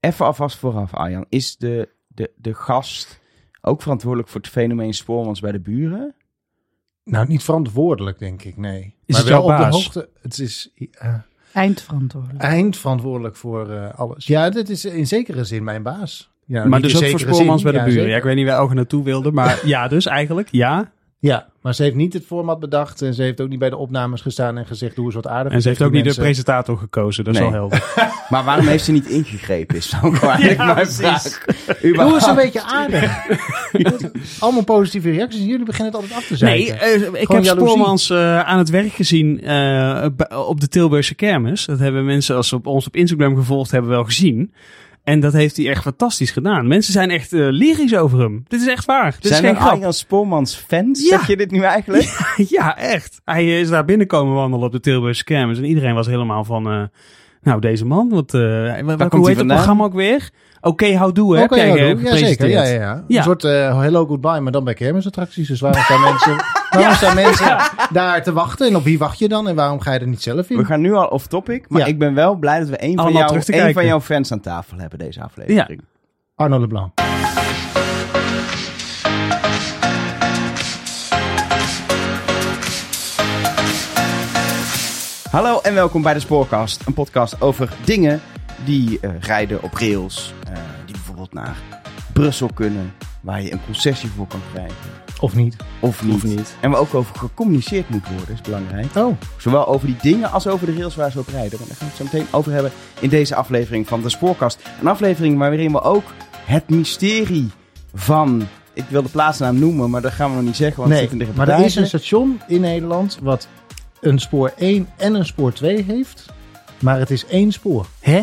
even alvast vooraf, Arjan. Is de, de, de gast ook verantwoordelijk voor het fenomeen spoormans bij de buren? Nou, niet verantwoordelijk, denk ik, nee. Is maar het wel jouw op de hoogte. Het is eh, Eindverantwoordelijk. eindverantwoordelijk voor eh, alles. Ja, dit is in zekere zin mijn baas. Ja, maar dus ook voor spoormans zin, bij de ja, buren. zeker. Ja, ik weet niet waar Elge naartoe wilde, maar ja, dus eigenlijk, ja. Ja, maar ze heeft niet het format bedacht. En ze heeft ook niet bij de opnames gestaan en gezegd, doe eens wat aardig. En ze heeft ook niet de presentator gekozen, dat is Nee. wel helder. Maar waarom heeft ze niet ingegrepen? Is ook eigenlijk mijn vraag. Doe eens een beetje aardig. Allemaal positieve reacties. Jullie beginnen het altijd af te zijn. Nee, eh, ik Gewoon heb jaloezie. Spoormans eh, aan het werk gezien eh, op de Tilburgse kermis. Dat hebben mensen, als ze op ons op Instagram gevolgd hebben, wel gezien. En dat heeft hij echt fantastisch gedaan. Mensen zijn echt eh, lyrisch over hem. Dit is echt waar. Dit Zijn is er geen grap. Arjan Spoormans fans? Ja. Zeg je dit nu eigenlijk? ja, echt. Hij is daar binnenkomen wandelen op de Tilburgse kermis. En iedereen was helemaal van... eh, nou, deze man, wat, eh, komt hoe heet het programma ook weer? Oké, houdoe, hè? Oké, heb jij eh, ja, zeker. Ja, ja, ja. Een soort eh, hello goodbye, maar dan bij kermisattracties. Dus waarom staan mensen, waarom staan mensen daar te wachten? En op wie wacht je dan? En waarom ga je er niet zelf in? We gaan nu al off topic. Maar Ja. ik ben wel blij dat we een van, jou, van jouw fans aan tafel hebben deze aflevering. Arno Leblanc. Hallo en welkom bij de Spoorkast. Een podcast over dingen die eh, rijden op rails. eh, die bijvoorbeeld naar Brussel kunnen. Waar je een concessie voor kan krijgen. Of niet? Of niet. Of niet. En waar ook over gecommuniceerd moet worden, is belangrijk. Oh, Zowel over die dingen als over de rails waar ze op rijden. Want daar gaan we het zo meteen over hebben in deze aflevering van de Spoorkast. Een aflevering waarin we ook het mysterie van... Ik wil de plaatsnaam noemen, maar dat gaan we nog niet zeggen. Want het nee. zit in de Maar er is een station in Nederland wat een spoor 1 en een spoor 2 heeft. Maar het is één spoor. Hè?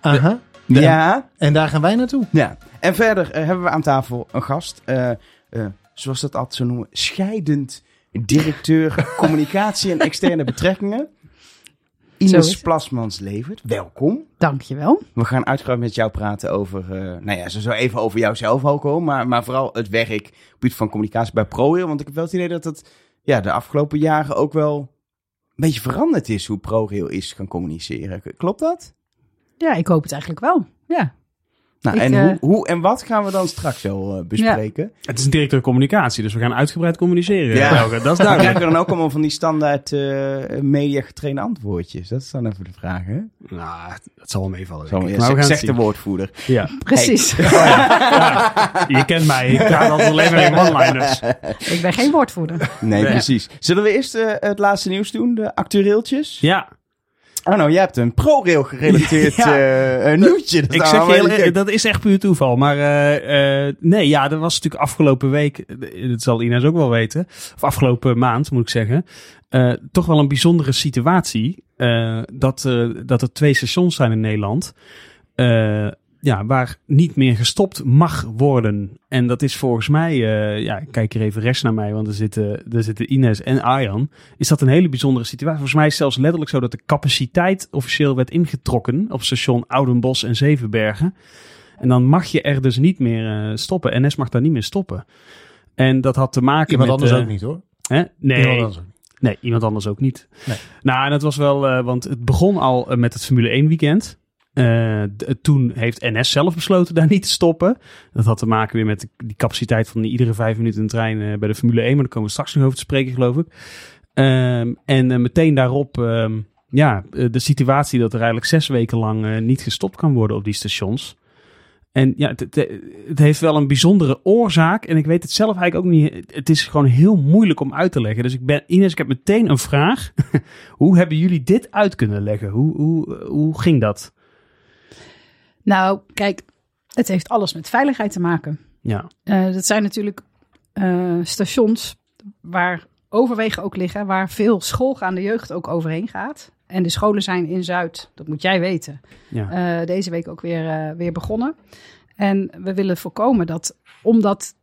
Aha. Ja, En daar gaan wij naartoe. ja. En verder eh, hebben we aan tafel een gast. eh, eh, zoals dat altijd zo noemen. Scheidend directeur communicatie en externe betrekkingen. Ines. Plasmans levert. Welkom. Dankjewel. We gaan uitgebreid met jou praten over, eh, nou ja, zo even over jouzelf ook al, maar, maar vooral het werk gebied van communicatie bij ProRail. Want ik heb wel het idee dat het ja, de afgelopen jaren ook wel een beetje veranderd is hoe ProRail is gaan communiceren. Klopt dat? Ja, ik hoop het eigenlijk wel. Ja. Nou, Ik, en eh, hoe, hoe en wat gaan we dan straks wel eh, bespreken? Het is een directeur communicatie, dus we gaan uitgebreid communiceren. Ja. Dat is Dan duidelijk. krijgen we dan ook allemaal van die standaard eh media getrainde antwoordjes. Dat is dan even de vraag, hè? Nou, dat zal wel meevallen. Ja, Maar we gaan zegt de woordvoerder. Ja. Precies. Je kent mij, ik praat altijd alleen maar in one-liners. ik ben geen woordvoerder. Nee, Ja. precies. Zullen we eerst het laatste nieuws doen, de actueeltjes? Ja, Oh nou, jij hebt een ProRail gerelateerd Ja. eh, nieuwtje. Dat ik is zeg je heel, dat is echt puur toeval. Maar eh, eh, nee, ja, dat was natuurlijk afgelopen week, dat zal Ines ook wel weten, of afgelopen maand moet ik zeggen, toch wel een bijzondere situatie. dat, dat er twee stations zijn in Nederland. Ja, waar niet meer gestopt mag worden. En dat is volgens mij, eh, ja, kijk hier even rechts naar mij, want er zitten, er zitten Ines en Arjan. Is dat een hele bijzondere situatie? Volgens mij is het zelfs letterlijk zo dat de capaciteit officieel werd ingetrokken op station Oudenbos en Zevenbergen. En dan mag je er dus niet meer eh, stoppen. NS mag daar niet meer stoppen. En dat had te maken Iemand met... anders eh, ook niet hoor. Hè? Nee, Iemand anders ook niet. Nee, iemand anders ook niet. Nee. Nou, en dat was wel, want het begon al met het Formule 1 weekend. Eh, toen heeft NS zelf besloten daar niet te stoppen. Dat had te maken weer met die capaciteit van iedere vijf minuten een trein eh, bij de Formule 1. Maar daar komen we straks nog over te spreken, geloof ik. Ehm, en eh, meteen daarop, ehm, ja, de situatie dat er eigenlijk zes weken lang niet gestopt kan worden op die stations. En ja, het, het, het heeft wel een bijzondere oorzaak. En ik weet het zelf eigenlijk ook niet. Het is gewoon heel moeilijk om uit te leggen. Dus ik ben, Ines, ik heb meteen een vraag. hoe hebben jullie dit uit kunnen leggen? Hoe, hoe, hoe ging dat? Nou, kijk, het heeft alles met veiligheid te maken. Ja, Eh, dat zijn natuurlijk eh, stations waar overwegen ook liggen, waar veel schoolgaande jeugd ook overheen gaat. En de scholen zijn in Zuid, dat moet jij weten, ja. eh, deze week ook weer, weer begonnen. En we willen voorkomen dat, omdat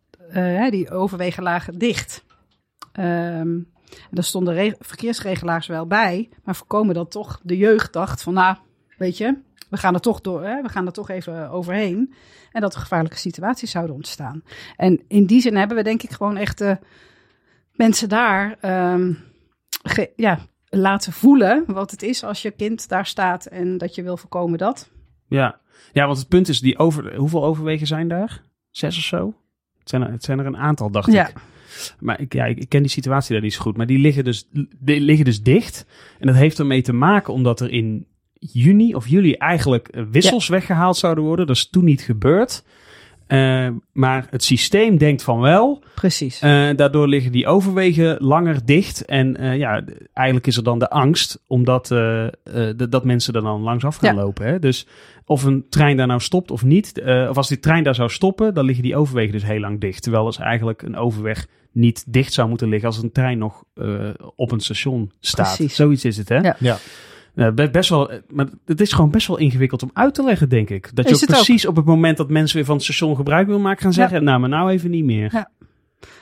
die overwegen lagen dicht, en er stonden re- verkeersregelaars wel bij, maar voorkomen dat toch de jeugd dacht van, nou, weet je, we gaan er toch door, hè, we gaan er toch even overheen. En dat er gevaarlijke situaties zouden ontstaan. En in die zin hebben we denk ik gewoon echt de mensen daar ehm, ge- ja, laten voelen wat het is als je kind daar staat en dat je wil voorkomen dat. ja. Ja, want het punt is, die over, hoeveel overwegen zijn daar? Zes of zo? Het zijn er, het zijn er een aantal, dacht Ja. ik. Maar ik, ja, ik, ik ken die situatie daar niet zo goed. Maar die liggen dus, die liggen dus dicht. En dat heeft ermee te maken omdat er in juni of juli eigenlijk eh, wissels weggehaald zouden worden. Dat is toen niet gebeurd. Eh, maar het systeem denkt van wel. Precies. Eh, daardoor liggen die overwegen langer dicht. En eh, ja, eigenlijk is er dan de angst omdat eh, eh, dat mensen er dan langs af gaan Ja. lopen. Hè? Dus of een trein daar nou stopt of niet. eh, of als die trein daar zou stoppen, dan liggen die overwegen dus heel lang dicht. Terwijl dus eigenlijk een overweg niet dicht zou moeten liggen als een trein nog eh, op een station staat. Precies. Zoiets is het, hè? Ja. Ja. Ja, be- best wel, eh, maar het is gewoon best wel ingewikkeld om uit te leggen, denk ik. Dat je ook ook. precies op het moment dat mensen weer van het station gebruik willen maken, gaan Ja. zeggen: Nou, maar nou even niet meer. Ja.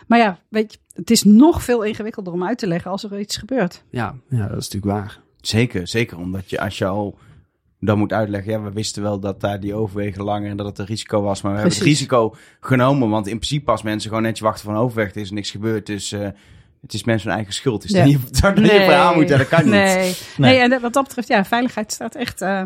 Maar ja, weet je, het is nog veel ingewikkelder om uit te leggen als er iets gebeurt. Ja, ja, dat is natuurlijk waar. Zeker, zeker. Omdat je als je al dan moet uitleggen, ja, we wisten wel dat daar die overwegen langer en dat het een risico was. Maar we hebben het risico genomen, want in principe als mensen gewoon netjes wachten van overweg, er is niks gebeurd. Dus eh, het is mensen hun eigen schuld. Dus Ja. dan je daar je verhaal moet, dat kan niet. Nee, nee. Nee. en wat dat betreft, ja, veiligheid staat echt, eh,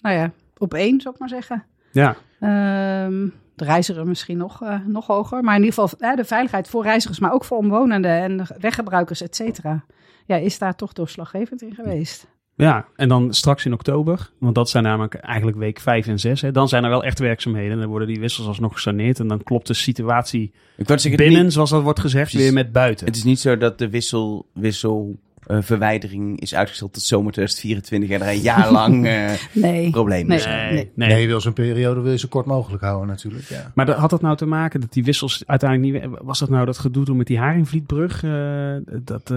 nou ja, op één, zou ik maar zeggen. Ja, Ehm, de reiziger misschien nog, eh, nog hoger. Maar in ieder geval de veiligheid voor reizigers, maar ook voor omwonenden en weggebruikers, et cetera. Ja, is daar toch doorslaggevend in geweest. Ja, en dan straks in oktober, want dat zijn namelijk eigenlijk week 5 en 6. Hè, dan zijn er wel echt werkzaamheden. En dan worden die wissels alsnog gesaneerd. En dan klopt de situatie Ik zeggen, binnen, niet- zoals dat wordt gezegd, weer met buiten. het is niet zo dat de wissel, wissel eh, verwijdering is uitgesteld tot zomer 2024 en er een jaar lang eh Nee. probleem Nee. is. nee, nee. nee. Nee, je wil zo'n periode wil je zo kort mogelijk houden natuurlijk. Ja. Maar dat- had dat nou te maken dat die wissels uiteindelijk niet... Was dat nou dat gedoe toen met die Haringvlietbrug? eh, dat,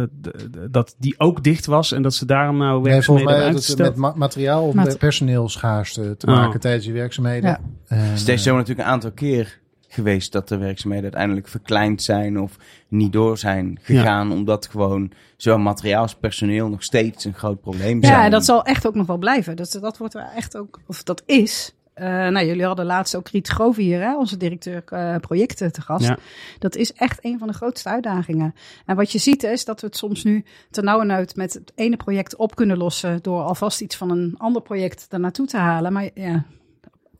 dat die ook dicht was en dat ze daarom nou Nee, volgens werkzaamheden mij had het met materiaal of Mat- met personeelschaarste te Oh. maken tijdens die werkzaamheden. Ja. Deze zomer natuurlijk een aantal keer geweest dat de werkzaamheden uiteindelijk verkleind zijn of niet door zijn gegaan. Omdat gewoon zowel materiaal als personeel nog steeds een groot probleem zijn. Ja, en dat zal echt ook nog wel blijven. Dat, dat wordt wel echt ook, of dat is. Eh, nou, jullie hadden laatst ook Riet Grove hier, hè, onze directeur eh, projecten te gast. Ja. Dat is echt een van de grootste uitdagingen. En wat je ziet is dat we het soms nu ternauwernood met het ene project op kunnen lossen door alvast iets van een ander project daar naartoe te halen. Maar ja,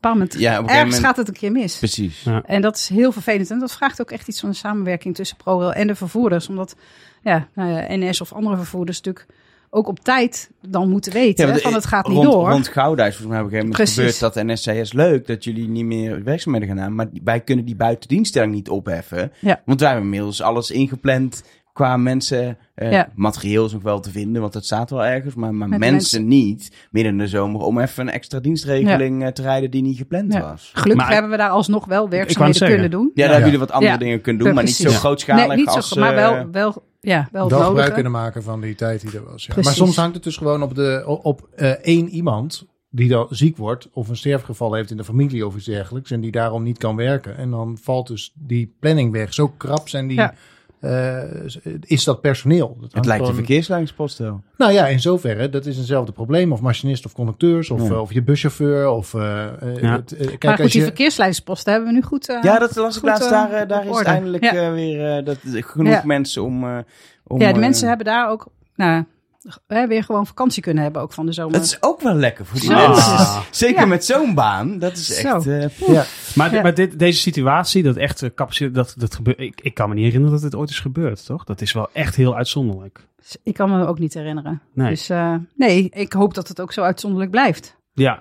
bepaald moment, Ja, ergens moment- gaat het een keer mis. Precies. Ja. En dat is heel vervelend. En dat vraagt ook echt iets van een samenwerking tussen ProRail en de vervoerders. Omdat ja, nou ja, NS of andere vervoerders natuurlijk ook op tijd dan moeten weten want, van het gaat niet rond, door. Rond Gouda is volgens mij op een gegeven moment Precies. gebeurd dat NS zei, is leuk dat jullie niet meer werkzaamheden gaan aan, maar wij kunnen die buitendienststelling niet opheffen. Ja. Want wij hebben inmiddels alles ingepland qua mensen. Eh, Ja. Materieel is nog wel te vinden, want dat staat wel ergens, maar, mensen, niet midden in de zomer om even een extra dienstregeling eh, te rijden die niet gepland Ja. was. Gelukkig Maar- hebben we daar alsnog wel werkzaamheden zeggen. kunnen doen. Ja, daar Ja. hebben jullie wat andere Ja. dingen kunnen doen, maar niet zo grootschalig Nee, niet als... zo, maar eh, wel, wel, ja, wel wel gebruik kunnen maken van die tijd die er was. Ja. Maar soms hangt het dus gewoon op, de, op, op, eh, één iemand die dan ziek wordt of een sterfgeval heeft in de familie of iets dergelijks en die daarom niet kan werken. En dan valt dus die planning weg. Zo krap zijn die, Ja. Eh, is dat personeel. Dat Het lijkt een gewoon- verkeersleidingspost wel. Nou ja, in zoverre, dat is eenzelfde probleem. Of machinist of conducteurs of, Ja. eh, of je buschauffeur. Of, eh, Ja. het, kijk, maar goed, als die je, verkeersleidsposten hebben we nu goed. Ja, dat las ik laatst. Daar, daar is eindelijk Ja. eh, weer eh, dat, genoeg Ja. mensen om... eh, om ja, de mensen hebben daar ook nou, hè, weer gewoon vakantie kunnen hebben, ook van de zomer. Dat is ook wel lekker voor die Zo. mensen. Ah. Zeker Ja. met zo'n baan. Dat is echt... eh, ja, Maar, Ja. maar dit, deze situatie, dat echt eh, capaciteit, dat, dat gebeurt. Ik, ik kan me niet herinneren dat dit ooit is gebeurd, toch? Dat is wel echt heel uitzonderlijk. Ik kan me ook niet herinneren. Nee. Dus eh, nee, ik hoop dat het ook zo uitzonderlijk blijft. Ja,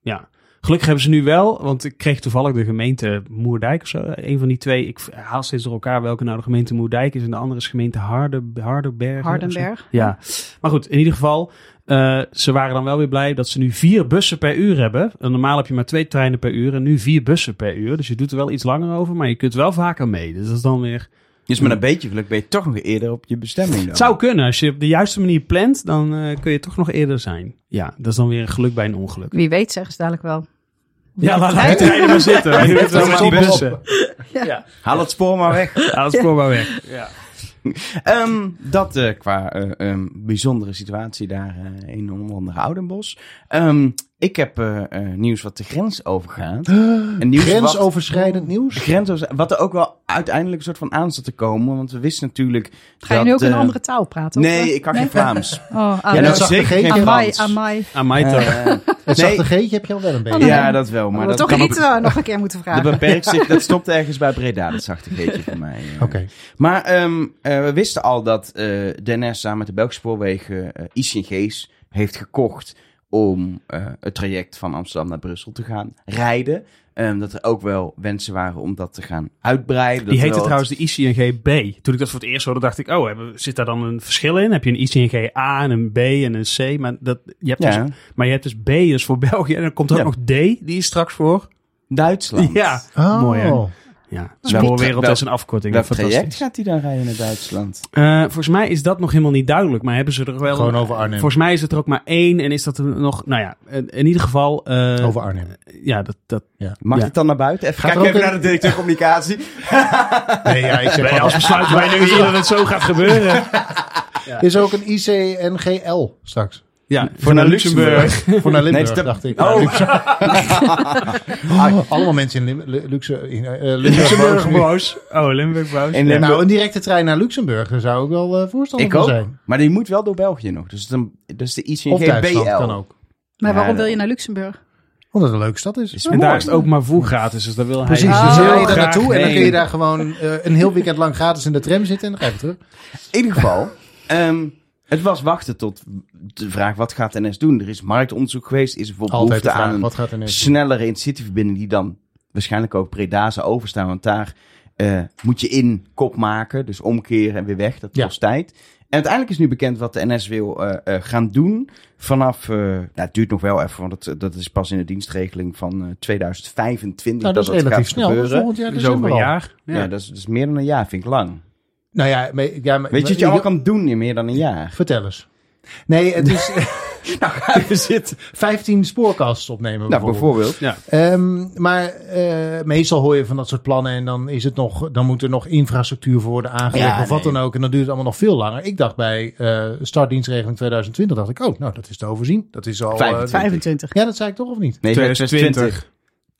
ja. Gelukkig hebben ze nu wel, want ik kreeg toevallig de gemeente Moerdijk of zo. Een van die twee, ik haal steeds door elkaar welke nou de gemeente Moerdijk is en de andere is gemeente Harde, Hardenberg. Hardenberg. Ja, maar goed, in ieder geval, eh, ze waren dan wel weer blij dat ze nu vier bussen per uur hebben. En normaal heb je maar twee treinen per uur en nu vier bussen per uur. Dus je doet er wel iets langer over, maar je kunt wel vaker mee. Dus dat is dan weer... Dus met een beetje geluk ben je toch nog eerder op je bestemming dan. Het zou kunnen, als je op de juiste manier plant, dan eh, kun je toch nog eerder zijn. Ja, dat is dan weer een geluk bij een ongeluk. Wie weet zeggen ze dadelijk wel. Ja, laat die treinen maar zitten. Bussen. Haal het spoor maar weg. Ja, dat is gewoon maar weg. Ja. Ehm, dat eh, qua eh, ehm, bijzondere situatie daar eh, in onder andere Oudenbos. Ehm, ik heb eh, eh, nieuws wat de grens overgaat. Een nieuws wat, grensoverschrijdend nieuws. grens wat er ook wel uiteindelijk een soort van aan zat te komen. Want we wisten natuurlijk Ga je dat, nu ook een eh, andere taal praten? Nee, ik kan geen Vlaams. Oh, ah, Ja, dat zachte zeker G. geen Amai, Frans. amai. Aan mij toch. Eh, Het nee, zachte G'tje heb je al wel een beetje. Oh, nee. ja, dat wel. Maar Maar dat toch eh, nog een keer moeten dat vragen. beperkt zich, dat stopt ergens bij Breda, dat zachte geetje voor mij. Oké. Maar ehm, eh, we wisten al dat eh de NS samen met de Belgische spoorwegen ICG's heeft gekocht om eh, het traject van Amsterdam naar Brussel te gaan rijden. Ehm, dat er ook wel wensen waren om dat te gaan uitbreiden. Die heette wel trouwens de ICNG-B. Toen ik dat voor het eerst hoorde, dacht ik... Oh, hebben- zit daar dan een verschil in? Heb je een ICNG-A en een B en een C? Maar, dat, je hebt Ja, dus, maar je hebt dus B is voor België. En dan komt er ook Ja. nog D, die is straks voor... Duitsland. Ja, Oh. mooi hè? Ja, spoorwereld is een afkorting. Welk traject gaat hij dan rijden naar Duitsland? Eh, volgens mij is dat nog helemaal niet duidelijk, maar hebben ze er wel... Gewoon over Arnhem. Volgens mij is het er ook maar één en is dat er nog... Nou ja, in, in ieder geval... eh, Over Arnhem. Ja, dat... dat Mag Ja. het dan naar buiten? Even Gaat kijken even een- naar de directeur communicatie. Nee, ja, ik zeg Nee, maar, als besluiten wij nu hier dat het zo gaat gebeuren. Is er ook een ICNGL straks? Ja, Voor naar Luxemburg. Voor naar Limburg, Nee, dacht ik. Oh. Ah, allemaal mensen in Lim Luxe, in, eh, Limburg. Luxemburg boos. Oh, Limburg boos. En, Ja, eh, nou, een directe trein naar Luxemburg, daar zou ik wel eh, voorstander ik van ook. zijn. Maar die moet wel door België nog. Dus dan, dat is de Of Duitsland BL. kan ook. Maar waarom wil je naar Luxemburg? Omdat het een leuke stad is. Is En mooi. daar is het openbaar voer gratis, dus dat wil hij Precies, Ah. dus dan heel ga je daar naartoe en dan kun je daar gewoon eh, een heel weekend lang gratis in de tram zitten en dan ga je weer terug. In ieder geval, ehm, het was wachten tot de vraag wat gaat NS doen. Er is marktonderzoek geweest, is er bijvoorbeeld behoefte aan een wat gaat er net? snellere intercityverbinding die dan waarschijnlijk ook Breda zou overstaan. Want daar eh, moet je in kop maken, dus omkeren en weer weg. Dat Ja. kost tijd. En uiteindelijk is nu bekend wat de NS wil eh, eh, gaan doen. Vanaf, eh, nou, het duurt nog wel even, want het, dat is pas in de dienstregeling van eh, 2025 Nou, dat is het relatief gaat snel. Dat is volgend jaar Dus over december een jaar. Ja, dat, is, dat is meer dan een jaar, vind ik lang. Nou ja, maar, ja maar, Weet je wat je allemaal kan doen in meer dan een jaar? Vertel eens. Nee, het is nou, ga even zitten. 15 spoorcasts opnemen Nou, bijvoorbeeld. bijvoorbeeld. Ehm, maar eh, meestal hoor je van dat soort plannen en dan, is het nog, dan moet er nog infrastructuur voor worden aangelegd Ja, of wat nee. dan ook. En dan duurt het allemaal nog veel langer. Ik dacht bij eh startdienstregeling 2020, dacht ik, oh, nou dat is te overzien. Dat is al... eh, 25. 25. ja, dat zei ik toch of niet? Nee, 2020.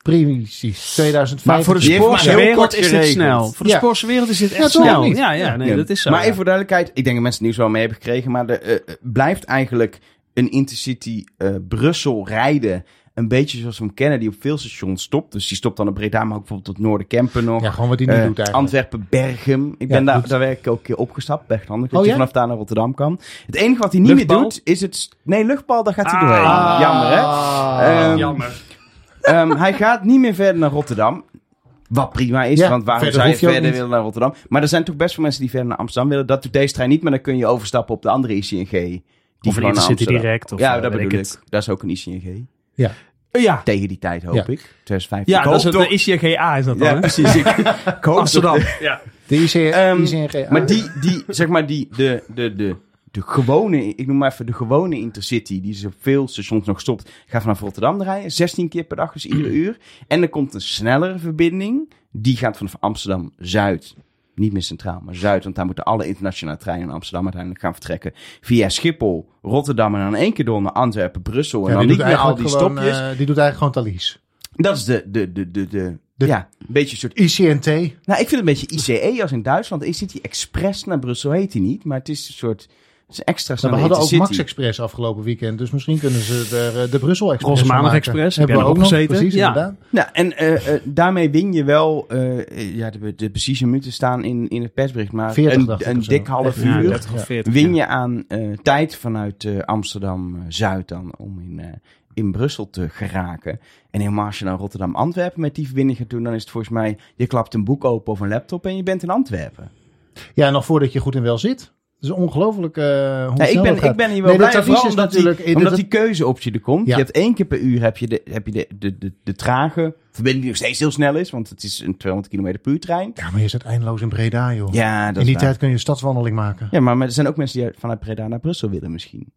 Precies, 2025. Maar voor de heel wereld is dit snel. Voor de Ja. spoorse wereld is dit echt Ja, snel. niet? Ja, ja, nee, Ja. dat is zo. Maar ja. even voor duidelijkheid, ik denk dat mensen het nieuws wel mee hebben gekregen, maar er eh, blijft eigenlijk een intercity eh, Brussel rijden. Een beetje zoals we hem kennen, die op veel stations stopt. Dus die stopt dan op Breda, maar ook bijvoorbeeld tot Noorderkempen nog. Ja, gewoon wat hij nu Eh, doet eigenlijk. Antwerpen, Berghem. Ik Ja, ben daar, doet- daar werk ik ook een keer opgestapt, Bergland. Dat Oh, je ja? vanaf daar naar Rotterdam kan. Het enige wat hij niet Luchtbal? meer doet, is het... Nee, luchtbal, daar gaat hij Ah. doorheen. Jammer, hè? Ah. Ehm, Jammer. Ehm, hij gaat niet meer verder naar Rotterdam. Wat prima is, Ja, want waarom verder zou je verder niet. willen naar Rotterdam? Maar er zijn toch best veel mensen die verder naar Amsterdam willen. Dat doet deze trein niet, maar dan kun je overstappen op de andere ICNG. Die Of een Intercity direct. Of, ja, eh, dat bedoel ik het. Dat is ook een ICNG. Ja, Tegen die tijd, hoop Ja. ik. 2015. ja Ik dat is het, de ICGA is dat dan, Ja, hè? precies. Ik, ik hoop Amsterdam. Ja. De IC, Ehm, ICNG. Maar die, die, zeg maar, die, de, de, de, de gewone, ik noem maar even de gewone Intercity, die op veel stations nog stopt, gaat vanaf Rotterdam rijden. 16 keer per dag, dus iedere uur. En er komt een snellere verbinding, die gaat vanaf Amsterdam Zuid. Niet meer centraal, maar Zuid, want daar moeten alle internationale treinen in Amsterdam uiteindelijk gaan vertrekken. Via Schiphol, Rotterdam en dan één keer door naar Antwerpen, Brussel. En Ja, dan niet meer al die gewoon, stopjes. eh, die doet eigenlijk gewoon Thalys. Dat is de, de, de, de, de, De- ja, een beetje een soort ICNT. nou, ik vind het een beetje ICE als in Duitsland. Is die Express naar Brussel heet die niet, maar het is een soort is extra Nou, we hadden ook. Max Express afgelopen weekend, dus misschien kunnen ze er eh, de Brussel Express Maandag maken. Express, heb Hebben we ook nog gezeten? precies, Ja. inderdaad. Nou, en eh, eh, daarmee win je wel, ja, de, de precieze minuten staan in, in het persbericht, maar 40 dacht een, ik een dik half Ja, uur 30 of 40. win ja. je aan eh, tijd vanuit eh, Amsterdam-Zuid dan om in, eh, in Brussel te geraken. En helemaal als je naar Rotterdam-Antwerpen met die verbinding gaat doen, dan is het volgens mij, je klapt een boek open of een laptop en je bent in Antwerpen. Ja, nog voordat je goed en wel zit. Is ongelooflijk eh hoe Ja, ik, dat ben, ik ben hier wel Nee, dat blij, vooral is omdat, die, natuurlijk- eh, omdat dat- die keuzeoptie er komt. Ja. Je hebt één keer per uur heb je de, heb je de, de, de, de trage verbinding die nog steeds heel snel is, want het is een 200 km per uur trein. Ja, maar je zit eindeloos in Breda, joh. Ja, dat in die waar. tijd kun je een stadswandeling maken. Ja, maar er zijn ook mensen die vanuit Breda naar Brussel willen misschien.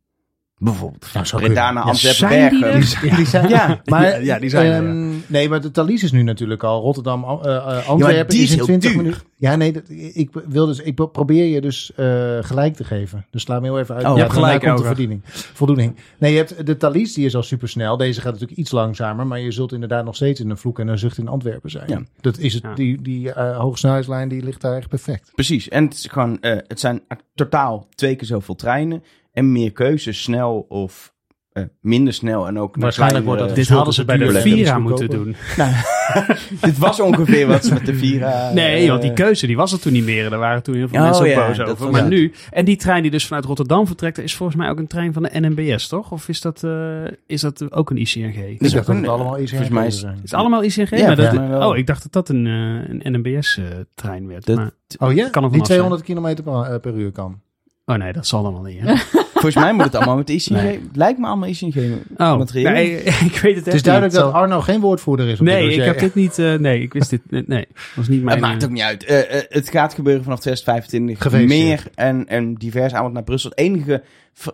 Bijvoorbeeld. Nou, zou Breda kunnen. naar Ja, Antwerpen, zijn die Bergen. Die, die zijn, ja, maar, Ja, die zijn er, ehm, Nee, maar de Thalys is nu natuurlijk al. Rotterdam, eh, eh, Ja, Antwerpen maar die is is in heel 20 duur. minuten. Ja, nee, dat, ik wil dus, ik probeer je dus eh, gelijk te geven. Dus sla me heel even uit. Oh, ja, je hebt gelijk, komt de verdiening, voldoening. Nee, je hebt de Thalys, die is al supersnel. Deze gaat natuurlijk iets langzamer, maar je zult inderdaad nog steeds in een vloek en een zucht in Antwerpen zijn. Ja. Dat is het, Ja. die, die eh, hoogsnelheidslijn die ligt daar echt perfect. Precies. En het, is gewoon, het zijn totaal twee keer zoveel treinen. En meer keuzes, snel of eh, minder snel. En ook Waarschijnlijk wordt dat Dit hadden ze bij de. Vira Dus moeten doen. Dit was ongeveer wat ze met de Vira... Nee, eh, want die keuze die was er toen niet meer. Daar waren toen heel veel Oh, mensen ja, boos over. Maar het. nu, en die trein die dus vanuit Rotterdam vertrekt, is volgens mij ook een trein van de NMBS, toch? Of is dat, eh, is dat ook een ICNG? Ik Dus dacht dat het allemaal volgens mij is- zijn. Het is allemaal ICNG? Ja, maar dat, oh, ik dacht dat dat een, eh, een NMBS-trein werd. Dat- maar, Oh ja? Kan er die vanaf zijn. 200 kilometer per, eh, per uur kan. Oh nee, dat zal dan wel niet. Hè? Volgens mij moet het allemaal met. Nee. Het lijkt me allemaal ICNG Oh, nee, ik weet het echt Het is duidelijk niet. dat Arno geen woordvoerder is op dit Nee, ik heb dit niet. eh, nee, ik wist dit. Nee, nee was niet mijn. Het maakt eh, ook niet uit. Eh, het gaat gebeuren vanaf 2025. Gefeliciteerd. Meer en, en divers aanbod naar Brussel. Het enige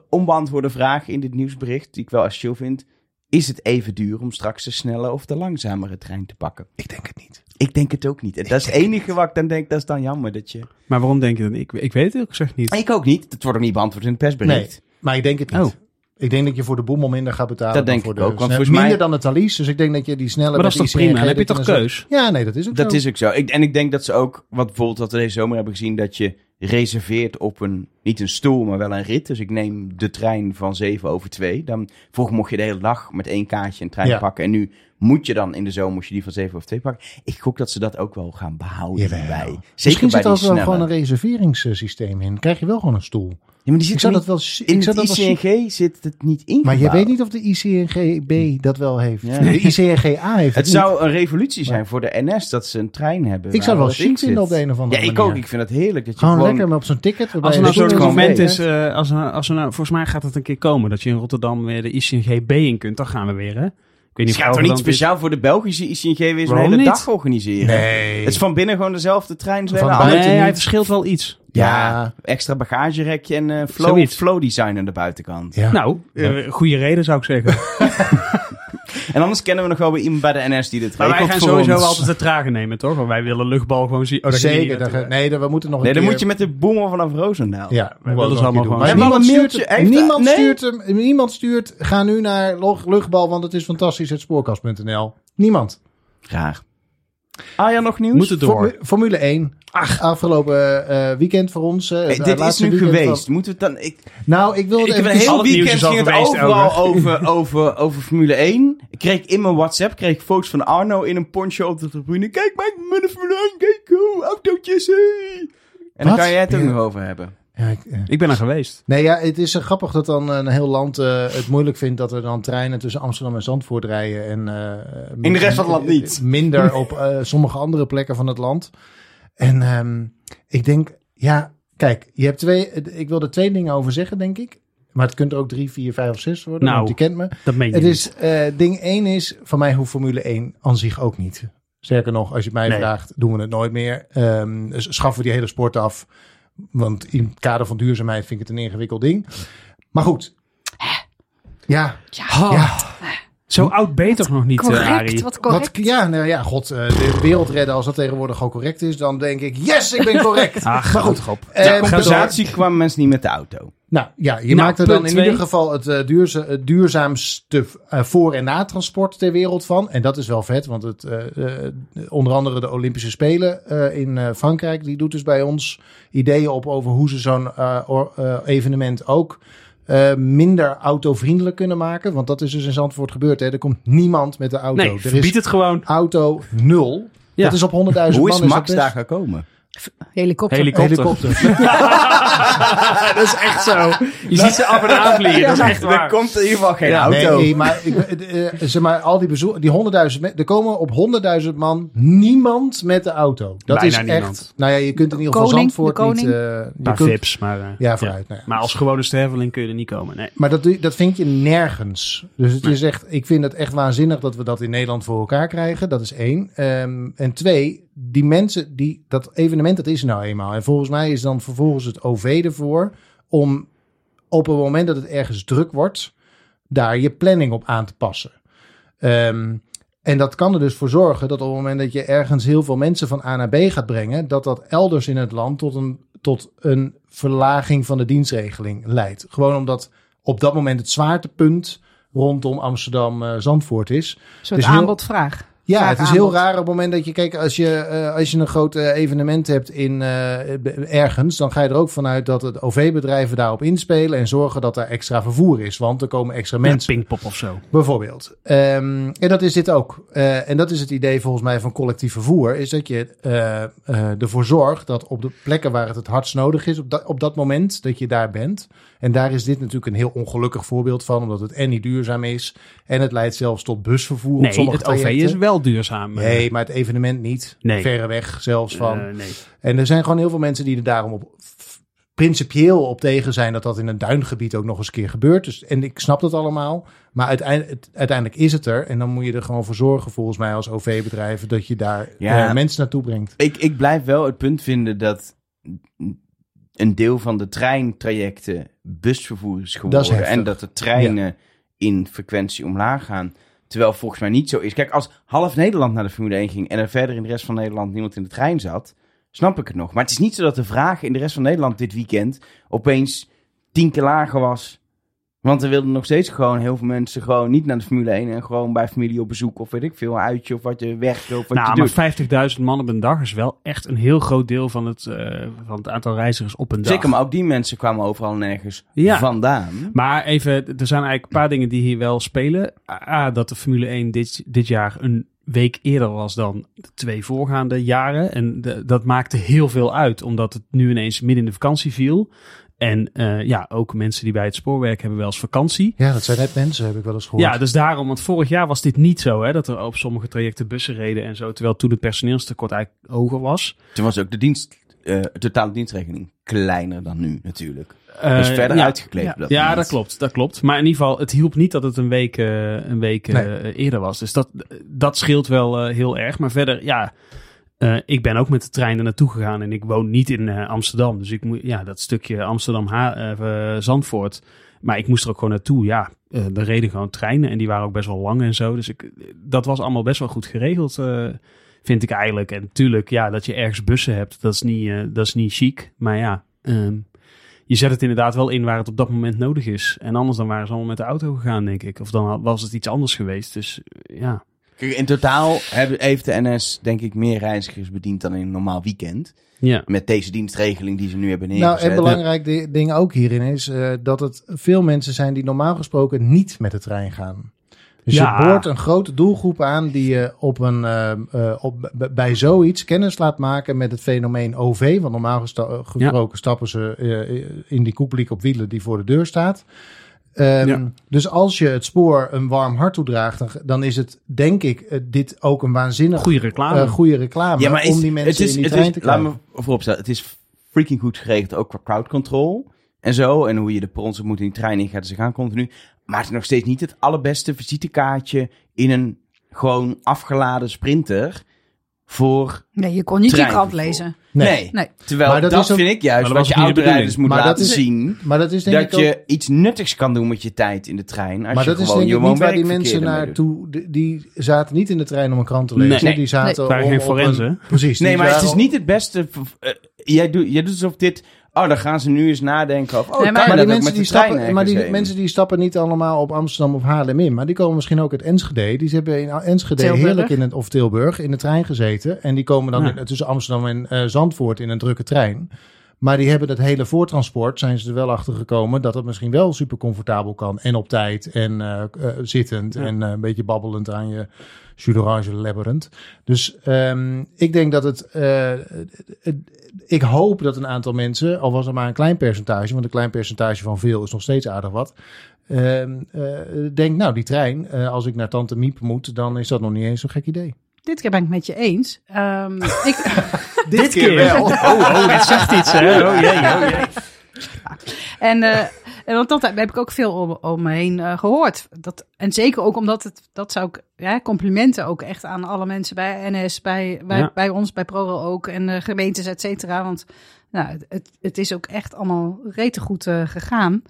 onbeantwoorde vraag in dit nieuwsbericht, die ik wel essentieel vind, is het even duur om straks de snelle of de langzamere trein te pakken? Ik denk het niet. Ik denk het ook niet. En dat is het enige wat ik dan denk, dat is dan jammer dat je... Maar waarom denk je dat? Ik, ik weet het ook gezegd niet. Ik ook niet. Dat wordt ook niet beantwoord in het persbericht. Maar ik denk het niet. Oh. Ik denk dat je voor de boemel minder gaat betalen. Dat dan denk voor ik de ook, want volgens mij- Minder dan de Thalys. Dus ik denk dat je die snelle... Maar dat is toch prima? Dan heb je toch dan keus? zo- Ja, nee, dat is ook Dat zo. is ook zo. Ik, en ik denk dat ze ook, wat bijvoorbeeld wat we deze zomer hebben gezien, dat je reserveert op een, niet een stoel, maar wel een rit. Dus ik neem de trein van 7 over 2. Dan, vroeger mocht je de hele dag met één kaartje een trein Ja. pakken. En nu moet je dan in de zomer moet je die van 7 over 2 pakken. Ik gok dat ze dat ook wel gaan behouden Jawel. bij. Zeker Misschien bij zit er wel gewoon een reserveringssysteem in. Krijg je wel gewoon een stoel. Ja, maar die Ik zit zou er dat wel... in Ik het dat wel ICNG zit het niet in. maar je weet niet of de ICNGB dat wel heeft. Ja. De ICNGA heeft het, Het niet. zou een revolutie zijn voor de NS dat ze een trein hebben. Ik zou wel chic vinden zit. op de een of andere Ja, ik manier. ook. Ik vind het heerlijk dat je Gewoon, gewoon... lekker maar op zo'n ticket. Als er je nou gewoon moment is, eh, als, er, als er nou, volgens mij gaat het een keer komen dat je in Rotterdam weer de ICNGB in kunt, dan gaan we weer, hè? Ik weet Het niet gaat toch niet speciaal voor de Belgische ICNG weer zo'n Waarom hele niet? dag organiseren? Nee. Het is van binnen gewoon dezelfde trein. Van buiten Nee, niet. hij verschilt wel iets. Ja, extra bagagerekje en eh flow, flow design aan de buitenkant. Ja. Nou, eh, goede reden zou ik zeggen. En anders kennen we nog wel weer iemand bij de NS die dit Maar wij regelt gaan voor sowieso ons. altijd de trage nemen, toch? Want wij willen luchtbal gewoon zien. Oh, dat ging Zeker. niet dat- natuurlijk. nee, dat- we moeten nog een Nee, dan keer... moet je met de boemer vanaf Roosendaal. Ja, moeten willen we ze een allemaal gewoon- doen. Maar We hebben niemand al een stuurt, mailtje. Heeft- niemand, nee. stuurt hem, niemand stuurt, ga nu naar log- luchtbal, want het is fantastisch, het spoorkast.nl. Niemand. Raar. Ah ja, nog nieuws? Moet het door. Formu- Formule 1. Afgelopen eh, weekend voor ons. eh, Hey, dit is nu geweest. van- Moeten we het dan... Ik, Nou, ik wil het ik heb even... een heel weekend ging het geweest, overal over, over, over Formule 1. Ik kreeg in mijn WhatsApp kreeg ik foto's van Arno in een poncho op de tribune. Kijk, mijn de Formule 1, kijk hoe, autootjes, hey. En dan Wat? kan jij het ook Ja. nog over hebben. Ja, ik, eh. Ik ben er geweest. Nee, ja, het is grappig dat dan een heel land eh, het moeilijk vindt dat er dan treinen tussen Amsterdam en Zandvoort rijden. En, eh, In de rest van het land niet. Minder op eh, sommige andere plekken van het land. En ehm, ik denk, ja, kijk, je hebt twee, ik wil er twee dingen over zeggen, denk ik. Maar het kunt er ook drie, vier, vijf of zes worden, Nou, want je kent me. Dat meen je Het niet. is, eh, ding één is, van mij hoeft Formule 1 aan zich ook niet. Sterker nog, als je het mij Nee. vraagt, doen we het nooit meer. Ehm, dus schaffen we die hele sport af. Want in het kader van duurzaamheid vind ik het een ingewikkeld ding. Maar goed. Ja, Oh, ja. Zo oud ben je toch nog niet, eh, Correct, Arie? wat correct. Wat, ja, nou ja, god, eh, de wereld redden als dat tegenwoordig al correct is, dan denk ik, yes, ik ben correct. Ach, maar goed. op. Eh, maar compensatie kwamen mensen niet met de auto. Nou ja, je Nou, maakt er dan in twee. ieder geval het, eh, duurza- het duurzaamste eh, voor- en natransport ter wereld van. En dat is wel vet, want het, eh, eh, onder andere de Olympische Spelen eh, in eh, Frankrijk, die doet dus bij ons ideeën op over hoe ze zo'n eh, eh, evenement ook eh, minder autovriendelijk kunnen maken. Want dat is dus in Zandvoort gebeurd. Hè. Er komt niemand met de auto. Nee, er is het gewoon. auto nul. Ja. Dat is op 100.000 Hoe man. is dat Max best- daar gekomen? Helikopter. Helikopter. Helikopter. dat is echt zo. Je ziet ze af en aan vliegen. dat is echt Er waar. komt in ieder geval geen Ja, auto. Nee, maar, ik, eh, eh, zeg maar al die bezoek, die 100.000, me- er komen op 100.000 man niemand met de auto. Dat Bijna is niemand. echt. Nou ja, je kunt in ieder geval Koning, Zandvoort de koning. niet. eh, je Een paar kunt, vips, maar... Ja, vooruit. nou ja. Maar als gewone sterveling kun je er niet komen. Nee. Maar dat, dat vind je nergens. Dus het is echt, ik vind het echt waanzinnig dat we dat in Nederland voor elkaar krijgen. Dat is één. Ehm, en twee, die mensen, die, dat evenement, dat is nou eenmaal. En volgens mij is dan vervolgens het OV ervoor om op het moment dat het ergens druk wordt, daar je planning op aan te passen. Ehm, en dat kan er dus voor zorgen dat op het moment dat je ergens heel veel mensen van A naar B gaat brengen, dat dat elders in het land tot een, tot een verlaging van de dienstregeling leidt. Gewoon omdat op dat moment het zwaartepunt rondom Amsterdam-Zandvoort is. Een soort Dus aanbod-vraag. Ja, het is heel raar op het moment dat je, kijk, als je, eh, als je een groot eh, evenement hebt in, eh, ergens, dan ga je er ook vanuit dat het OV-bedrijven daarop inspelen en zorgen dat er extra vervoer is, want er komen extra mensen. Pinkpop of zo. Bijvoorbeeld. Ehm, en dat is dit ook. En dat is het idee volgens mij van collectief vervoer. Is dat je ervoor zorgt dat op de plekken waar het het hardst nodig is, op dat, op dat moment dat je daar bent. En daar is dit natuurlijk een heel ongelukkig voorbeeld van. Omdat het en niet duurzaam is. En het leidt zelfs tot busvervoer op Nee, sommige het OV trajecten. is wel duurzaam. Nee, maar het evenement niet. Nee. Verre weg zelfs van. Eh, nee. En er zijn gewoon heel veel mensen die er daarom op principieel op tegen zijn dat dat in een duingebied ook nog eens een keer gebeurt. Dus, en ik snap dat allemaal. Maar uiteindelijk, is het er. En dan moet je er gewoon voor zorgen, volgens mij als OV-bedrijven, dat je daar Ja. eh, mensen naartoe brengt. Ik, ik blijf wel het punt vinden dat een deel van de treintrajecten busvervoer is geworden. Dat is en dat de treinen in frequentie omlaag gaan. Terwijl volgens mij niet zo is. Kijk, als half Nederland naar de Formule 1 ging en er verder in de rest van Nederland niemand in de trein zat, snap ik het nog. Maar het is niet zo dat de vraag in de rest van Nederland dit weekend opeens tien keer lager was. Want er wilden nog steeds gewoon heel veel mensen gewoon niet naar de Formule 1 en gewoon bij familie op bezoek of weet ik veel, uitje of wat je weg of wat je Nou, doet. maar 50.000 man op een dag is wel echt een heel groot deel van het, eh, van het aantal reizigers op een dag. Zeker, maar ook die mensen kwamen overal nergens Ja. vandaan. Maar even, er zijn eigenlijk een paar dingen die hier wel spelen. A, dat de Formule 1 dit, dit jaar een week eerder was dan de twee voorgaande jaren. En de- dat maakte heel veel uit, omdat het nu ineens midden in de vakantie viel. En eh, ja, ook mensen die bij het spoorwerk hebben wel eens vakantie. Ja, dat zijn net mensen, heb ik wel eens gehoord. Ja, dus daarom, want vorig jaar was dit niet zo, hè, dat er op sommige trajecten bussen reden en zo, terwijl toen het personeelstekort eigenlijk hoger was. Toen was ook de dienst, eh, totale dienstregeling kleiner dan nu natuurlijk. Eh, dus verder ja, uitgekleed. ja. dat Ja, dat klopt, dat klopt. Maar in ieder geval, het hielp niet dat het een week, een week Nee. eerder was. Dus dat, dat scheelt wel eh, heel erg. Maar verder, ja, eh, ik ben ook met de trein er naartoe gegaan en ik woon niet in eh, Amsterdam. Dus ik moet, ja, dat stukje Amsterdam-Zandvoort. maar ik moest er ook gewoon naartoe. Ja, eh er reden gewoon treinen en die waren ook best wel lang en zo. Dus ik, dat was allemaal best wel goed geregeld, eh, vind ik eigenlijk. En natuurlijk, ja, dat je ergens bussen hebt, dat is niet, eh, dat is niet chic. Maar ja, ehm, je zet het inderdaad wel in waar het op dat moment nodig is. En anders dan waren ze allemaal met de auto gegaan, denk ik. Of dan was het iets anders geweest. Dus eh, ja. Kijk, in totaal hebben- heeft de NS denk ik meer reizigers bediend dan in een normaal weekend. Ja. Met deze dienstregeling die ze nu hebben Nou, neergezet. en belangrijk di- ding ook hierin is eh, dat het veel mensen zijn die normaal gesproken niet met de trein gaan. Dus Ja. je boort een grote doelgroep aan die je op een, eh, eh, op, bij zoiets kennis laat maken met het fenomeen OV. Want normaal gesproken stappen ze eh, in die koepeliek op wielen die voor de deur staat. Ehm, Ja. Dus als je het spoor een warm hart toedraagt, dan, dan is het denk ik eh, dit ook een waanzinnig Goede reclame. eh, goede reclame ja, maar is, om die mensen het is, in die het trein is, te laat krijgen. me vooropstellen, het is freaking goed geregeld, ook qua crowd control en zo. En hoe je de perrons moet in die trein in gaat, ze gaan continu. Maar het is nog steeds niet het allerbeste visitekaartje in een gewoon afgeladen sprinter voor... Nee, je kon niet die krant lezen. Nee. Nee. Terwijl Maar dat, dat is ook- vind ik juist wat je autorijders moet. Maar laten dat is- zien. Maar dat is denk Dat ik ook... je iets nuttigs kan doen met je tijd in de trein. Als Maar je dat is gewoon denk je ik niet waar die mensen naartoe... Die, die zaten niet in de trein om een krant te lezen. Nee. Die zaten waren om geen op forensen. een- Precies. Nee, maar het is niet het beste. eh, jij, doet, jij doet alsof dit. Oh, dan gaan ze nu eens nadenken over. Oh, Nee, maar- die mensen die, stappen, maar die mensen mensen die stappen niet allemaal op Amsterdam of Haarlem in. Maar die komen misschien ook uit Enschede. Die hebben in Enschede Tilburg. heerlijk in het, of Tilburg in de trein gezeten. En die komen dan Ja. in- tussen Amsterdam en eh, Zandvoort in een drukke trein. Maar die hebben dat hele voortransport, zijn ze er wel achter gekomen dat het misschien wel super comfortabel kan. En op tijd en eh, eh, zittend Ja. en eh, een beetje babbelend aan je jus d'orange labberend. Dus ehm, ik denk dat het, eh, het- ik hoop dat een aantal mensen, al was het maar een klein percentage, want een klein percentage van veel is nog steeds aardig wat. ehm eh, denk, nou, die trein, eh, als ik naar Tante Miep moet, dan is dat nog niet eens zo'n gek idee. Dit keer ben ik het met je eens. Ehm, ik, Dit keer wel. Oh, oh, dit zegt iets, hè? Oh jee, oh jee. En, eh, en want dat heb ik ook veel om, om me heen eh, gehoord. Dat, en zeker ook omdat het, dat zou ik, ja, complimenten ook echt aan alle mensen bij NS, bij, bij, Ja. bij ons, bij ProRail ook en de gemeentes, et cetera. Want nou, het- het, is ook echt allemaal rete goed eh, gegaan.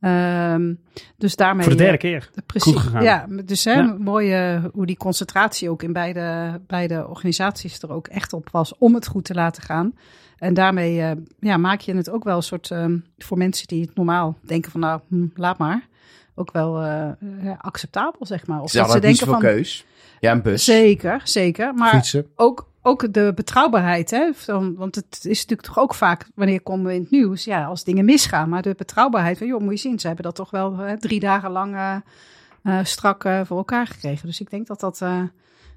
Ehm, dus daarmee. Voor de derde keer. Precies. Goed gegaan. Ja, dus hè, Ja. mooi hoe die concentratie ook in beide, beide organisaties er ook echt op was om het goed te laten gaan. En daarmee eh, ja, maak je het ook wel een soort ehm, voor mensen die het normaal denken van nou, hm, laat maar. Ook wel eh, ja, acceptabel, zeg maar. Of Ze hadden niet zoveel keus. Ja, een bus. Zeker, zeker. Maar Fietsen. ook, ook de betrouwbaarheid. Hè? Van, want het is natuurlijk toch ook vaak, wanneer komen we in het nieuws? Ja, als dingen misgaan. Maar de betrouwbaarheid van, joh, moet je zien, ze hebben dat toch wel hè, drie dagen lang eh, eh, strak eh, voor elkaar gekregen. Dus ik denk dat dat, eh,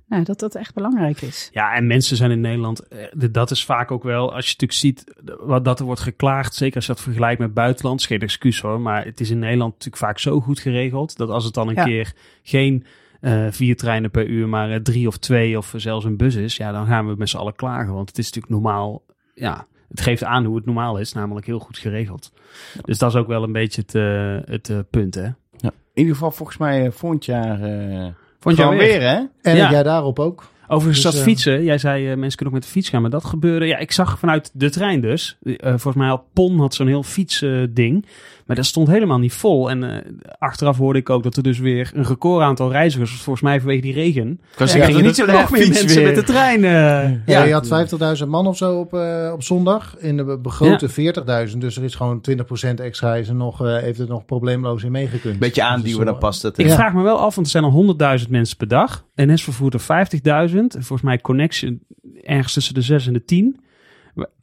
nou, dat, dat echt belangrijk is. Ja, en mensen zijn in Nederland, eh, dat is vaak ook wel, als je natuurlijk ziet eh, wat dat er wordt geklaagd, zeker als je dat vergelijkt met buitenland, is geen excuus hoor, maar het is in Nederland natuurlijk vaak zo goed geregeld, dat als het dan een Ja. keer geen eh, vier treinen per uur, maar drie of twee of zelfs een bus is, ja, dan gaan we met z'n allen klagen, want het is natuurlijk normaal, ja, het geeft aan hoe het normaal is, namelijk heel goed geregeld. Dus dat is ook wel een beetje het, het punt, hè. Ja. In ieder geval volgens mij volgend jaar eh Vond je gewoon weer? weer, hè? En Ja. jij daarop ook. Overigens, Dus, dat eh, fietsen. Jij zei, eh, mensen kunnen ook met de fiets gaan. Maar dat gebeurde... Ja, ik zag vanuit de trein dus. eh, volgens mij had Pon had zo'n heel fietsding. maar dat stond helemaal niet vol. En eh, achteraf hoorde ik ook dat er dus weer een record aantal reizigers... was volgens mij vanwege die regen. Kan Ja, zeggen, gingen niet zo nog meer mensen met de trein. Ja, ja, je had 50.000 man of zo op, eh, op zondag. In de be- begrote 40.000. Dus er is gewoon 20% extra. Is er nog, eh, heeft het nog probleemloos in meegekund. Beetje Dus aanduwen, dat dan past het. Ik Ja. vraag me wel af, want er zijn al 100.000 mensen per dag. NS vervoert er 50.000. Volgens mij Connection ergens tussen de 6 en de 10.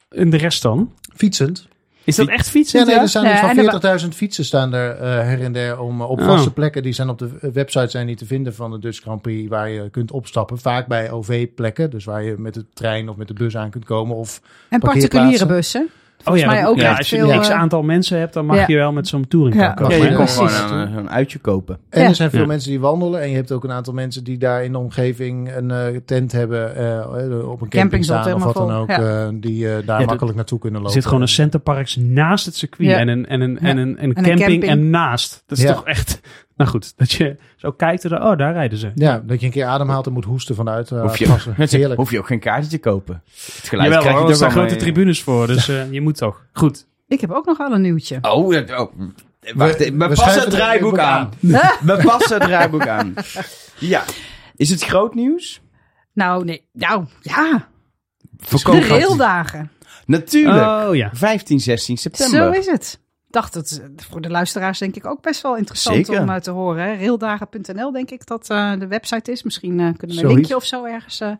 En de rest dan? Fietsend. Is dat echt Ja, fietsen? nee, er staan Ja, dus van er 40.000 fietsen staan er eh, her en der om, eh, op Oh. vaste plekken. Die zijn op de website zijn niet te vinden van de Dutch Grand Prix waar je kunt opstappen. Vaak bij OV-plekken, dus waar je met de trein of met de bus aan kunt komen. Of En particuliere bussen. Volgens mij dat- ook ja, echt als je veel... een x eh, aantal mensen hebt, dan mag ja. je wel met zo'n touring Ja. komen. Ja, Ja, je gewoon een, een uitje kopen. En Ja. er zijn veel Ja. mensen die wandelen. En je hebt ook een aantal mensen die daar in de omgeving een eh, tent hebben. eh, op een camping staan of wat dan ook. eh, die eh, daar Ja, makkelijk naartoe kunnen Er lopen. zit gewoon een centerparks naast het circuit Ja. en, een, en, een, Ja. en, een, en een een camping, en naast. Dat is Ja. toch echt... Nou goed, dat je zo kijkt en dan, oh, daar rijden ze. Ja, dat je een keer ademhaalt en moet hoesten vanuit uh, Hoef je, Heerlijk. hoef je ook geen kaartje te kopen. Het geluid Jawel krijg hoor, je er wel grote tribunes voor, dus eh, je moet toch. Goed. Ik heb ook nog wel een nieuwtje. Oh, dat- oh. wacht, We- we, we passen het draaiboek aan. We passen het draaiboek aan. Ja. Is het groot nieuws? Nou, nee. Nou, ja. De Verkoop raildagen. Natuurlijk. Oh ja. 15, 16 september. Zo is het. Ik dacht, dat is voor de luisteraars denk ik ook best wel interessant Zeker. om uh, te horen. hè. Raildagen.nl denk ik dat uh, de website is. Misschien uh, kunnen we een linkje of zo ergens uh,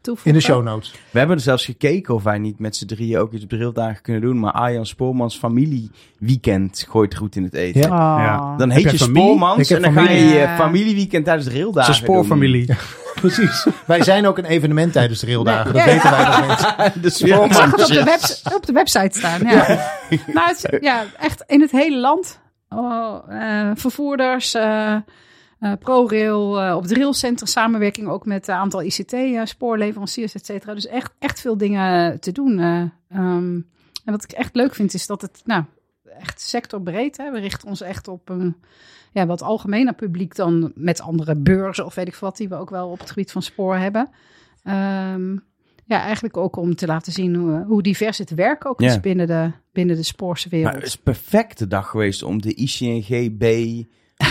toevoegen. In de show notes. We hebben er zelfs gekeken of wij niet met z'n drieën ook iets op de raildagen kunnen doen. Maar Arjan Spoormans familieweekend gooit goed in het eten. Ja. Ja. Dan heet je je? Spoormans en dan ga je familieweekend tijdens de Het raildagen spoorfamilie. Precies. wij zijn ook een evenement tijdens de raildagen. Nee, Dat ja. weten wij nog niet. De Ik zag het op de, webs- op de website staan. Ja. maar het, ja, echt in het hele land. Oh, eh, vervoerders, eh, eh, ProRail, eh, op het railcentrum, samenwerking ook met een aantal ICT-spoorleveranciers, et cetera. Dus echt, echt veel dingen te doen. eh. Ehm, en wat ik echt leuk vind, is dat het nou, echt sectorbreed. Hè? We richten ons echt op een ja, wat algemener publiek dan met andere beurzen of weet ik wat, die we ook wel op het gebied van spoor hebben. Ehm, ja, eigenlijk ook om te laten zien hoe, hoe divers het werk ook Ja. is binnen de, binnen de spoorse wereld. Maar het is een perfecte dag geweest om de ICNG B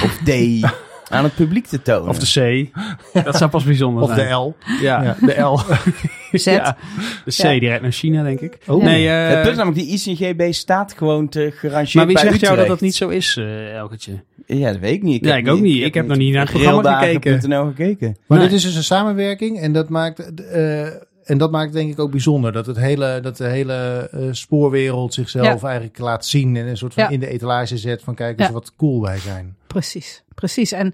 of D aan het publiek te tonen. Of de C. Dat zou pas bijzonder Of zijn. de L. Ja, Ja. de L. Z. Ja, de C Ja. die rijdt naar China, denk ik. Oh. Nee, eh, het punt is namelijk, die ICNG B staat gewoon te gerangeerd maar wie zegt jou dat dat niet zo is, eh Elkertje? Ja, dat weet ik niet. Ja, heb ik ook niet. Ik heb nog niet naar het programma gekeken. Gekeken. Maar Nee. dit is dus een samenwerking en dat maakt, eh, en dat maakt denk ik ook bijzonder. Dat, het hele, dat de hele eh, spoorwereld zichzelf eigenlijk laat zien en een soort van Ja. in de etalage zet van kijk eens Ja. wat cool wij zijn. Precies, precies. En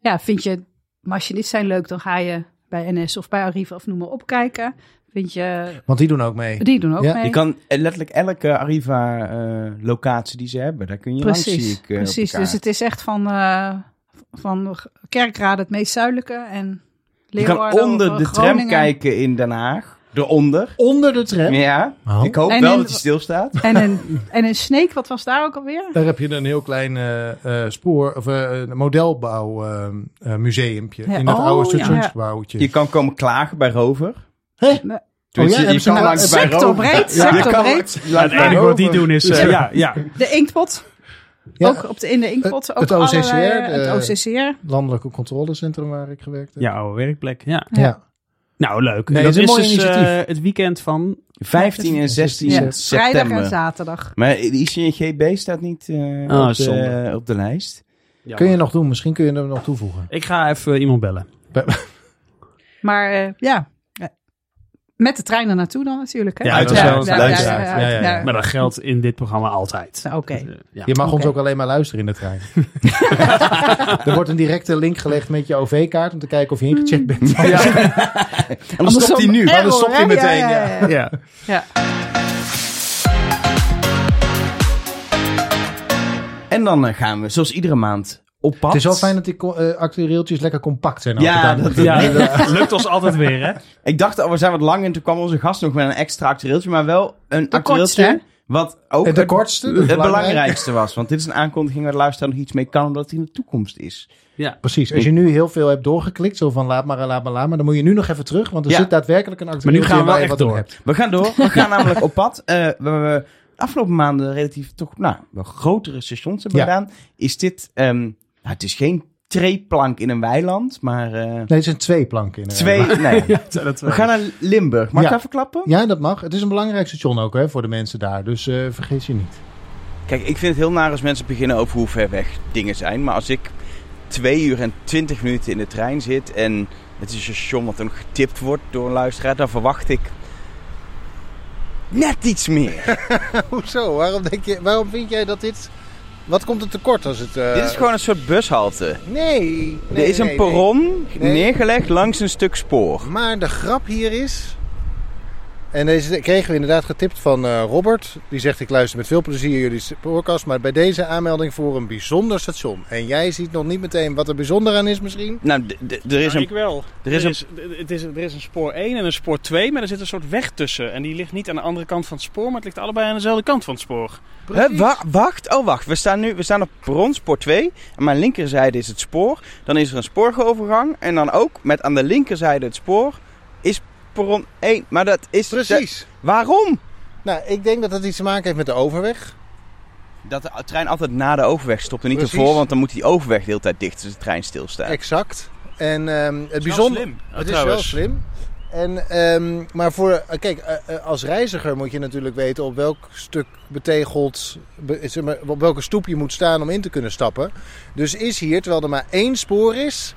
ja, vind je machinist zijn leuk, dan ga je bij NS of bij Arriva of noem maar op kijken. Vind je, Want die doen ook mee. die doen ook Ja, mee. Je kan letterlijk elke Arriva-locatie die ze hebben, daar kun je langs, zie precies, ik. eh, precies. Dus het is echt van, eh van Kerkrade het meest zuidelijke en Je Leeuwarden kan onder de tram kijken in Den Haag. Eronder. Onder de tram. Ja. Oh. Ik hoop En wel in- dat hij stilstaat. En een, en een snake, wat was daar ook alweer? Daar heb je een heel klein eh, eh, spoor, of een modelbouw eh, eh, museumpje Ja. in het Oh, oude ja. stationsgebouwtje. Je kan komen klagen bij Rover. Hè? Nee. Tenminste, Oh ja, je kan nou langs bij sectorbreed, Rover. sectorbreed. Je kan langs- Ja, het enige wat die doen is... ja, ja. De inktpot. Ja, Ook op de, in de inktpot. Het- ook het OCCR, allerlei- de- het OCCR. landelijke controlecentrum waar ik gewerkt heb. ja, oude werkplek. Ja. Ja. Nou, leuk. Nee, dat het is een mooi dus initiatief. eh, het weekend van... 15 en 16 Ja, vrijdag en september. zaterdag. Maar de ICNGB staat niet eh, Ah, op, de, op de lijst. Kun je nog doen? Misschien kun je hem nog toevoegen. Ik ga even iemand bellen. Maar eh, ja, Eh, met de trein er naartoe dan natuurlijk. Hè? Ja, dat is wel- luisteraar. Ja, ja, ja. Maar dat geldt in dit programma altijd. Nou, Oké. Eh, ja. Je mag ons ook alleen maar luisteren in de trein. er wordt een directe link gelegd met je OV-kaart om te kijken of je ingecheckt bent. En dan stopt hij nu. Error, Anders stopt hij meteen, Ja, ja, ja. Ja. Ja. En dan eh, gaan we, zoals iedere maand, op pad. Het is wel fijn dat die eh, actueeltjes lekker compact zijn. Ja, dat-. Ja, lukt ons altijd weer, hè? Ik dacht, oh, we zijn wat lang en toen kwam onze gast nog met een extra actueeltje. Maar wel een actueeltje wat ook En de het, kortste, het belangrijkste was. Want dit is een aankondiging waar de luisteraar nog iets mee kan, omdat het in de toekomst is. Ja. Precies. Als je nu heel veel hebt doorgeklikt, zo van laat maar, laat maar, laat maar, dan moet je nu nog even terug, want er Ja. zit daadwerkelijk een Maar nu actueel gaan we wel echt door. We gaan door. We gaan namelijk op pad. Eh, we hebben de afgelopen maanden relatief toch, nou, wel grotere stations hebben Ja. gedaan. Is dit, ehm, nou, het is geen treeplank in een weiland, maar eh, Nee, het zijn twee planken in. een twee, nee. Ja. We gaan naar Limburg. Mag Ja. ik even klappen? Ja, dat mag. Het is een belangrijk station ook hè, voor de mensen daar, dus eh, vergeet je niet. Kijk, ik vind het heel naar als mensen beginnen over hoe ver weg dingen zijn. Maar als ik twee uur en twintig minuten in de trein zit en het is een station wat dan getipt wordt door een luisteraar, dan verwacht ik net iets meer. Hoezo? Waarom, denk je, waarom vind jij dat dit... Wat komt er tekort als het... eh, Dit is gewoon een soort bushalte. Nee. nee er is een nee, perron Nee. neergelegd langs een stuk spoor. Maar de grap hier is... En deze kregen we inderdaad getipt van eh, Robert. Die zegt, ik luister met veel plezier jullie spoorkast. Maar bij deze aanmelding voor een bijzonder station. En jij ziet nog niet meteen wat er bijzonder aan is misschien. Nou, er is Ja, een... ik wel. er is er, het is, er is een spoor 1 en een spoor 2, maar er zit een soort weg tussen. En die ligt niet aan de andere kant van het spoor, maar het ligt allebei aan dezelfde kant van het spoor. Hè, wa- wacht, oh wacht. We staan nu we staan op perron spoor 2. Aan mijn linkerzijde is het spoor. Dan is er een spoorwegovergang. En dan ook met aan de linkerzijde het spoor perron 1. Maar dat is... Precies. Waarom? Nou, ik denk dat dat iets te maken heeft met de overweg. Dat de trein altijd na de overweg stopt en niet Precies. ervoor, want dan moet die overweg de hele tijd dicht als de trein stilstaat. Exact. En ehm, het bijzonder... slim, Het is wel slim. En, ehm, maar voor, eh, kijk, eh, eh, als reiziger moet je natuurlijk weten op welk stuk betegeld, be- zeg maar, op welke stoep je moet staan om in te kunnen stappen. Dus is hier, terwijl er maar één spoor is,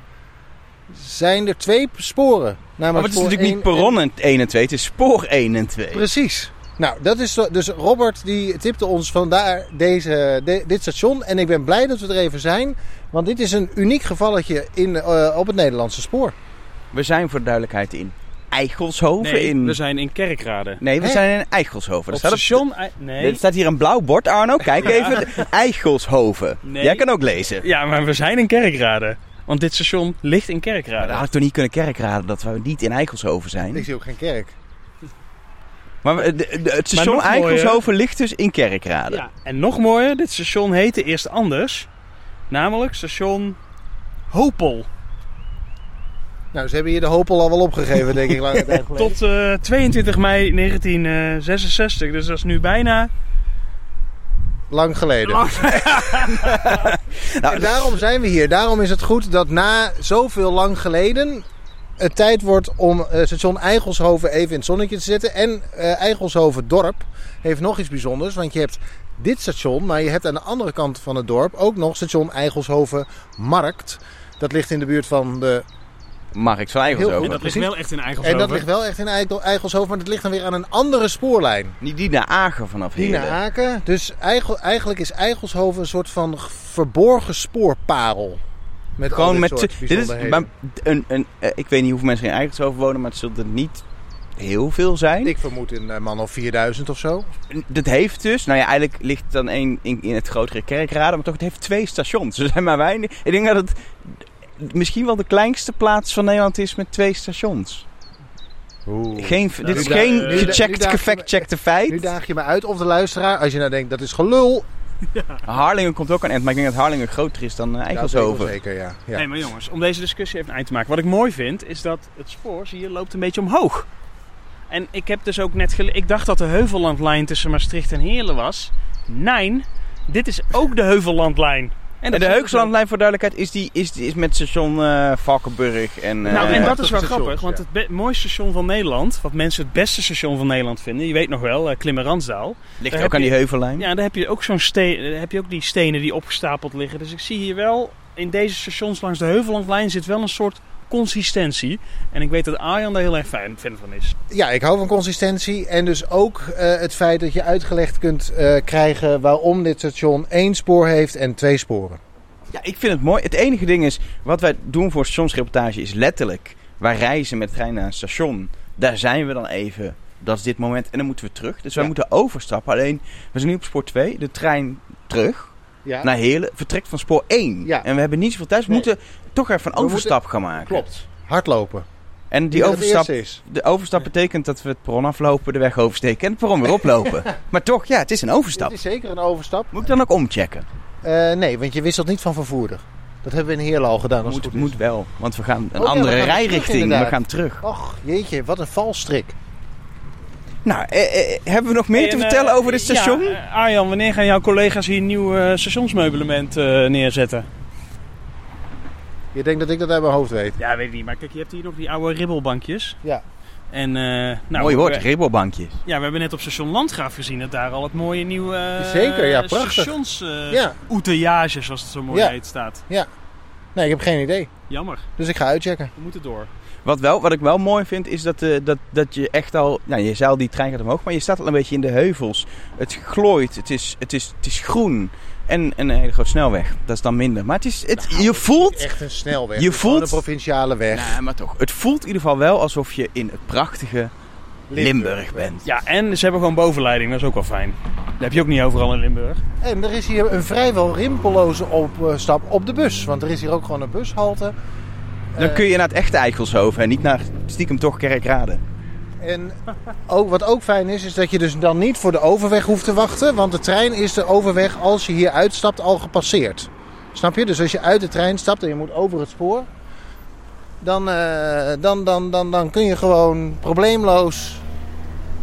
zijn er twee sporen. maar het is natuurlijk niet perron 1 en 2, het is spoor 1 en 2. Precies. Nou, dat is dus Robert die tipte ons vandaar deze, de- dit station. En ik ben blij dat we er even zijn. Want dit is een uniek gevalletje in, eh, op het Nederlandse spoor. We zijn voor de duidelijkheid in Eichelshoven. Nee, in... we zijn in Kerkrade. Nee, we Hè? zijn in Eichelshoven. Er Op staat, op- station... Nee. er staat hier een blauw bord, Arno. Kijk even. Eichelshoven. Nee. Jij kan ook lezen. Ja, maar we zijn in Kerkrade. Want dit station ligt in Maar Kerkrade. dan had ik toch niet kunnen kerkraden dat we niet in Eichelshoven zijn. Ik zie ook geen kerk. Maar de- de- het station Eichelshoven ligt dus in Kerkrade. Ja, en nog mooier, dit station heette eerst anders. Namelijk station Hopel. Nou, ze hebben hier de Hopel al wel opgegeven, denk ik, lange tijd geleden. Tot eh, 22 mei 1966. Dus dat is nu bijna... Lang geleden. Lang- Nou, En daarom zijn we hier. Daarom is het goed dat na zoveel lang geleden het tijd wordt om eh, station Eigelshoven even in het zonnetje te zetten. En eh Eigelshoven dorp heeft nog iets bijzonders. Want je hebt dit station, maar je hebt aan de andere kant van het dorp ook nog station Eigelshoven Markt. Dat ligt in de buurt van de... Markt van Heel Eichelshoven. goed. dat ligt wel echt in Eigelshoven. En dat ligt wel echt in Eigel- Eigelshoven, maar dat ligt dan weer aan een andere spoorlijn. Niet die naar Agen vanaf Die hier. naar Aken. Dus eigenlijk is Eigelshoven een soort van verborgen spoorparel. Met Gewoon dit met... Dit is, maar een, een, eh, ik weet niet hoeveel mensen in Eichelshoven wonen, maar het zullen er niet heel veel zijn. Ik vermoed een eh, man of 4000 of zo. Dat heeft dus, nou ja, eigenlijk ligt het dan één in, in het grotere kerkrade, maar toch, het heeft twee stations. Er zijn maar weinig. Ik denk dat het misschien wel de kleinste plaats van Nederland is met twee stations. Oeh. Geen, dit is nu geen nu nu gecheckt, daag je gefactcheckte Nu feit. daag je me uit of de luisteraar, als je nou denkt dat is gelul. Harlingen komt ook aan end, maar ik denk dat Harlingen groter is dan uh, Ja, Eikelshoven. zeker, ja. ja. Nee, maar jongens, om deze discussie even een eind te maken. Wat ik mooi vind, is dat het spoor, zie je, loopt een beetje omhoog. En ik heb dus ook net gele- Ik dacht dat de Heuvellandlijn tussen Maastricht en Heerlen was. Nee, dit is ook de Heuvellandlijn. En de Heukslandlijn, voor duidelijkheid, is, die, is, die- is met station eh, Valkenburg. En, eh, Nou, en dat is wel stations, grappig, want ja. het mooiste station van Nederland, wat mensen het beste station van Nederland vinden, je weet nog wel, uh, Klimmerandsdaal. ligt daar ook aan die heuvellijn. Ja, daar heb je ook zo'n steen, heb je ook die stenen die opgestapeld liggen. Dus ik zie hier wel, in deze stations langs de Heuvellandlijn zit wel een soort consistentie. En ik weet dat Arjan daar heel erg fijn fan van is. Ja, ik hou van consistentie. En dus ook eh, het feit dat je uitgelegd kunt eh, krijgen waarom dit station één spoor heeft en twee sporen. Ja, ik vind het mooi. Het enige ding is, wat wij doen voor stationsreportage is letterlijk... Wij reizen met de trein naar een station. Daar zijn we dan even. Dat is dit moment. En dan moeten we terug. Dus wij Ja. moeten overstappen. Alleen, we zijn nu op spoor 2. De trein terug Ja, naar Heerlen vertrekt van spoor 1. Ja. En we hebben niet zoveel tijd. Dus we Nee. moeten toch even een overstap gaan maken. klopt. Hardlopen. En die het overstap, de overstap betekent dat we het perron aflopen, de weg oversteken en het perron weer oplopen. maar toch, ja, het is een overstap. Dit is zeker een overstap. Moet ik dan ook omchecken? Eh, nee, want je wisselt niet van vervoerder. Dat hebben we in Heerlen al gedaan. Als Moet, het goed moet is. wel, want we gaan een Oh ja, we andere gaan weer terug, rijrichting. we gaan terug. Och, jeetje, wat een valstrik. Nou, eh, eh, hebben we nog meer te en, vertellen eh, over dit station? Ja, Arjan, wanneer gaan jouw collega's hier nieuw eh, stationsmeublement eh, neerzetten? Je denkt dat ik dat uit mijn hoofd weet. Ja, weet ik niet. Maar kijk, je hebt hier nog die oude ribbelbankjes. Ja. En, eh, nou, Mooi woord, we- ribbelbankjes. Ja, we hebben net op station Landgraaf gezien dat daar al het mooie nieuwe eh, Zeker, ja, prachtig. stations eh Ja. outillage, zoals het zo mooi Ja. heet, staat. Nee, ik heb geen idee. Jammer, Dus ik ga uitchecken. we moeten door. Wat, wel, wat ik wel mooi vind, is dat, eh, dat, dat je echt al... Nou, je zei al, die trein gaat omhoog, maar je staat al een beetje in de heuvels. Het glooit, het is, het is, het is groen. En een hele grote snelweg. Dat is dan minder. Maar het is, het, je voelt... Echt een snelweg. Je Het is gewoon voelt- een provinciale weg. Nou, maar toch. Het voelt in ieder geval wel alsof je in het prachtige Limburg bent. Ja, en ze hebben gewoon bovenleiding, dat is ook wel fijn. Dat heb je ook niet overal in Limburg. En er is hier een vrijwel rimpeloze opstap op de bus. Want er is hier ook gewoon een bushalte. Dan kun je naar het echte Eichelshoven en niet naar stiekem toch Kerkrade. En ook, wat ook fijn is, is dat je dus dan niet voor de overweg hoeft te wachten. Want de trein is de overweg als je hier uitstapt al gepasseerd. Snap je? Dus als je uit de trein stapt en je moet over het spoor. Dan, eh, dan, dan, dan, dan kun je gewoon probleemloos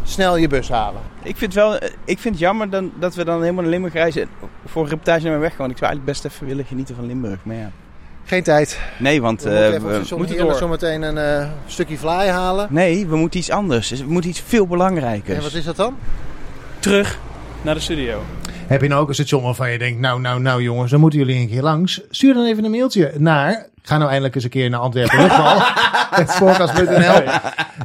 snel je bus halen. Ik vind, wel, eh, ik vind het jammer dan, dat we dan helemaal naar Limburg reizen voor een reportage naar mijn weg. Want ik zou eigenlijk best even willen genieten van Limburg. Maar ja. Geen tijd. Nee, want We eh, moeten even op we moeten door. zometeen een eh, stukje fly halen. Nee, we moeten iets anders. We moeten iets veel belangrijkers. En wat is dat dan? Terug naar de studio. Heb je nou ook een station waarvan je denkt, nou, nou, nou jongens, dan moeten jullie een keer langs. Stuur dan even een mailtje naar, ga nou eindelijk eens een keer naar Antwerpen Luchtbal. het spoorkast.nl.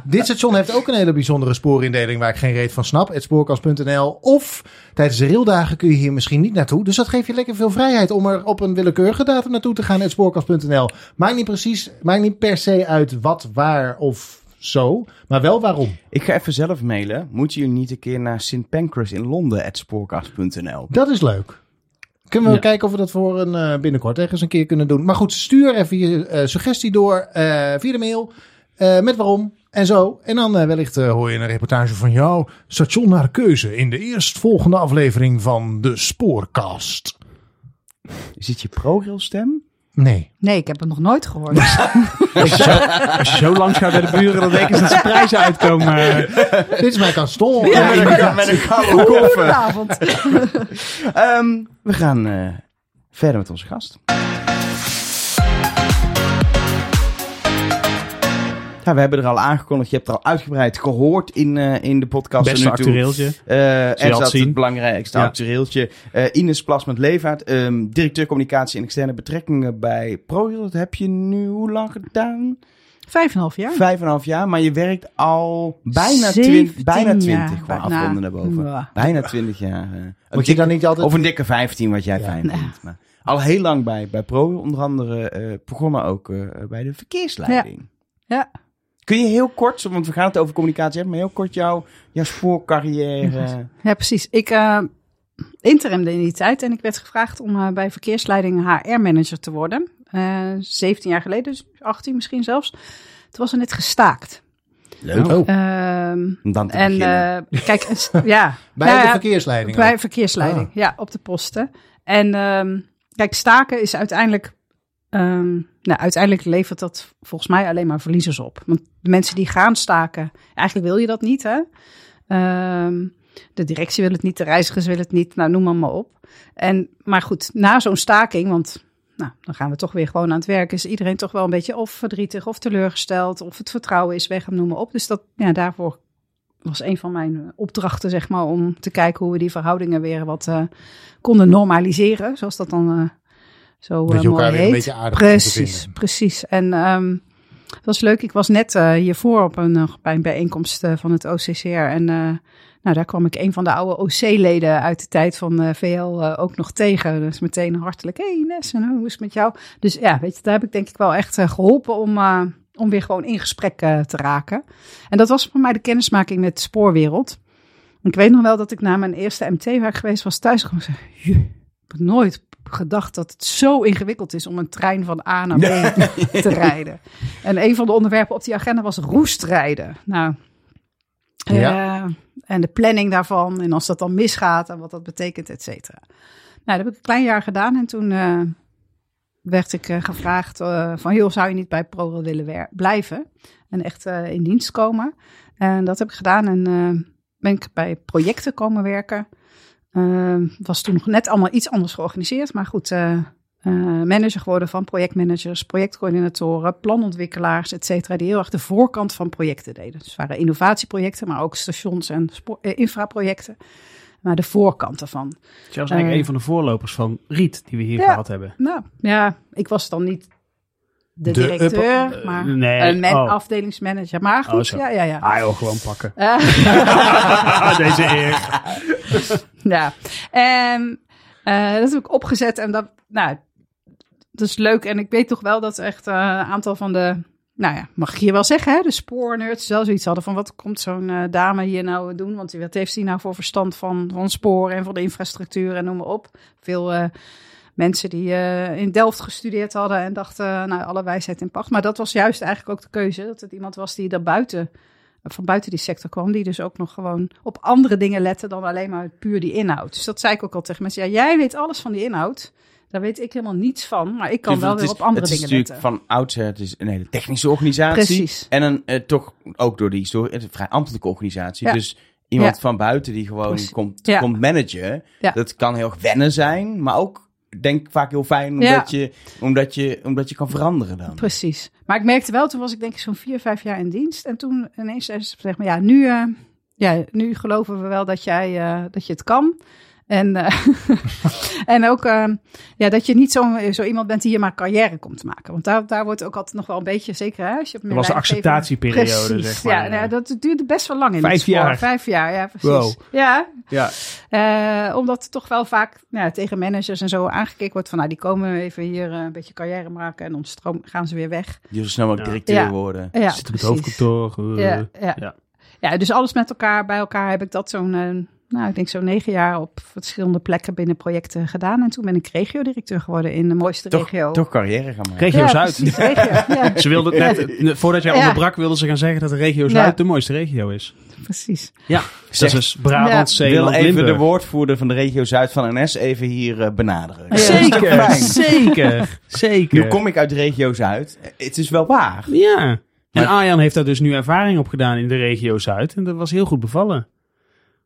Dit station heeft ook een hele bijzondere spoorindeling waar ik geen reet van snap. Het spoorkast.nl. Of tijdens de raildagen kun je hier misschien niet naartoe. Dus dat geeft je lekker veel vrijheid om er op een willekeurige datum naartoe te gaan. Het spoorkast.nl. Maakt niet precies, maakt niet per se uit wat, waar of zo. Maar wel waarom. Ik ga even zelf mailen. Moeten jullie niet een keer naar St. Pancras in Londen, spoorkast.nl. Dat is leuk. Kunnen we Ja. kijken of we dat voor een eh, binnenkort ergens een keer kunnen doen. Maar goed, stuur even je eh, suggestie door eh, via de mail. eh, met waarom en zo. En dan eh, wellicht eh, hoor je een reportage van jou. Station naar keuze in de eerstvolgende aflevering van de Spoorkast. Is dit je ProRail stem? Nee. Nee, ik heb het nog nooit gehoord. Als je, zo, als je zo langs gaat bij de buren, dan denken ze dat ze prijzen uitkomen. Dit is mijn kantoor. Ja, met een, met een koude koffer. Goedenavond. Ehm, we gaan eh, verder met onze gast. Ja, we hebben er al aangekondigd. Je hebt er al uitgebreid gehoord in, eh, in de podcast. Beste actueeltje. Eh er zat zien. het belangrijkste Ja. actueeltje. Eh Ines Plasment Levaart, ehm, directeur communicatie en externe betrekkingen bij ProRail. Dat heb je nu hoe lang gedaan? Vijf en een half jaar. Vijf en een half jaar, maar je werkt al bijna, twin, 17 bijna jaar. twintig. Nou, afronden naar boven. ja. Bijna twintig jaar. eh. Moet je dan niet altijd... of een dikke 15, wat jij Ja. fijn vindt. Maar al heel lang bij, bij Pro, onder andere eh, begonnen ook eh, bij de verkeersleiding. Ja. Kun je heel kort, want we gaan het over communicatie hebben, maar heel kort jouw, jouw spoorcarrière. Ja, precies. Ik uh, interimde in die tijd en ik werd gevraagd om uh, bij verkeersleiding HR-manager te worden. Uh, 17 jaar geleden, dus 18 misschien zelfs. Toen was er net gestaakt. Leuk. Oh, Ehm, dan te en eh, kijk, ja. bij Nou de verkeersleiding. Bij ook. verkeersleiding, Ah. ja, op de posten. En ehm, kijk, staken is uiteindelijk... ehm, nou, uiteindelijk levert dat volgens mij alleen maar verliezers op. Want de mensen die gaan staken, eigenlijk wil je dat niet, hè? Ehm, de directie wil het niet, de reizigers willen het niet, nou noem maar, maar op. En, maar goed, na zo'n staking, want nou, dan gaan we toch weer gewoon aan het werk, is iedereen toch wel een beetje of verdrietig of teleurgesteld, of het vertrouwen is weg, noem maar op. Dus dat, ja, daarvoor was een van mijn opdrachten, zeg maar, om te kijken hoe we die verhoudingen weer wat eh, konden normaliseren, zoals dat dan eh, zo Dat eh, elkaar mooi weer een heet. beetje aardig Precies, precies. En ehm, het was leuk. Ik was net eh, hiervoor op een, eh, bij een bijeenkomst van het OCCR. En nou, daar kwam ik een van de oude OC-leden uit de tijd van VL ook nog tegen. Dus meteen hartelijk, hey Ines, en hoe is het met jou? Dus ja, weet je, daar heb ik denk ik wel echt eh, geholpen om, om weer gewoon in gesprek te raken. En dat was voor mij de kennismaking met de spoorwereld. Ik weet nog wel dat ik na mijn eerste MT-werk geweest was thuis gewoon zei, "Jee, ik heb nooit gedacht dat het zo ingewikkeld is om een trein van A naar B te rijden. En een van de onderwerpen op die agenda was roestrijden. Nou, Ja. eh, en de planning daarvan en als dat dan misgaat en wat dat betekent, et cetera. Nou, dat heb ik een klein jaar gedaan en toen eh, werd ik eh, gevraagd van, joh, zou je niet bij ProRail willen blijven en echt in dienst komen? En dat heb ik gedaan en ben ik bij projecten komen werken. Eh, was toen nog net allemaal iets anders georganiseerd, maar goed, eh, eh, manager geworden van projectmanagers, projectcoördinatoren, planontwikkelaars, et cetera, die heel erg de voorkant van projecten deden. Dus het waren innovatieprojecten, maar ook stations- en eh, infraprojecten, maar de voorkant ervan. Je was eigenlijk een van de voorlopers van Riet die we hier Ja. gehad hebben. Nou, ja, ik was dan niet de, De directeur, upper- maar nee, een man- oh. afdelingsmanager. Maar Oh, goed, zo. ja, ja, ja. Ah joh, gewoon pakken. Deze eer. Ja, en eh, dat heb ik opgezet en dat, nou, dat is leuk. En ik weet toch wel dat echt eh, een aantal van de, nou ja, mag ik hier wel zeggen, hè, de spoornerds wel zoiets hadden van wat komt zo'n eh, dame hier nou doen? Want wat heeft die nou voor verstand van, van sporen en van de infrastructuur en noem maar op. Veel eh, mensen die eh, in Delft gestudeerd hadden en dachten, nou, alle wijsheid in pacht. Maar dat was juist eigenlijk ook de keuze, dat het iemand was die daar buiten van buiten die sector kwam, die dus ook nog gewoon op andere dingen letten dan alleen maar puur die inhoud. Dus dat zei ik ook al tegen mensen. Ja, jij weet alles van die inhoud. Daar weet ik helemaal niets van, maar ik kan Dus wel weer is- op andere het is dingen natuurlijk letten. van oudsher, het is een hele technische organisatie. Precies. En een, eh, toch ook door die historie, een vrij ambtelijke organisatie. Ja. Dus iemand Ja. van buiten die gewoon Precies. komt, Ja. komt managen. Dat kan heel erg wennen zijn, maar ook denk vaak heel fijn omdat, je, omdat, je, omdat je kan veranderen dan. Precies. Maar ik merkte wel, toen was ik denk ik zo'n vier, vijf jaar in dienst. En toen ineens zei ze tegen me, ja, nu, eh, ja, nu geloven we wel dat, jij, eh, dat je het kan. En, eh, en ook eh, ja, dat je niet zo, zo iemand bent die hier maar carrière komt te maken. Want daar, daar wordt ook altijd nog wel een beetje, zeker hè, als je op Dat was de acceptatieperiode, Precies. zeg maar. Ja, nou ja, dat duurde best wel lang in Vijf jaar. Vijf jaar, ja, precies. Wow. Ja, Ja. eh, omdat toch wel vaak nou, ja, tegen managers en zo aangekeken wordt van, nou, die komen even hier eh, een beetje carrière maken en dan stroom, gaan ze weer weg. Je zo snel Ja. directeur Ja. worden. Ja, Zit op het hoofdkantoor. Ja, ja. ja. Ja. dus alles met elkaar, bij elkaar heb ik dat zo'n, nou, ik denk zo'n negen jaar op verschillende plekken binnen projecten gedaan. En toen ben ik regio-directeur geworden in de mooiste Toch, regio. toch carrière gaan maken. Regio ja, Zuid. precies, regio. Ja, Ze wilde het net, voordat jij Ja. onderbrak, wilden ze gaan zeggen dat de regio Zuid Ja. de mooiste regio is. precies. Ja, Zeg, dat is Brabant, Ja. wil Zeeland, even Limburg. de woordvoerder van de regio Zuid van NS even hier eh, benaderen. Zeker, zeker, zeker. Nu kom ik uit de regio Zuid. Het is wel waar. Ja. En Arjan heeft daar dus nu ervaring op gedaan in de regio Zuid. En dat was heel goed bevallen.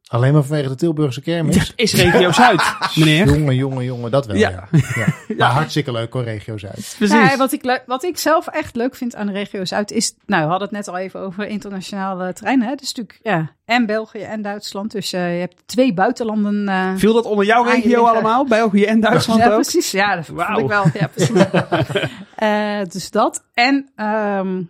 Alleen maar vanwege de Tilburgse kermis. Dat is regio Zuid, meneer. Jongen, jongen, jongen, dat wel, Ja. ja. ja. Maar hartstikke leuk hoor, regio Zuid. Precies. Wat, ik wat ik zelf echt leuk vind aan de regio Zuid is, nou, we hadden het net al even over internationale treinen. Hè? Dus natuurlijk, ja, en België en Duitsland. Dus eh, je hebt twee buitenlanden. eh, Viel dat onder jouw regio allemaal? België en Duitsland ja, ook? precies. Ja, dat vond Wauw. ik wel. Ja, precies. Eh, dus dat. En ehm,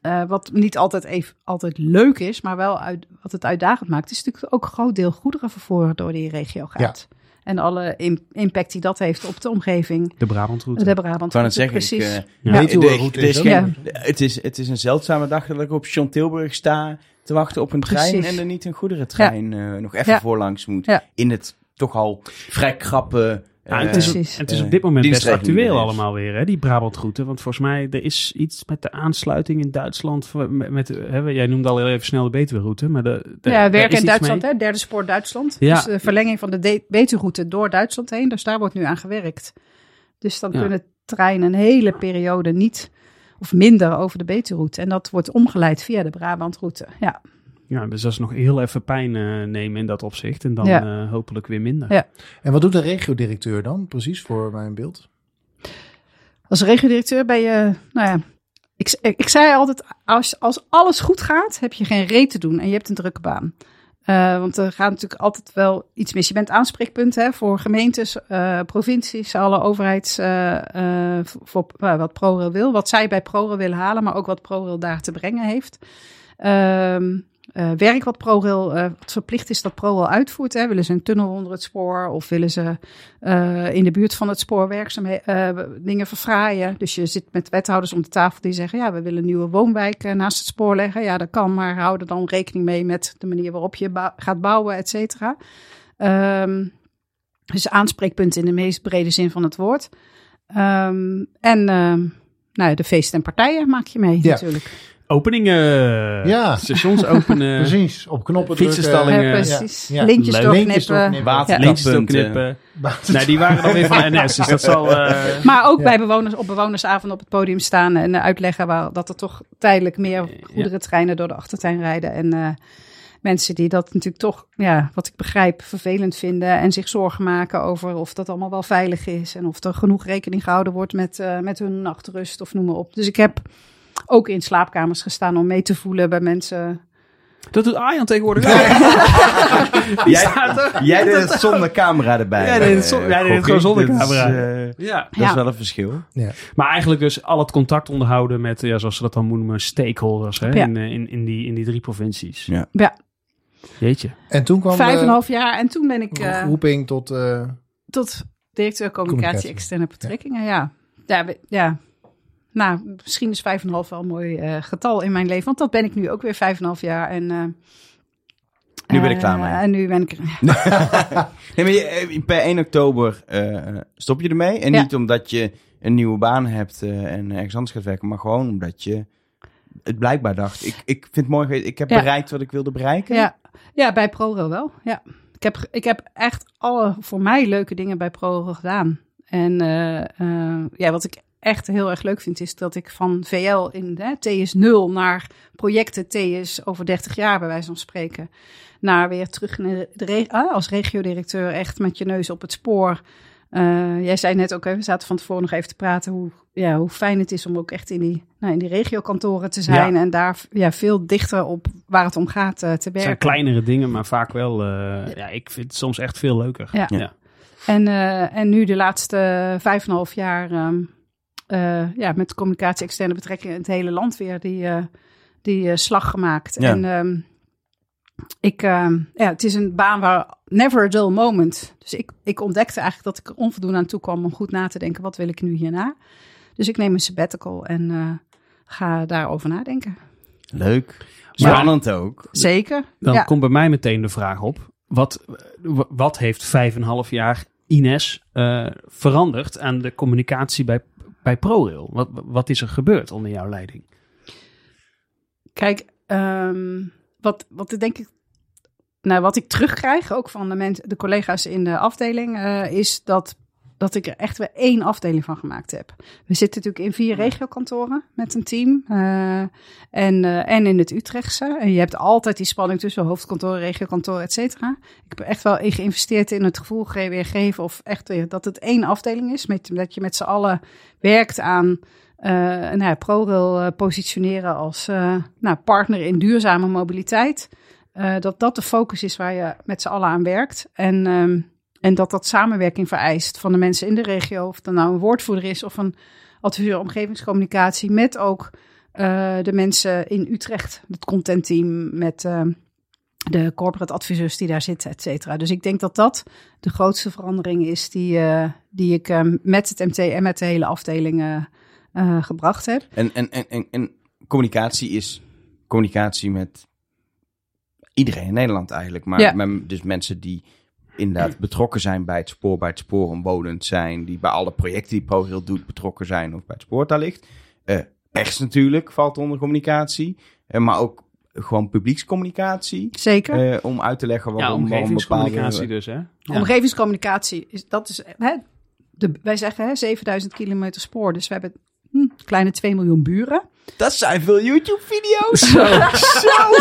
eh, wat niet altijd even altijd leuk is, maar wel uit, wat het uitdagend maakt, is natuurlijk ook een groot deel goederenvervoer door die regio gaat. En alle im- impact die dat heeft op de omgeving. De Brabantroute. De Brabant. Ik wou net zeggen, ik, precies. eh, Ja. Weet je hoe de- er is geen- het, is, het is een zeldzame dag dat ik op Station Tilburg sta te wachten op een trein en er niet een goederentrein eh, nog even Ja. voorlangs moet. Ja. In het toch al vrij krappe Ja, Eh, het, is, het is op dit moment best actueel allemaal weer, hè, die Brabantroute. Want volgens mij, er is iets met de aansluiting in Duitsland. Met, met, hè, jij noemde al heel even snel de Betuwe-route. Maar de, de, ja, werken is in Duitsland, mee. hè? derde spoor Duitsland. Ja. Dus de verlenging van de de- Betuwe-route door Duitsland heen. Dus daar wordt nu aan gewerkt. Dus dan Ja. kunnen treinen een hele periode niet of minder over de Betuwe-route. En dat wordt omgeleid via de Brabantroute. Ja, Ja, dus dat is nog heel even pijn eh, nemen in dat opzicht. En dan Ja. eh, hopelijk weer minder. Ja. En wat doet de regiodirecteur dan precies voor mijn beeld? als regiodirecteur ben je, nou ja, ik, ik, ik zei altijd, als, als alles goed gaat, heb je geen reet te doen en je hebt een drukke baan. Eh, want er gaat natuurlijk altijd wel iets mis. Je bent aanspreekpunt hè, voor gemeentes, eh, provincies, alle overheids, eh, eh, voor wat ProRail wil. Wat zij bij ProRail willen halen, maar ook wat ProRail daar te brengen heeft. Ehm, eh, werk wat ProRail eh, wat verplicht is dat ProRail uitvoert. Hè. Willen ze een tunnel onder het spoor of willen ze eh, in de buurt van het spoor werkzaamheden, dingen verfraaien. Dus je zit met wethouders om de tafel die zeggen, ja, we willen een nieuwe woonwijk naast het spoor leggen. Ja, dat kan, maar hou er dan rekening mee met de manier waarop je bou- gaat bouwen, et cetera. Ehm, dus aanspreekpunt in de meest brede zin van het woord. Ehm, en nou, ja, de feesten en partijen maak je mee Ja. natuurlijk. Openingen. Ja. Stations openen. Precies, op knoppen drukken. Fietsenstallingen. Dingen, precies. ja. Lintjes doorknippen. Lintjes doorknippen. Water- Lintjes Tappunten. doorknippen. Nee, die waren dan weer van NS. Dus dat zal... eh, Maar ook Ja. bij bewoners op bewonersavond op het podium staan en eh, uitleggen waar, dat er toch tijdelijk meer goederentreinen door de achtertuin rijden. En eh, mensen die dat natuurlijk toch, ja, wat ik begrijp, vervelend vinden en zich zorgen maken over of dat allemaal wel veilig is en of er genoeg rekening gehouden wordt met, eh, met hun nachtrust of noem maar op. Dus ik heb ook in slaapkamers gestaan om mee te voelen bij mensen. Dat doet Arjan tegenwoordig ook. Jij, jij deed het zonder camera erbij. Jij deed het zon- eh, jij deed het gewoon zonder Dat is, camera. eh, Ja. dat is Ja. wel een verschil. Maar eigenlijk dus al het contact onderhouden met, ja, zoals ze dat dan noemen, stakeholders hè, Ja. in, eh, in, in, die, in die drie provincies. Ja. Ja, Jeetje. En toen kwam vijf en een half jaar en toen ben ik eh, roeping tot... eh, tot directeur communicatie, Communicatie. externe betrekkingen, ja. Ja, ja. Nou, misschien is vijf en een half wel een mooi eh, getal in mijn leven. Want dat ben ik nu ook weer vijf en een half jaar. En, eh, Nu ben ik eh, klaar mee. En nu ben ik... Nee, maar je, per 1 oktober stop je ermee. En Ja. niet omdat je een nieuwe baan hebt en ergens anders gaat werken. Maar gewoon omdat je het blijkbaar dacht. Ik, ik vind het mooi. Ik heb Ja. bereikt wat ik wilde bereiken. Ja, ja bij ProRail wel. Ja. Ik, heb, ik heb echt alle voor mij leuke dingen bij ProRail gedaan. En ja, wat ik echt heel erg leuk vind, is dat ik van VL in hè, TS 0 naar projecten TS over 30 jaar, bij wijze van spreken, naar weer terug naar de re- ah, als regiodirecteur, echt met je neus op het spoor. Eh, jij zei net ook, hè, we zaten van tevoren nog even te praten hoe, ja, hoe fijn het is om ook echt in die, nou, in die regiokantoren te zijn en daar ja, veel dichter op waar het om gaat eh, te Het werken. zijn kleinere dingen, maar vaak wel, eh, ja, ik vind het soms echt veel leuker. Ja. Ja. En, eh, en nu de laatste vijf en een half jaar ehm, eh, ja, met communicatie, externe betrekkingen in het hele land weer die, eh, die eh, slag gemaakt. Ja. En ehm, ik, ehm, ja, het is een baan waar never a dull moment. Dus ik, ik ontdekte eigenlijk dat ik er onvoldoende aan toe kwam om goed na te denken, wat wil ik nu hierna? Dus ik neem een sabbatical en eh, ga daarover nadenken. Leuk. Spannend ook. Zeker. Dan ja. komt bij mij meteen de vraag op. Wat, wat heeft vijf en een half jaar Ines eh, veranderd aan de communicatie bij, bij ProRail? Wat, wat is er gebeurd onder jouw leiding? Kijk, ehm, wat, wat denk ik, nou, wat ik terugkrijg, ook van de, mensen, de collega's in de afdeling, eh, is dat, dat ik er echt weer één afdeling van gemaakt heb. We zitten natuurlijk in vier regiokantoren met een team eh, en, eh, en in het Utrechtse. En je hebt altijd die spanning tussen hoofdkantoor, regiokantoor, et cetera. Ik heb echt wel in geïnvesteerd in het gevoel ge- weer geven of echt weer dat het één afdeling is. Met, dat je met z'n allen werkt aan eh nou ja, ProRail positioneren als nou, partner in duurzame mobiliteit. Dat dat de focus is waar je met z'n allen aan werkt. En, ehm, en dat dat samenwerking vereist van de mensen in de regio. Of er nou een woordvoerder is of een adviseur omgevingscommunicatie. Met ook eh, de mensen in Utrecht, het contentteam met ehm, de corporate adviseurs die daar zitten, et cetera. Dus ik denk dat dat de grootste verandering is die, eh, die ik met het MT en met de hele afdeling eh, eh, gebracht heb. En, en, en, en, en communicatie is communicatie met iedereen in Nederland eigenlijk. Maar, Ja. maar dus mensen die inderdaad betrokken zijn bij het spoor, bij het spoor omwonend zijn, die bij alle projecten die ProRail doet betrokken zijn of bij het spoor daar ligt. Eh, pers natuurlijk valt onder communicatie, Eh, maar ook gewoon publiekscommunicatie. Zeker. eh, om uit te leggen Ja, waarom, waarom omgevingscommunicatie bepaalde... dus, hè? Ja. Omgevingscommunicatie, is, dat is, hè, de, wij zeggen hè, 7000 kilometer spoor. Dus we hebben hm, kleine 2 miljoen buren. Dat zijn veel YouTube-video's!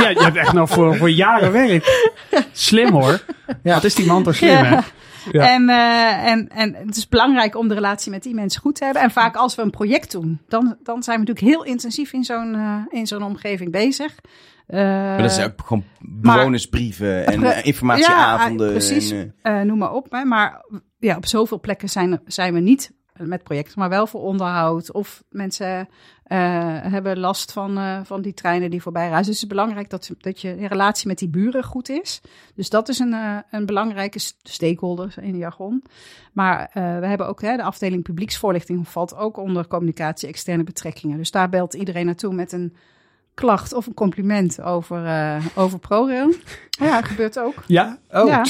Ja, je hebt echt nog voor, voor jaren werk. Slim hoor. Ja. Wat is die man toch slim, hè? Ja. Ja. En, eh, en, en het is belangrijk om de relatie met die mensen goed te hebben. En vaak als we een project doen, dan, dan zijn we natuurlijk heel intensief in zo'n eh, in zo'n omgeving bezig. Eh, Maar dat zijn ook gewoon bewonersbrieven en Pre- informatieavonden. Ja, precies. En, noem maar op. Hè. Maar ja, op zoveel plekken zijn, zijn we niet met projecten, maar wel voor onderhoud. Of mensen eh, hebben last van, eh, van die treinen die voorbij reizen. Dus het is belangrijk dat, dat je relatie met die buren goed is. Dus dat is een, eh, een belangrijke st- stakeholder in de jargon. Maar we hebben ook hè, de afdeling publieksvoorlichting valt ook onder communicatie externe betrekkingen. Dus daar belt iedereen naartoe met een klacht of een compliment over, eh over ProRail. Ja, gebeurt ook. Ja? Oh. Ja.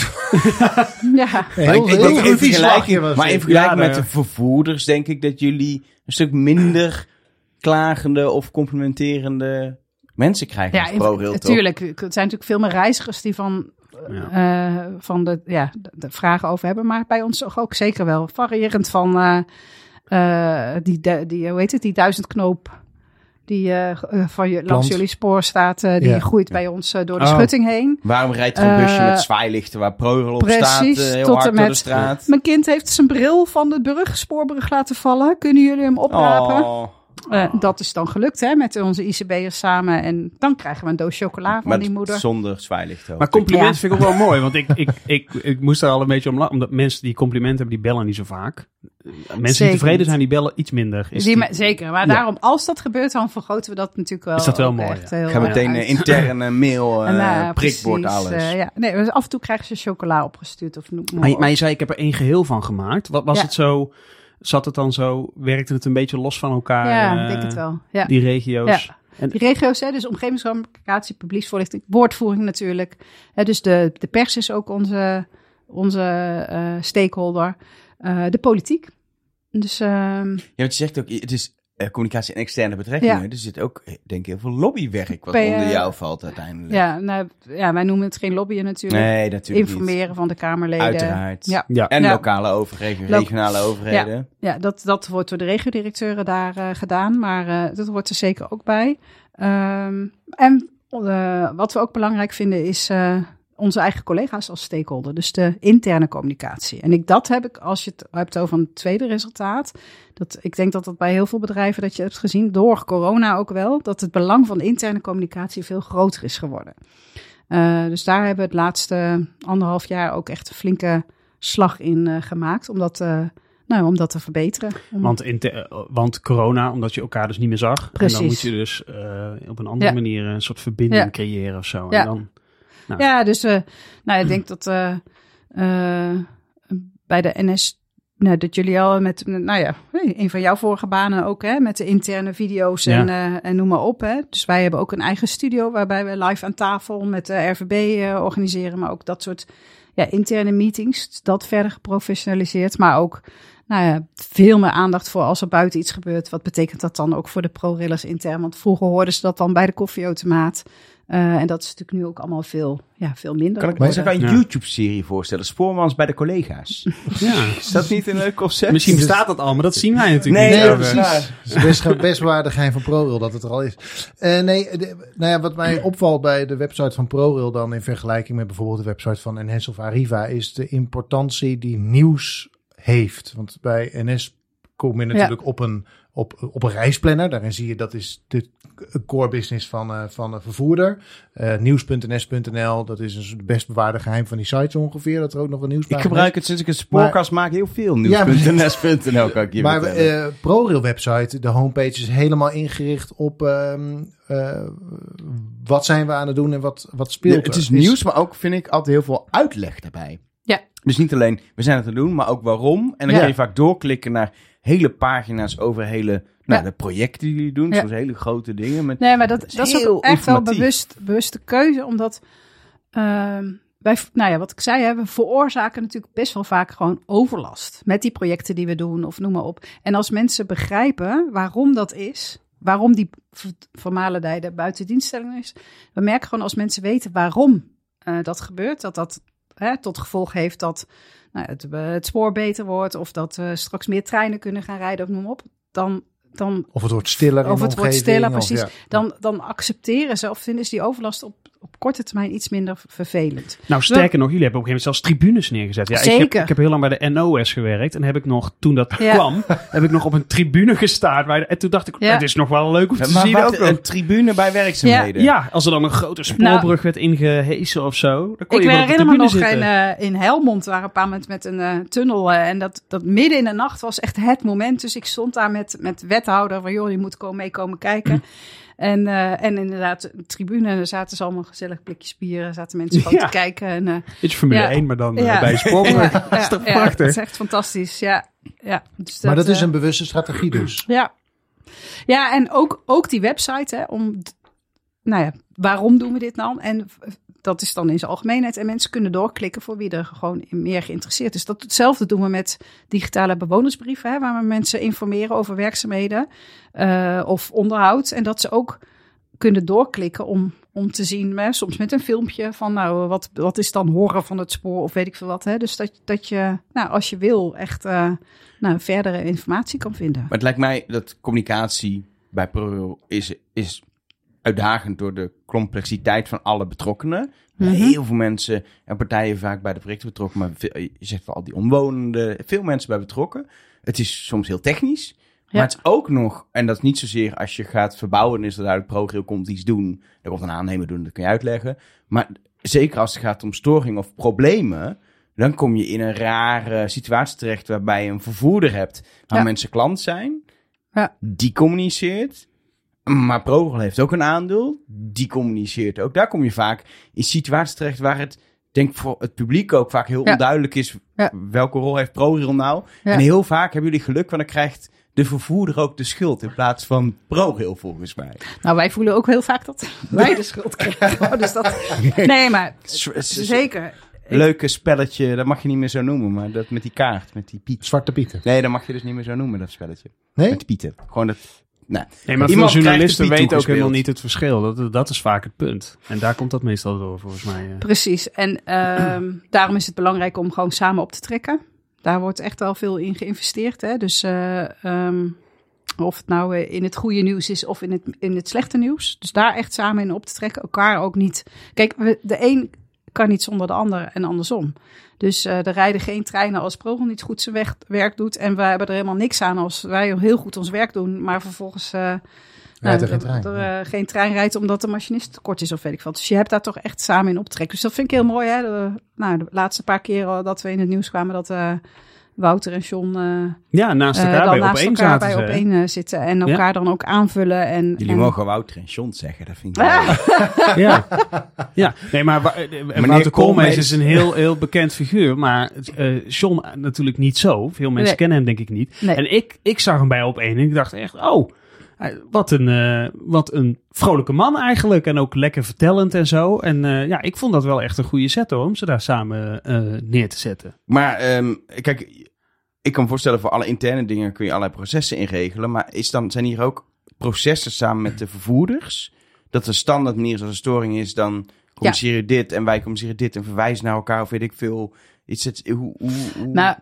ja. Maar Heel, heel in vergelijking, was maar in vergelijking Ja, met de nou vervoerders denk ik dat jullie een stuk minder klagende of complimenterende mensen krijgen. Ja, ProRail, natuurlijk. Er zijn natuurlijk veel meer reizigers die van, Ja. eh, van de, ja, de, de vragen over hebben. Maar bij ons toch ook zeker wel. Variërend van eh, eh, die, de- die, hoe heet het, die duizend knoop. Die eh, eh, van je, langs jullie spoor staat, eh, die Ja. groeit bij ons door de Oh. schutting heen. Waarom rijdt er een busje met zwaailichten waar ProRail op precies, staat, heel tot hard en door de met- straat? Mijn kind heeft zijn bril van de brug, spoorbrug laten vallen. Kunnen jullie hem oprapen? Oh, Eh, dat is dan gelukt hè, met onze ICB'ers samen. En dan krijgen we een doos chocola van maar die moeder. zonder zwaailichten. Maar compliment Ja. vind ik ook wel mooi. Want ik, ik, ik, ik moest daar al een beetje om lachen. Omdat mensen die complimenten hebben, die bellen niet zo vaak. Mensen die tevreden niet. zijn, die bellen iets minder. Is Die die- me- zeker, maar Ja. daarom, als dat gebeurt, dan vergroten we dat natuurlijk wel. Is dat wel mooi, echt ja. heel Ik ga meteen uit. eh, intern een mail, eh En, nou, prikbord, precies, alles. eh, ja. Nee, dus af en toe krijgen ze chocola opgestuurd. Of noem maar Maar, je- op. maar je zei, ik heb er één geheel van gemaakt. Wat was Ja. het zo? Zat het dan zo? Werkte het een beetje los van elkaar? ja, eh, ik denk het wel. Ja. Die regio's. Ja. En- Die regio's, hè, dus omgevingscommunicatie, publieksvoorlichting, woordvoering natuurlijk. Hè, dus de, de pers is ook onze, onze eh, stakeholder. Eh, de politiek. Dus ehm, Ja, want je zegt ook, het is eh, communicatie en externe betrekkingen. Ja. Er zit ook, eh, denk ik, heel veel lobbywerk wat onder jou valt uiteindelijk. ja, nou, ja, wij noemen het geen lobbyen natuurlijk. Nee, natuurlijk Informeren van de Kamerleden. Uiteraard. Ja. Ja. En Ja. lokale overheden, Lo- regionale overheden. Ja, dat, dat wordt door de regiodirecteuren daar eh, gedaan, maar eh, dat hoort er zeker ook bij. Ehm, en eh, wat we ook belangrijk vinden is eh, onze eigen collega's als stakeholder, dus de interne communicatie. En ik, dat heb ik, als je het hebt over een tweede resultaat, dat, ik denk dat dat bij heel veel bedrijven dat je hebt gezien, door corona ook wel, dat het belang van interne communicatie veel groter is geworden. Eh, dus daar hebben we het laatste anderhalf jaar ook echt een flinke slag in eh, gemaakt, om dat, eh, nou, om dat te verbeteren. Om- Want, eh, want corona, omdat je elkaar dus niet meer zag. Precies. En dan moet je dus op een andere Ja. manier een soort verbinding Ja. creëren of zo. Ja. En dan, Nou. Ja, dus eh, nou, ik denk dat eh, eh, bij de NS, nou, dat jullie al met, nou ja, een van jouw vorige banen ook, hè, met de interne video's en, en noem maar op. Hè. Dus wij hebben ook een eigen studio waarbij we live aan tafel met de RVB organiseren, maar ook dat soort ja, interne meetings, dat verder geprofessionaliseerd, maar ook nou ja, veel meer aandacht voor als er buiten iets gebeurt. Wat betekent dat dan ook voor de pro-railers intern? Want vroeger hoorden ze dat dan bij de koffieautomaat. Eh, en dat is natuurlijk nu ook allemaal veel, ja, veel minder. Kan ik me ook een Ja. YouTube-serie voorstellen? Spoormans bij de collega's. ja. Is dat niet een leuk concept? Misschien bestaat dat al, maar dat zien wij natuurlijk Nee, niet. nee, precies. waar. Het is best, best waar de geheim van ProRail dat het er al is. Eh, nee, de- nou ja, wat mij opvalt bij de website van ProRail dan in vergelijking met bijvoorbeeld de website van NS of Arriva is de importantie die nieuws heeft. Want bij NS kom je natuurlijk op, een, op, op een reisplanner. Daarin zie je dat is de core business van, eh, van een vervoerder. Eh nieuws.ns.nl, dat is een best bewaarde geheim van die sites ongeveer. Dat er ook nog een Ik nieuwspagina gebruik het sinds ik een spoorkast maak heel veel. Nieuws.ns.nl kan ik je Maar eh ProRail website, de homepage is helemaal ingericht op ehm, eh, wat zijn we aan het doen en wat, wat speelt Ja, er. het is nieuws, maar ook vind ik altijd heel veel uitleg daarbij. Ja. Dus niet alleen we zijn het aan het doen, maar ook waarom. En dan Ja. kun je vaak doorklikken naar hele pagina's over hele nou, de projecten die jullie doen. Soms hele grote dingen. Met, Nee, maar dat, is dat is ook echt wel bewust, bewuste keuze, omdat ehm, wij, nou ja, wat ik zei, hè, we veroorzaken natuurlijk best wel vaak gewoon overlast met die projecten die we doen of noem maar op. En als mensen begrijpen waarom dat is, waarom die vermalendijde buitendienststelling is, we merken gewoon als mensen weten waarom uh, dat gebeurt, dat dat hè, tot gevolg heeft dat nou, het, het spoor beter wordt of dat we straks meer treinen kunnen gaan rijden of noem maar op, dan dan, of het wordt stiller. Of het wordt stiller, precies. Of, ja. dan, dan accepteren ze of vinden ze die overlast op op korte termijn iets minder vervelend. Nou, sterker nog, jullie hebben op een gegeven moment zelfs tribunes neergezet. Ja, Zeker. Ik heb, ik heb heel lang bij de NOS gewerkt en heb ik nog, toen dat kwam, heb ik nog op een tribune gestaan. Waar, en toen dacht ik, het is nog wel leuk om te maar zien. Ook een tribune bij werkzaamheden? Ja. als er dan een grote spoorbrug nou, werd ingehesen of zo. Dan kon ik je herinner me nog in, uh, in Helmond, waar een paar moment met een uh, tunnel. Uh, en dat, dat midden in de nacht was echt het moment. Dus ik stond daar met, met wethouder van, joh, je moet komen, mee komen kijken. En, uh, en inderdaad, de tribune, er zaten ze allemaal gezellig blikjes bier, zaten mensen gewoon ja. te kijken. En, uh, is Formule ja. 1, maar dan uh, ja. bij ja, dat is toch ja, prachtig? dat is echt fantastisch, ja. ja dus maar dat is een bewuste strategie dus. Ja, ja en ook, ook die website, hè, om, nou ja, waarom doen we dit nou? En dat is dan in zijn algemeenheid. En mensen kunnen doorklikken voor wie er gewoon meer geïnteresseerd is. Dat, hetzelfde doen we met digitale bewonersbrieven, hè, waar we mensen informeren over werkzaamheden uh, of onderhoud. En dat ze ook kunnen doorklikken om, om te zien, hè, soms met een filmpje van, nou, wat, wat is dan horen van het spoor of weet ik veel wat. Hè? Dus dat, dat je, nou, als je wil, echt uh, nou, verdere informatie kan vinden. Maar het lijkt mij dat communicatie bij ProRail is, is uitdagend door de complexiteit van alle betrokkenen. Mm -hmm. Heel veel mensen en partijen vaak bij de projecten betrokken, maar veel, je zegt wel al die omwonenden, veel mensen bij betrokken. Het is soms heel technisch, maar het is ook nog, en dat is niet zozeer als je gaat verbouwen, is er duidelijk ProRail komt iets doen, er komt een aannemer doen, dat kun je uitleggen. Maar zeker als het gaat om storing of problemen, dan kom je in een rare situatie terecht waarbij je een vervoerder hebt waar Ja. mensen klant zijn, Ja. die communiceert. Maar ProRail heeft ook een aandeel, die communiceert ook. Daar kom je vaak in situaties terecht waar het, denk voor het publiek ook vaak heel Ja. onduidelijk is. Ja. Welke rol heeft ProRail nou? Ja. En heel vaak hebben jullie geluk, want dan krijgt de vervoerder ook de schuld in plaats van ProRail volgens mij. Nou, wij voelen ook heel vaak dat wij de schuld krijgen. dus dat, nee, maar zeker. Leuke spelletje, dat mag je niet meer zo noemen, maar dat met die kaart, met die piet. Zwarte pieten. Nee, dat mag je dus niet meer zo noemen, dat spelletje. Nee? Met pieten. Gewoon dat... Nee. Nee, maar Iemand veel journalisten weten ook helemaal niet het verschil. Dat, dat is vaak het punt. En daar komt dat meestal door, volgens mij. eh. Precies. En ehm, daarom is het belangrijk om gewoon samen op te trekken. Daar wordt echt wel veel in geïnvesteerd. Hè? Dus eh, ehm, of het nou eh, in het goede nieuws is of in het, in het slechte nieuws. Dus daar echt samen in op te trekken. Elkaar ook niet. Kijk, we, de een kan niet zonder de ander en andersom. Dus eh, er rijden geen treinen als Progel niet goed zijn weg- werk doet. En wij hebben er helemaal niks aan als wij heel goed ons werk doen. Maar vervolgens er nou, geen trein. er, eh, geen trein rijdt omdat de machinist tekort is of weet ik wat. Dus je hebt daar toch echt samen in op te trekken. Dus dat vind ik heel mooi. Hè? De, nou, de laatste paar keren dat we in het nieuws kwamen dat Wouter en John eh, Ja, naast eh, elkaar dan bij op naast één elkaar zaten bij op één eh, zitten. En elkaar dan ook aanvullen. En, Jullie en- mogen Wouter en John zeggen, dat vind ik wel. Ja. ja, nee, maar Wouter Koolmees- Koolmees is een heel, heel bekend figuur. Maar eh John natuurlijk niet zo. Veel mensen Nee. kennen hem denk ik niet. Nee. En ik, ik zag hem bij op één en ik dacht echt, oh, wat een, eh, wat een vrolijke man eigenlijk. En ook lekker vertellend en zo. En eh, ja, ik vond dat wel echt een goede set hoor, om ze daar samen eh, neer te zetten. Maar ehm, kijk, ik kan me voorstellen voor alle interne dingen kun je allerlei processen inregelen. Maar is dan, zijn hier ook processen samen met de vervoerders? Dat de standaard manier zoals een storing is, dan communiceren je dit en wij communiceren dit en verwijzen naar elkaar of weet ik veel. Iets, het, hoe, hoe, hoe- Nou,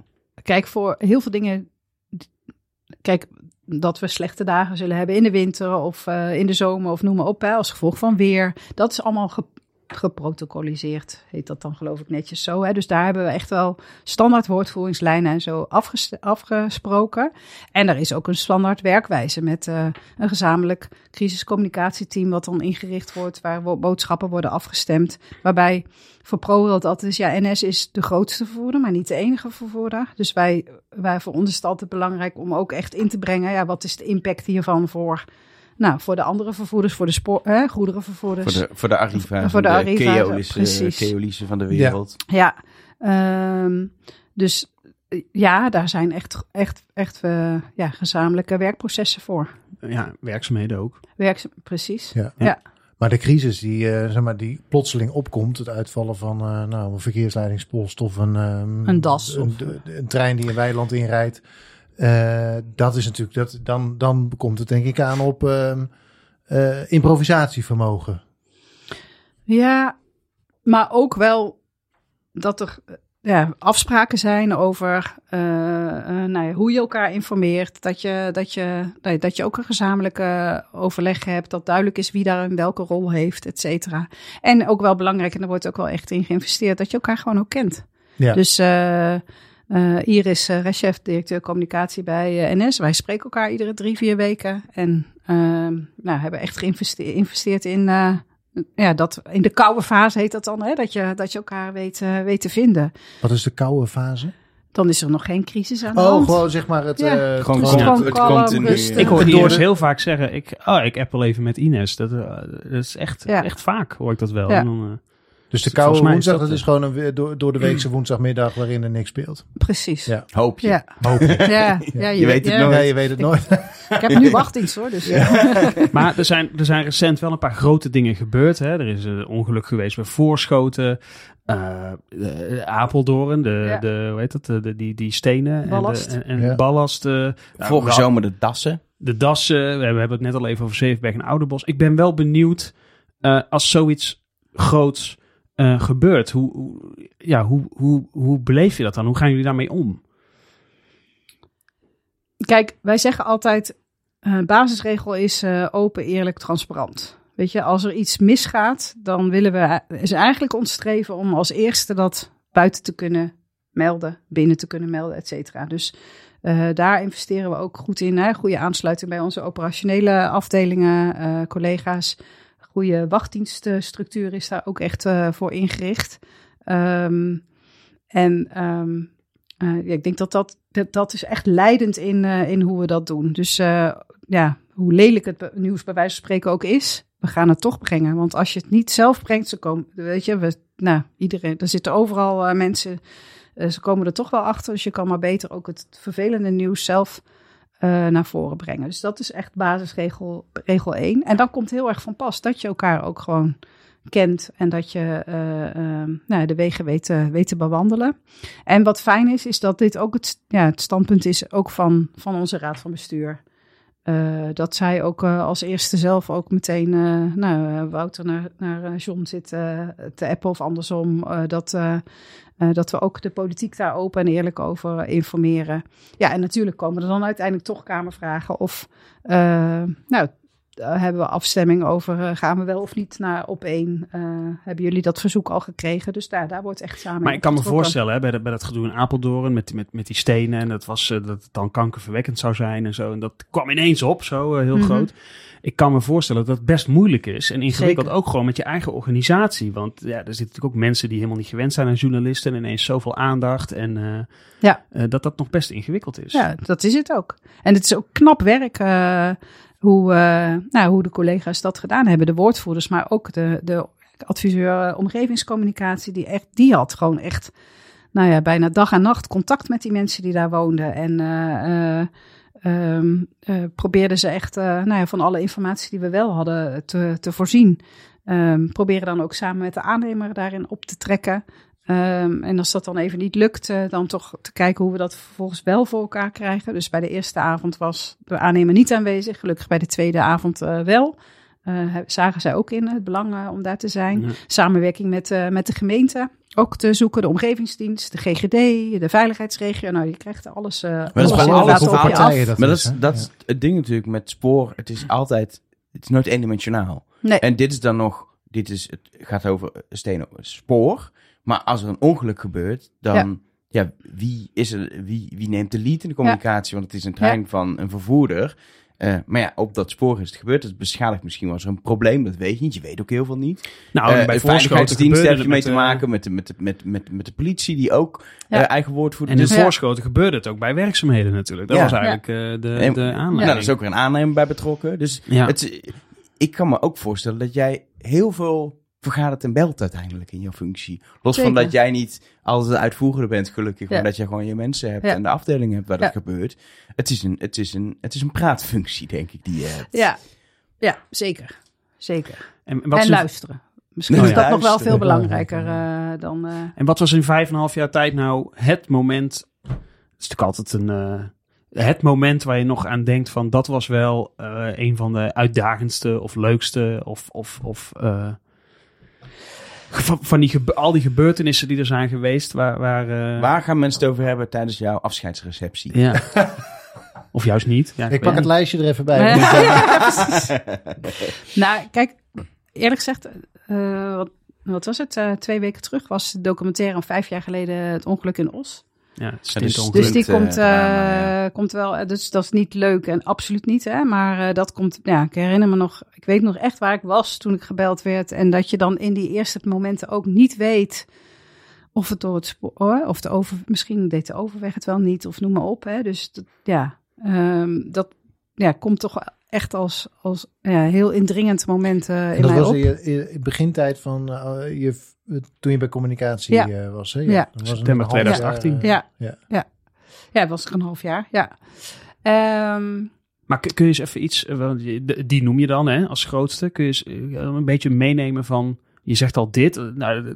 kijk, voor heel veel dingen. Kijk, dat we slechte dagen zullen hebben in de winter of eh, in de zomer of noem maar op, hè, als gevolg van weer. Dat is allemaal geprotocoliseerd, heet dat dan geloof ik netjes zo. Hè? Dus daar hebben we echt wel standaard woordvoeringslijnen en zo afges- afgesproken. En er is ook een standaard werkwijze met eh, een gezamenlijk crisiscommunicatieteam wat dan ingericht wordt, waar wo- boodschappen worden afgestemd. Waarbij voor het altijd is, ja, NS is de grootste vervoerder, maar niet de enige vervoerder. Dus wij, wij voor ons is het altijd belangrijk om ook echt in te brengen, ja, wat is de impact hiervan voor, nou, voor de andere vervoerders, voor de spoor, hè, goederenvervoerders. voor, de, voor de Arriva, Voor de de, eh, van de wereld. Ja, ehm, dus eh, ja, daar zijn echt, echt, echt eh, ja, gezamenlijke werkprocessen voor. Ja, werkzaamheden ook. Werk, precies. Ja. Ja. Maar de crisis die, eh, zeg maar, die plotseling opkomt, het uitvallen van eh, nou, een verkeersleidingspost of een, ehm, Een das een, of- een, een trein die een weiland inrijdt. Eh, dat is natuurlijk, dat, dan, dan komt het denk ik aan op ehm, eh, improvisatievermogen. Ja, maar ook wel dat er eh, ja, afspraken zijn over nou ja, hoe je elkaar informeert. Dat je, dat, je, nee, dat je ook een gezamenlijke overleg hebt. Dat duidelijk is wie daar een welke rol heeft, et cetera. En ook wel belangrijk, en daar wordt ook wel echt in geïnvesteerd, dat je elkaar gewoon ook kent. Ja. Dus eh, eh, Iris uh, Reshef, directeur communicatie bij eh, NS. Wij spreken elkaar iedere drie, vier weken. En uh, nou, hebben echt geïnvesteerd in, uh, ja, dat, in de koude fase heet dat dan. Hè? Dat, je, dat je elkaar weet, uh, weet te vinden. Wat is de koude fase? Dan is er nog geen crisis aan de oh, hand. gewoon zeg maar het... Ja. Uh, Gewoon, het gewoon, gewoon het kalm, continu. rustig. Ik hoor de- heel vaak zeggen, ik, oh, ik app wel even met Ines. Dat, dat is echt, Ja. echt vaak, hoor ik dat wel. Ja. En dan, eh, dus de koude mij woensdag, dat dat is gewoon een door, door de weekse woensdagmiddag waarin er niks speelt. Precies. Ja. Hoop je. Ja, Hoop ik. ja, ja, Je weet het ja. nooit. Nee, je weet het nooit. Ik heb nu wachtdienst hoor. Dus. Maar er zijn, er zijn recent wel een paar grote dingen gebeurd. Hè. Er is een ongeluk geweest bij Voorschoten. eh, de- Apeldoorn, de, Ja. de, hoe heet dat, de, die, die stenen Ballast. en, de, en, en Ja. ballast. eh, nou, Vorige wel- zomer de dassen. de dassen. We hebben, we hebben het net al even over Zevenberg en Ouderbos. Ik ben wel benieuwd eh, als zoiets groots eh, gebeurt. Hoe, ja, hoe, hoe, hoe beleef je dat dan? Hoe gaan jullie daarmee om? Kijk, wij zeggen altijd, eh basisregel is eh, open, eerlijk, transparant. Weet je, als er iets misgaat, dan willen we, is eigenlijk ons streven om als eerste dat buiten te kunnen melden, binnen te kunnen melden, et cetera. Dus daar investeren we ook goed in. Goede aansluiting bij onze operationele afdelingen, collega's. Goede wachtdienststructuur is daar ook echt eh, voor ingericht. Ehm, en ehm, eh, ja, ik denk dat dat, dat, is echt leidend in, eh, in hoe we dat doen. Dus ja, hoe lelijk het nieuws bij wijze van spreken ook is, we gaan het toch brengen. Want als je het niet zelf brengt, ze komen, weet je, we, nou, iedereen, er zitten overal mensen, ze komen er toch wel achter. Dus je kan maar beter ook het vervelende nieuws zelf eh, naar voren brengen. Dus dat is echt basisregel regel 1. En dan komt heel erg van pas dat je elkaar ook gewoon kent en dat je eh, eh, nou, de wegen weet, weet te bewandelen. En wat fijn is, is dat dit ook het, ja, het standpunt is ook van, van onze raad van bestuur. Eh, dat zij ook als eerste zelf ook meteen, nou, Wouter naar, naar John zit te appen of andersom. dat, eh, dat we ook de politiek daar open en eerlijk over informeren. Ja, en natuurlijk komen er dan uiteindelijk toch kamervragen of, eh, nou, daar hebben we afstemming over, eh, gaan we wel of niet naar op één? Eh, hebben jullie dat verzoek al gekregen? Dus daar, daar wordt echt samen Maar ik kan me voorstellen, hè, bij, dat, bij dat gedoe in Apeldoorn met, met, met die stenen. En dat, was, eh, dat het dan kankerverwekkend zou zijn en zo. En dat kwam ineens op, zo eh, heel Mhm. groot. Ik kan me voorstellen dat het best moeilijk is. En ingewikkeld Zeker. ook gewoon met je eigen organisatie. Want ja, er zitten natuurlijk ook mensen die helemaal niet gewend zijn aan journalisten. En ineens zoveel aandacht. En eh, Ja. eh, dat dat nog best ingewikkeld is. Ja, dat is het ook. En het is ook knap werk eh, hoe, eh, nou, hoe de collega's dat gedaan hebben. De woordvoerders, maar ook de, de adviseur eh, omgevingscommunicatie. Die, echt, die had gewoon echt nou ja, bijna dag en nacht contact met die mensen die daar woonden. En eh, probeerden ze echt nou ja, van alle informatie die we wel hadden te, te voorzien. Ehm, proberen dan ook samen met de aannemer daarin op te trekken. Ehm, en als dat dan even niet lukt, eh, dan toch te kijken hoe we dat vervolgens wel voor elkaar krijgen. Dus bij de eerste avond was de aannemer niet aanwezig. Gelukkig bij de tweede avond eh, wel. Eh, he- zagen zij ook in het belang om daar te zijn. Ja. Samenwerking met, eh, met de gemeente ook te zoeken. De omgevingsdienst, de GGD, de veiligheidsregio. Nou, je krijgt alles, eh dat is alles bij alle inderdaad op je partijen dat maar dat is, dat Ja. het ding natuurlijk met spoor. Het is altijd, het is nooit eendimensionaal. Nee. En dit is dan nog, dit is, het gaat over stenen spoor. Maar als er een ongeluk gebeurt, dan, ja, wie, is er, wie, wie neemt de lead in de communicatie? Want het is een trein van een vervoerder. Eh, maar ja, op dat spoor is het gebeurd. Het beschadigt misschien was er een probleem, dat weet je niet. Je weet ook heel veel niet. Nou, Eh, bij Voorschoten veiligheidsdienst gebeurde heb je het mee te maken met, de- met, de- met, met, met, de politie, die ook Ja. eh, eigen woordvoerder En in dus, Ja. Voorschoten gebeurde het ook bij werkzaamheden natuurlijk. Dat Ja. was eigenlijk eh, de, de aanleiding. Nou, daar is ook weer een aannemer bij betrokken. Dus Ja. het, ik kan me ook voorstellen dat jij heel veel vergadert en belt uiteindelijk in jouw functie. Los van dat jij niet altijd de uitvoerder bent, gelukkig. Ja. Maar dat je gewoon je mensen hebt Ja. en de afdeling hebt waar dat gebeurt. Het is, een, het, is een, het is een praatfunctie, denk ik, die je hebt. Ja, ja zeker. zeker. En, wat en is- luisteren. Misschien is ja. dat nog wel veel belangrijker eh, dan... eh, en wat was in vijf en een half jaar tijd nou het moment... Het is natuurlijk altijd een... eh, het moment waar je nog aan denkt van... dat was wel eh, een van de uitdagendste of leukste of... of, of eh, van, van die al die gebeurtenissen die er zijn geweest... waar, waar, eh, Waar gaan mensen het over hebben tijdens jouw afscheidsreceptie? Ja. of juist niet. Ja, Ik pak niet. het lijstje er even bij. Nou, kijk, eerlijk gezegd, eh, wat, wat was het? Eh, twee weken terug was de documentaire, vijf jaar geleden, het ongeluk in Os. Ja, dus- Dus die Klinkt, eh, komt, drama, eh, komt wel, eh, dus dat is niet leuk en absoluut niet, hè. Maar eh, dat komt, ja, ik herinner me nog, ik weet nog echt waar ik was toen ik gebeld werd. En dat je dan in die eerste momenten ook niet weet of het door het spoor, of de over, misschien deed de overweg het wel niet, of noem maar op, hè. Dus dat, ja, ehm, dat ja, komt toch echt als, als ja, heel indringend moment eh, in dat mij was op. je, in je begintijd van eh, je, toen je bij communicatie Ja. eh, was. Hè? Ja. Dat was September een half jaar, 2018. eh, Ja. ja. Ja, het was er een half jaar, ja. Ehm, Maar kun je eens even iets, eh, die noem je dan hè, als grootste. Kun je eens eh, een beetje meenemen van, je zegt al dit. eh, Nou, eh,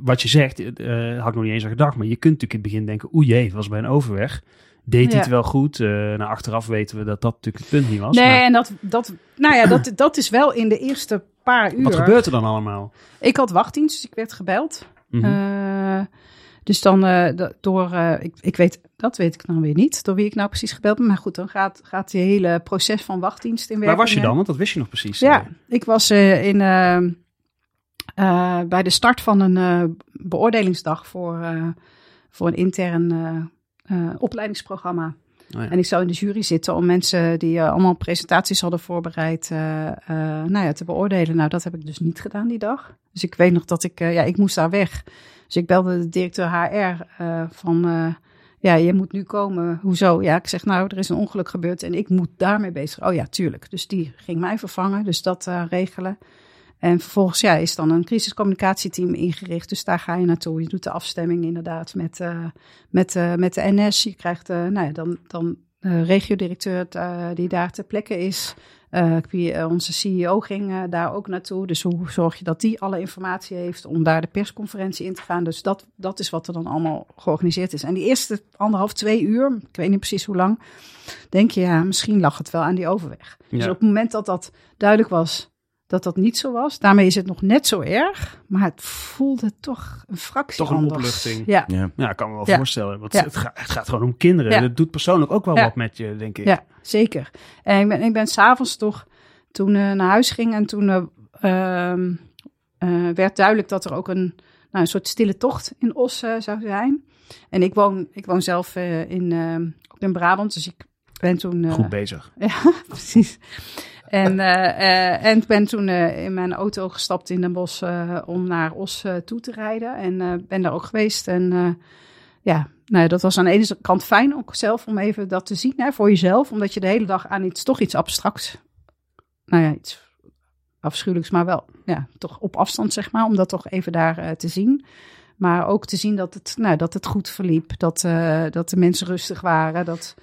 wat je zegt, eh, had ik nog niet eens aan gedacht. Maar je kunt natuurlijk in het begin denken, oeh jee, het was bij een overweg. Deed hij het wel goed? Nou, achteraf weten we dat dat natuurlijk het punt niet was. nee, maar en dat, dat, nou ja, dat, dat is wel in de eerste paar uur. wat gebeurt er dan allemaal? Ik had wachtdienst, dus ik werd gebeld. Mhm. Eh, dus dan eh, door, ik, ik weet, dat weet ik dan weer niet, door wie ik nou precies gebeld ben. Maar goed, dan gaat, gaat die hele proces van wachtdienst in Waar werking. was je dan? Want dat wist je nog precies. Ja, ik was in, bij de start van een beoordelingsdag voor, voor een intern eh, opleidingsprogramma. oh ja. En ik zou in de jury zitten om mensen die eh, allemaal presentaties hadden voorbereid eh, nou ja, te beoordelen. Nou, dat heb ik dus niet gedaan die dag. Dus ik weet nog dat ik, ja, ik moest daar weg. Dus ik belde de directeur HR van, ja, je moet nu komen. Hoezo? Ja, ik zeg, nou, er is een ongeluk gebeurd en ik moet daarmee bezig. Oh ja, tuurlijk. Dus die ging mij vervangen, dus dat regelen. En vervolgens ja, is dan een crisiscommunicatieteam ingericht. Dus daar ga je naartoe. Je doet de afstemming inderdaad met, eh, met, eh, met de NS. Je krijgt eh, nou ja, dan, dan regiodirecteur die daar ter plekke is. Onze CEO ging daar ook naartoe. Dus hoe zorg je dat die alle informatie heeft om daar de persconferentie in te gaan. Dus dat, dat is wat er dan allemaal georganiseerd is. En die eerste anderhalf, twee uur, ik weet niet precies hoe lang, denk je ja, misschien lag het wel aan die overweg. Dus op het moment dat dat duidelijk was dat dat niet zo was, daarmee is het nog net zo erg, maar het voelde toch een fractie Toch een anders. opluchting. Ja, Ja. Ja, ik kan me wel Ja. voorstellen. Want Ja. het, gaat, het gaat gewoon om kinderen. Ja. Het doet persoonlijk ook wel Ja. wat met je, denk ik. Ja, zeker. En ik ben, ik ben s'avonds toch toen eh, naar huis ging en toen eh, ehm, eh, werd duidelijk dat er ook een, nou, een soort stille tocht in Os zou zijn. En ik woon, ik woon zelf eh, in, ehm, in Brabant, dus ik ben toen... eh, Goed bezig. Ja, precies. En, eh, eh, en ben toen eh, in mijn auto gestapt in Den Bosch eh, om naar Os toe te rijden. En ben daar ook geweest. En ja, nou, dat was aan de ene kant fijn ook zelf om even dat te zien hè, voor jezelf. Omdat je de hele dag aan iets, toch iets abstracts, nou ja, iets afschuwelijks, maar wel ja, toch op afstand zeg maar. Om dat toch even daar te zien. Maar ook te zien dat het, nou, dat het goed verliep. Dat, dat de mensen rustig waren. Dat,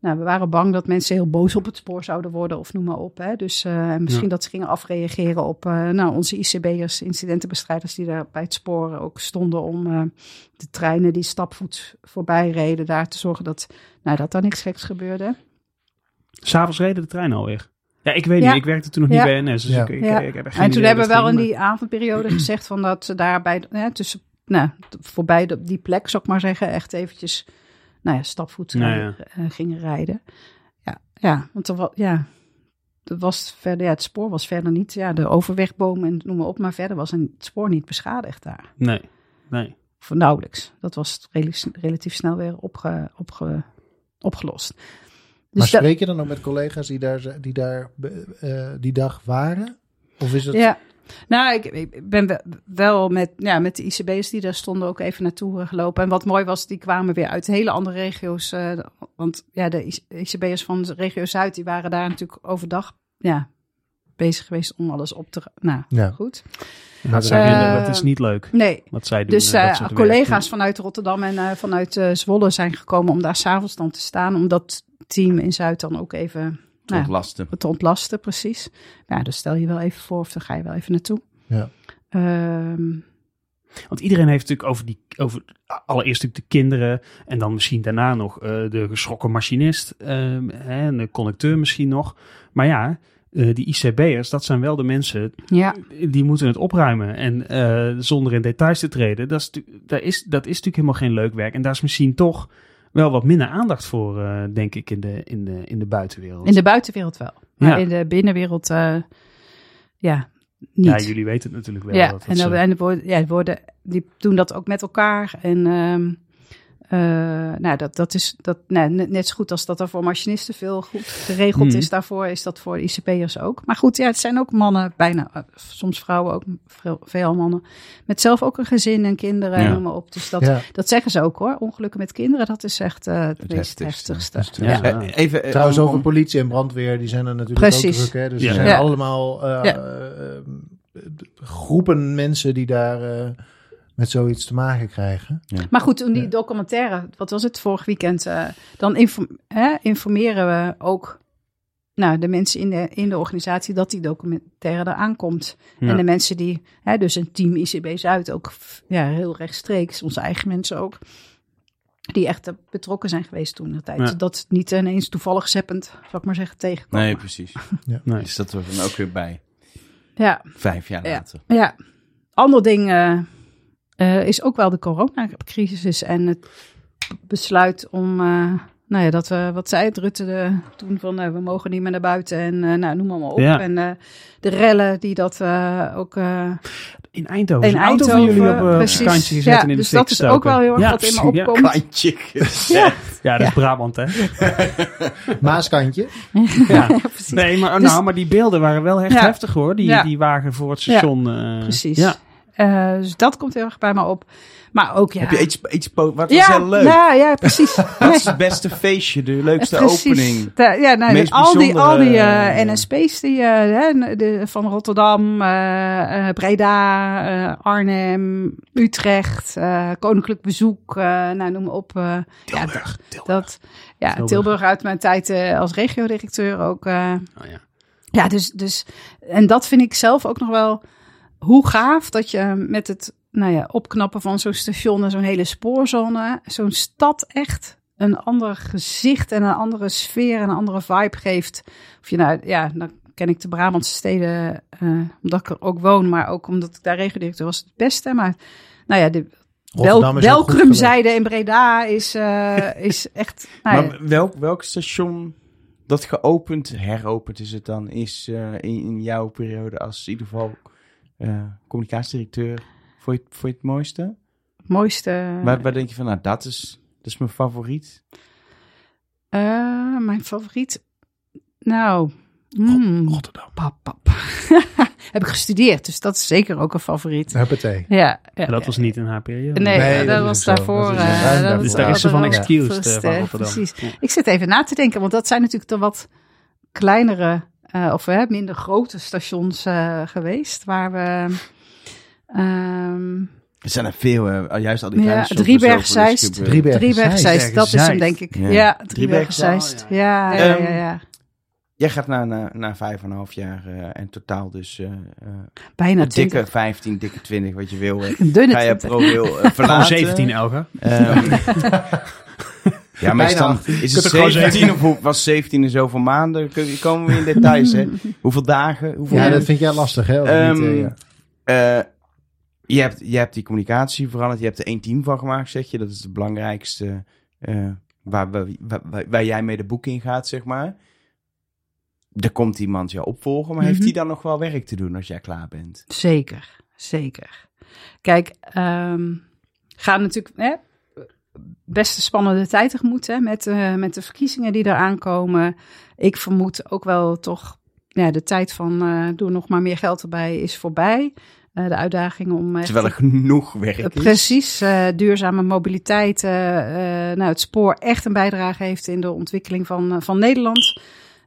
nou, we waren bang dat mensen heel boos op het spoor zouden worden of noem maar op. Hè. Dus eh, misschien Ja. dat ze gingen afreageren op eh, nou, onze ICB'ers, incidentenbestrijders die daar bij het spoor ook stonden om eh, de treinen die stapvoets voorbij reden, daar te zorgen dat, nou, dat daar niks geks gebeurde. S'avonds reden de trein alweer. Ja, ik weet Ja. niet. Ik werkte toen nog Ja. niet bij NS. Dus Ja. ik, ik, Ja. ik heb echt geen En toen idee hebben we wel in die avondperiode gezegd van dat ze daar bij, hè, tussen, nou, voorbij de, die plek, zou ik maar zeggen, echt eventjes, nou ja, stapvoets Nou eh, gingen rijden. Ja, ja, want er was, ja, er was verder, ja, het spoor was verder niet, ja, de overwegboom en noem maar op, maar verder was een, het spoor niet beschadigd daar. maar- Nee, nee. Of nauwelijks. Dat was relatief, relatief snel weer opge, opge, opgelost. Maar Dus dat- spreek je dan ook met collega's die daar, die daar eh, die dag waren? Of is het... Ja, nou, ik, ik ben we- wel met, ja, met de ICB'ers die daar stonden ook even naartoe eh, gelopen. En wat mooi was, die kwamen weer uit hele andere regio's. eh, want ja, de ICB'ers van de regio Zuid, die waren daar natuurlijk overdag ja, bezig geweest om alles op te... Nou, Ja. goed. Dat, zij Eh, dat is niet leuk. Nee, Wat zij doen. dus collega's vanuit Rotterdam en vanuit Zwolle zijn gekomen om daar s'avonds dan te staan. Om dat team in Zuid dan ook even nou, Ontlasten. te ontlasten, precies. Ja, dus stel je wel even voor of dan ga je wel even naartoe. Ja. Ehm, Want iedereen heeft natuurlijk over die, over allereerst natuurlijk de kinderen en dan misschien daarna nog eh, de geschrokken machinist ehm, hè, en de conducteur misschien nog. Maar ja, eh, die ICB'ers, dat zijn wel de mensen ja, die moeten het opruimen. En eh, zonder in details te treden, dat is, dat, is, dat is natuurlijk helemaal geen leuk werk. En daar is misschien toch wel wat minder aandacht voor, eh, denk ik, in de, in de, in de buitenwereld. in de buitenwereld wel. Maar Ja. in de binnenwereld, eh, ja, niet. Ja, jullie weten het natuurlijk wel. Ja, dat het en, zo- en de worden, ja, de worden, die doen dat ook met elkaar. En ehm, eh, nou, dat, dat is dat, nou, net, net zo goed als dat er voor machinisten veel goed geregeld is daarvoor, is dat voor ICP'ers ook. Maar goed, ja, het zijn ook mannen, bijna, eh, soms vrouwen ook, veel, veel mannen, met zelf ook een gezin en kinderen en noem maar op. Dus dat, Ja. dat zeggen ze ook hoor. Ongelukken met kinderen, dat is echt eh, het, Het meest heftigste. heftigste. Ja. Ja. Even, Trouwens, over om- politie en brandweer, die zijn er natuurlijk Precies. ook druk. Hè? Dus Ja. er zijn Ja. allemaal Ja. groepen mensen die daar eh, met zoiets te maken krijgen. Maar goed, toen die Ja. documentaire, wat was het vorig weekend, eh, dan inform- hè, informeren we ook nou, de mensen in de, in de organisatie dat die documentaire eraan komt. Ja. En de mensen die, hè, dus een team ICB Zuid ook ja, heel rechtstreeks, onze eigen mensen ook, die echt eh, betrokken zijn geweest toen de tijd. Ja. Dat het niet ineens toevallig zeppend, zal ik maar zeggen, tegenkomen. Nee, precies. Nee. Dus dat er dan ook weer bij. Ja, Vijf jaar Ja. later. ja. Ander ding eh, eh, is ook wel de coronacrisis en het besluit om, eh, nou ja, dat we, wat zei het Rutte de, toen van, eh, we mogen niet meer naar buiten en eh, nou, noem maar, maar op. Ja. En eh, de rellen die dat eh, ook eh, In Eindhoven. in auto van Eindhoven, jullie op, precies. kantje gezet ja, en in de dus fik dat is ook wel heel erg Ja, wat in me ja. opkomt. Kantje. Ja, Ja, dat is Brabant, hè? Maaskantje. Ja. precies. Nee, maar, Dus- nou, maar die beelden waren wel echt Ja. heftig, hoor. Die, Ja. die wagen voor het station. eh, Precies. Ja. Eh, dus dat komt heel erg bij me op. Maar ook, ja. Heb je iets, iets wat was ja, heel leuk? Ja, ja, precies. Wat is het beste feestje, de leukste Precies. opening? Ja, nou, al die, al die bijzondere, eh, NSP's die, eh, hè, de, van Rotterdam, eh, eh, Breda, eh, Arnhem, Utrecht, eh, Koninklijk Bezoek, eh, nou, noem maar op. eh, ja, dat, dat, ja, Tilburg. Tilburg. uit mijn tijd eh, als regiodirecteur ook. eh, Oh, ja. ja, dus, dus, en dat vind ik zelf ook nog wel hoe gaaf dat je met het nou ja, opknappen van zo'n station en zo'n hele spoorzone, zo'n stad echt een ander gezicht en een andere sfeer en een andere vibe geeft. Of je nou, ja, dan ken ik de Brabantse steden, eh, omdat ik er ook woon, maar ook omdat ik daar regiodirecteur was, het beste. Maar nou ja, de wel, Welkrumzijde in Breda is, eh, is echt... Nou Maar welk, welk station dat geopend, heropend is het dan, is eh, in, in jouw periode als in ieder geval communicatiedirecteur, vond je, het- vond je het mooiste? mooiste... waar, waar denk je van, nou dat is, dat is mijn favoriet? Eh, mijn favoriet. Nou. hmm, Rotterdam. pap, pap. Heb ik gestudeerd, dus dat is zeker ook een favoriet. Huppatee. Ja, ja, dat ja. was niet in haar periode. Nee, Nee, dat, dat is was daarvoor. Dat eh, dat. Dus daar is ze van excused eh, van eh, Rotterdam. Precies. Ik zit even na te denken, want dat zijn natuurlijk de wat kleinere eh, of hè, minder grote stations eh, geweest. Waar we. ehm Er zijn er veel, eh, juist al die Ja, kleine Drieberg, Zeist. dat is hem denk ik. Ja. Ja, Zeist. Zeist. Ja, ja, ja. ja, ja. Jij gaat na, na, na vijf en een half jaar eh, en totaal dus eh, eh, Bijna een dikke 20. 15, dikke 20, wat je wil. eh, Een dunne ga je 20. ProRail eh, Gewoon verlaten. 17 Elge. Ehm, ja, maar is, dan, is het er gewoon 17 of hoe- was 17 in zoveel maanden? Kun- Komen we in details, hè? Hoeveel dagen? Hoeveel Ja, dat vind jij lastig, hè? Ehm, niet, eh, ja. Eh, je, hebt, je hebt die communicatie veranderd. Je hebt er één team van gemaakt, zeg je. Dat is het belangrijkste eh, waar, we- waar, waar, waar jij mee de boek in gaat, zeg maar. Er komt iemand jou opvolgen, maar heeft Mhm. hij dan nog wel werk te doen als jij klaar bent? Zeker, zeker. Kijk, ehm gaan natuurlijk hè, best een spannende tijd tegemoet hè, met, eh, met de verkiezingen die eraan komen. Ik vermoed ook wel toch, ja, de tijd van eh, doe nog maar meer geld erbij is voorbij. Eh, de uitdaging om Terwijl er genoeg werk is. Precies, duurzame mobiliteit, nou, het spoor echt een bijdrage heeft in de ontwikkeling van, van Nederland.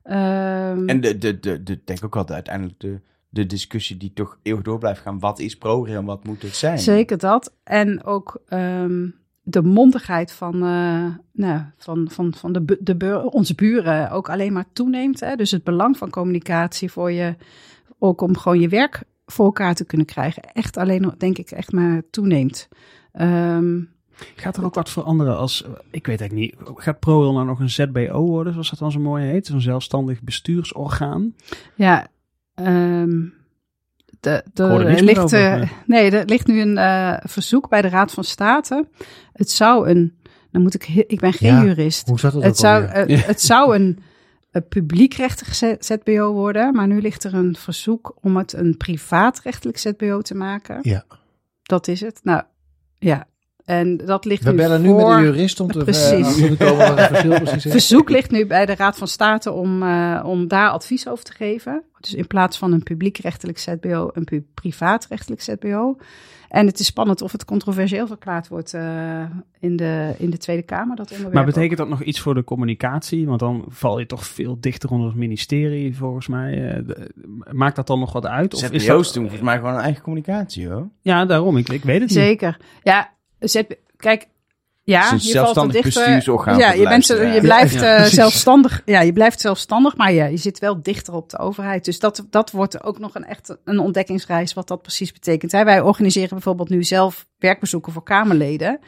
Ehm, En de, de, de, de, denk ook wel de, uiteindelijk de, de discussie die toch eeuwig door blijft gaan. Wat is ProRail en wat moet het zijn? Zeker dat. En ook, ehm, de mondigheid van, eh, nou, van, van, van de, de, bur- onze buren ook alleen maar toeneemt. Hè? Dus het belang van communicatie voor je, ook om gewoon je werk voor elkaar te kunnen krijgen, echt alleen nog, denk ik, echt maar toeneemt. Ehm, Gaat er ook wat veranderen als, ik weet eigenlijk niet, gaat ProRail nou nog een ZBO worden, zoals dat dan zo mooi heet? Zo'n zelfstandig bestuursorgaan? Ja, ehm de, de, er ligt, over, nee. er ligt nu een eh, verzoek bij de Raad van State. Het zou een, dan moet ik, ik ben geen Ja, jurist. Hoe zat het, Het zou, het zou een, een publiekrechtelijk Z- ZBO worden, maar nu ligt er een verzoek om het een privaatrechtelijk ZBO te maken. Ja. Dat is het. Nou, ja. En dat ligt We nu bellen nu met de jurist om te eh, Precies. achter te komen het verschil precies is. verzoek ligt nu bij de Raad van State om, eh, om daar advies over te geven. Dus in plaats van een publiekrechtelijk ZBO, een pu- privaatrechtelijk ZBO. En het is spannend of het controversieel verklaard wordt eh, in, de, in de Tweede Kamer. Dat onderwerp Maar ook. betekent dat nog iets voor de communicatie? Want dan val je toch veel dichter onder het ministerie, volgens mij. Eh, de- Maakt dat dan nog wat uit? Of is ZBO's dat... doen volgens mij gewoon een eigen communicatie, hoor. Ja, daarom. Ik, ik weet het niet. Zeker. Ja, zet, kijk. Ja, Het is een je valt er zelfstandig dichter. bestuursorgaan Ja, je, bent, je blijft Ja, eh, zelfstandig. Ja, je blijft zelfstandig, maar ja, je zit wel dichter op de overheid. Dus dat, dat wordt ook nog een echt een ontdekkingsreis wat dat precies betekent. Hè, Wij organiseren bijvoorbeeld nu zelf werkbezoeken voor Kamerleden.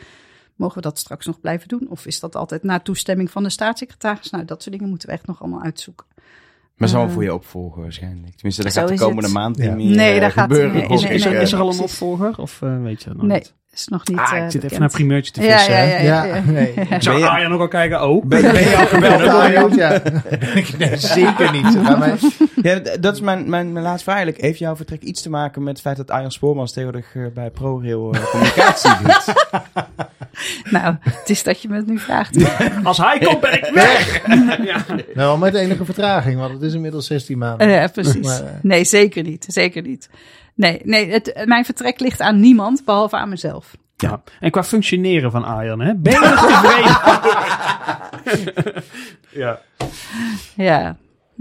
Mogen we dat straks nog blijven doen? Of is dat altijd na toestemming van de staatssecretaris? Nou, dat soort dingen moeten we echt nog allemaal uitzoeken. Maar zal wel Eh, voor je opvolgen waarschijnlijk. Tenminste, dat gaat de komende het. maand Ja. niet meer Nee, daar gaat- nee, Is, is, er, is er al een opvolger? Of eh, weet je dat nog Nee, niet? Is nog niet. Ah, eh, ik zit even naar een primeurtje te vissen. ja, ja, Ja, ja. nee. Ik zou je- Arjan ook al kijken. Oh. Ben, ben je al gebeld? Ja, Arjan, ja. Nee, zeker niet. Mij- Ja, dat is mijn, mijn, mijn laatste vraag eigenlijk. Heeft jouw vertrek iets te maken met het feit dat Arjan Spoormans tegenwoordig eh, bij ProRail eh, communicatie doet? Nou, het is dat je me het nu vraagt. Als hij komt, ben ik weg! ja. Nou, met enige vertraging, want het is inmiddels 16 maanden. Ja, precies. Maar, eh, Nee, zeker niet. Zeker niet. Nee, nee het, mijn vertrek ligt aan niemand, behalve aan mezelf. Ja. En qua functioneren van Arjan, hè? ben je tevreden? ja. Ja.